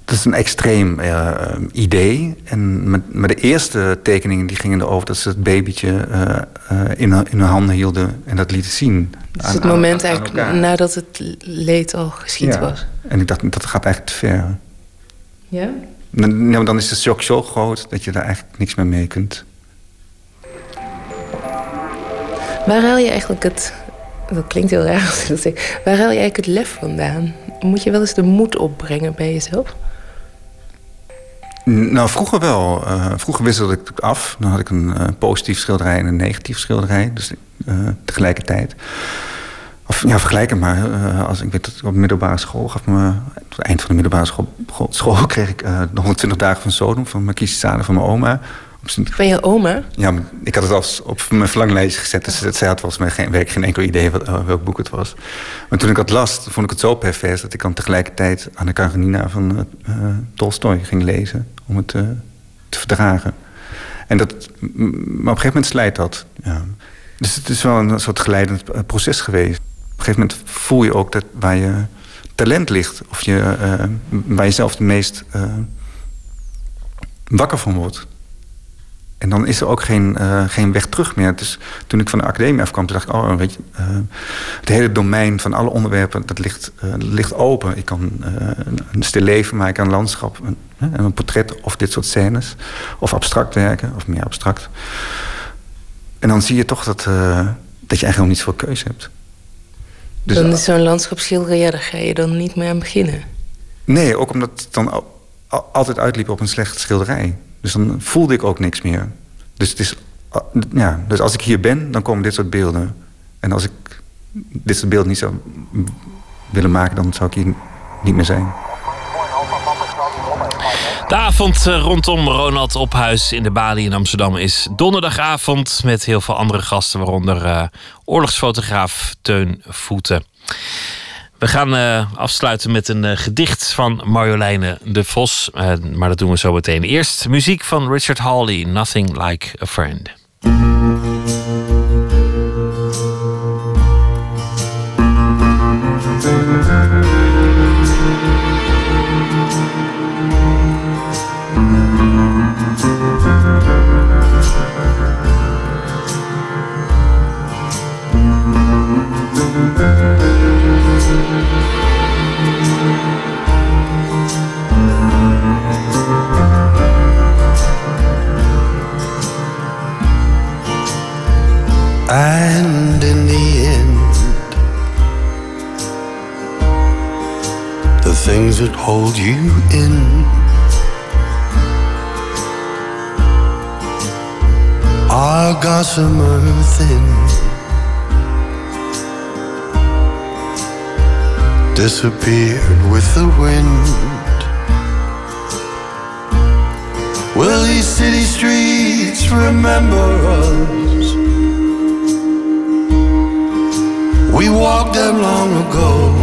Dat is een extreem eh, idee. En met, maar de eerste tekeningen die gingen erover dat ze het babytje eh, eh, in, hun- in hun handen hielden en dat lieten zien. Dus aan- het moment aan eigenlijk nadat het leed al geschied Ja. was. En ik dacht, dat gaat eigenlijk te ver. Ja? Maar dan is de shock zo groot dat je daar eigenlijk niks meer mee kunt. Waar haal je eigenlijk het... Dat klinkt heel raar als ik dat zeg. Waar haal je eigenlijk het lef vandaan? Moet je wel eens de moed opbrengen bij jezelf? Nou, vroeger wel. Eh, vroeger wisselde ik af. Dan had ik een eh, positief schilderij en een negatief schilderij. Dus eh, tegelijkertijd. Of ja, vergelijk het maar. als ik weet dat op de middelbare school gaf me... Het eind van de middelbare school, school kreeg ik de 120 dagen van Sodom... van Marquise Sade van mijn oma. Van je oma? Ja, ik had het als op mijn verlanglijstje gezet. Dus zij had volgens mij geen, werk geen enkel idee wat, eh, welk boek het was. Maar toen ik het las, vond ik het zo pervers... dat ik dan tegelijkertijd Anna Karenina van eh, Tolstoy ging lezen... om het te verdragen. En dat, maar op een gegeven moment slijt dat. Ja. Dus het is wel een soort geleidend proces geweest. Op een gegeven moment voel je ook dat waar je talent ligt... of je, waar je zelf het meest wakker van wordt... En dan is er ook geen, eh, geen weg terug meer. Dus toen ik van de academie afkwam, toen dacht ik... oh, weet je, eh, het hele domein van alle onderwerpen, dat ligt, eh, ligt open. Ik kan een- stil leven maken, een landschap, een, een portret... of dit soort scènes, of abstract werken, of meer abstract. En dan zie je toch dat, dat je eigenlijk nog niet zoveel keuze hebt. Dus, dan is zo'n landschapsschilder, ja, daar ga je dan niet meer aan beginnen. Nee, ook omdat het dan al- al- altijd uitliep op een slecht schilderij. Dus dan voelde ik ook niks meer. Dus, het is, ja, dus als ik hier ben, dan komen dit soort beelden. En als ik dit soort beelden niet zou willen maken, dan zou ik hier niet meer zijn. De avond eh, rondom Ronald Ophuis in de Bali in Amsterdam is donderdagavond met heel veel andere gasten, waaronder eh, oorlogsfotograaf Teun Voeten. We gaan eh, afsluiten met een eh, gedicht van Marjoleine de Vos, eh, maar dat doen we zo meteen. Eerst muziek van Richard Hawley, Nothing Like a Friend. Hold you in are gossamer thin. Disappeared with the wind. Will these city streets remember us? We walked them long ago.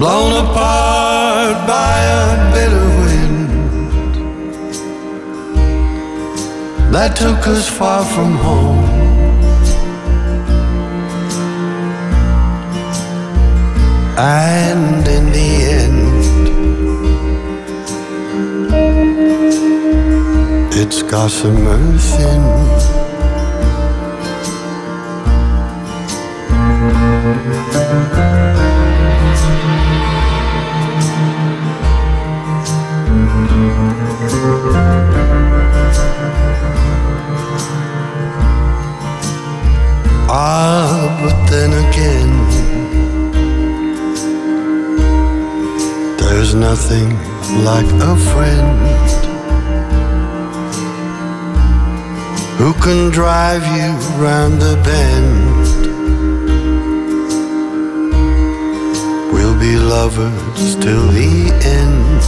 Blown apart by a bitter wind that took us far from home. And in the end, it's gossamer thin. Ah, but then again, there's nothing like a friend who can drive you round the bend. We'll be lovers till the end.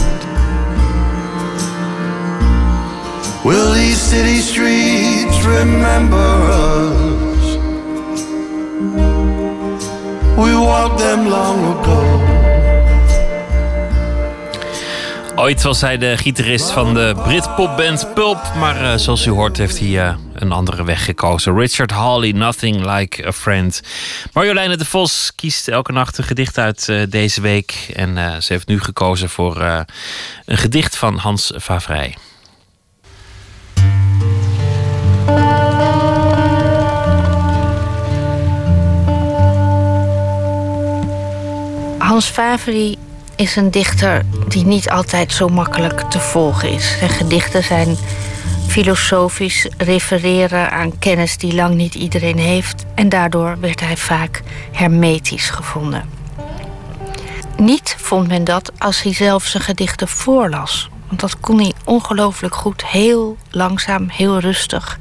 Will these city streets remember us? We walked them long ago. Ooit was hij de gitarist van de Britpopband Pulp, maar eh, zoals u hoort heeft hij eh, een andere weg gekozen. Richard Hawley, Nothing Like a Friend. Marjoleine de Vos kiest elke nacht een gedicht uit eh, deze week. En ze heeft nu gekozen voor een gedicht van Hans Favrij. Hans Favri is een dichter die niet altijd zo makkelijk te volgen is. Zijn gedichten zijn filosofisch, refereren aan kennis die lang niet iedereen heeft. En daardoor werd hij vaak hermetisch gevonden. Niet vond men dat als hij zelf zijn gedichten voorlas. Want dat kon hij ongelooflijk goed, heel langzaam, heel rustig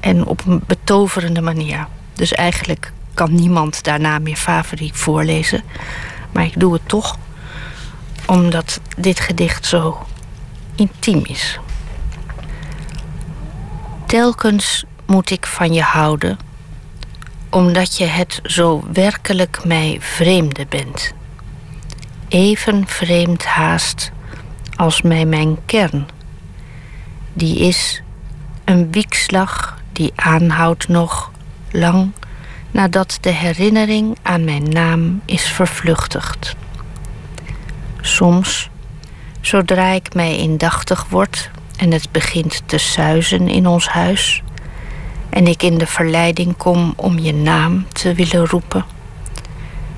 en op een betoverende manier. Dus eigenlijk kan niemand daarna meer Favri voorlezen. Maar ik doe het toch omdat dit gedicht zo intiem is. Telkens moet ik van je houden, omdat je het zo werkelijk mij vreemde bent. Even vreemd haast als mij mijn kern. Die is een wiekslag die aanhoudt nog lang nadat de herinnering aan mijn naam is vervluchtigd. Soms, zodra ik mij indachtig word en het begint te suizen in ons huis, en ik in de verleiding kom om je naam te willen roepen,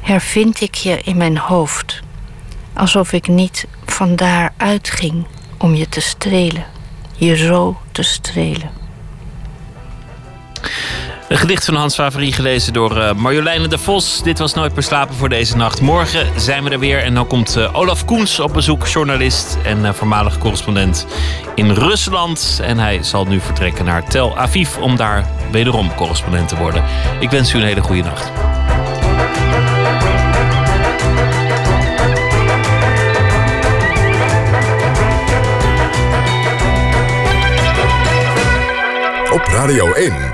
hervind ik je in mijn hoofd, alsof ik niet vandaar uitging om je te strelen, je zo te strelen. Een gedicht van Hans Favorie gelezen door eh, Marjoleine de Vos. Dit was Nooit Verslapen voor deze nacht. Morgen zijn we er weer en dan komt eh, Olaf Koens op bezoek, journalist en eh, voormalig correspondent in Rusland. En hij zal nu vertrekken naar Tel Aviv om daar wederom correspondent te worden. Ik wens u een hele goede nacht. op Radio 1.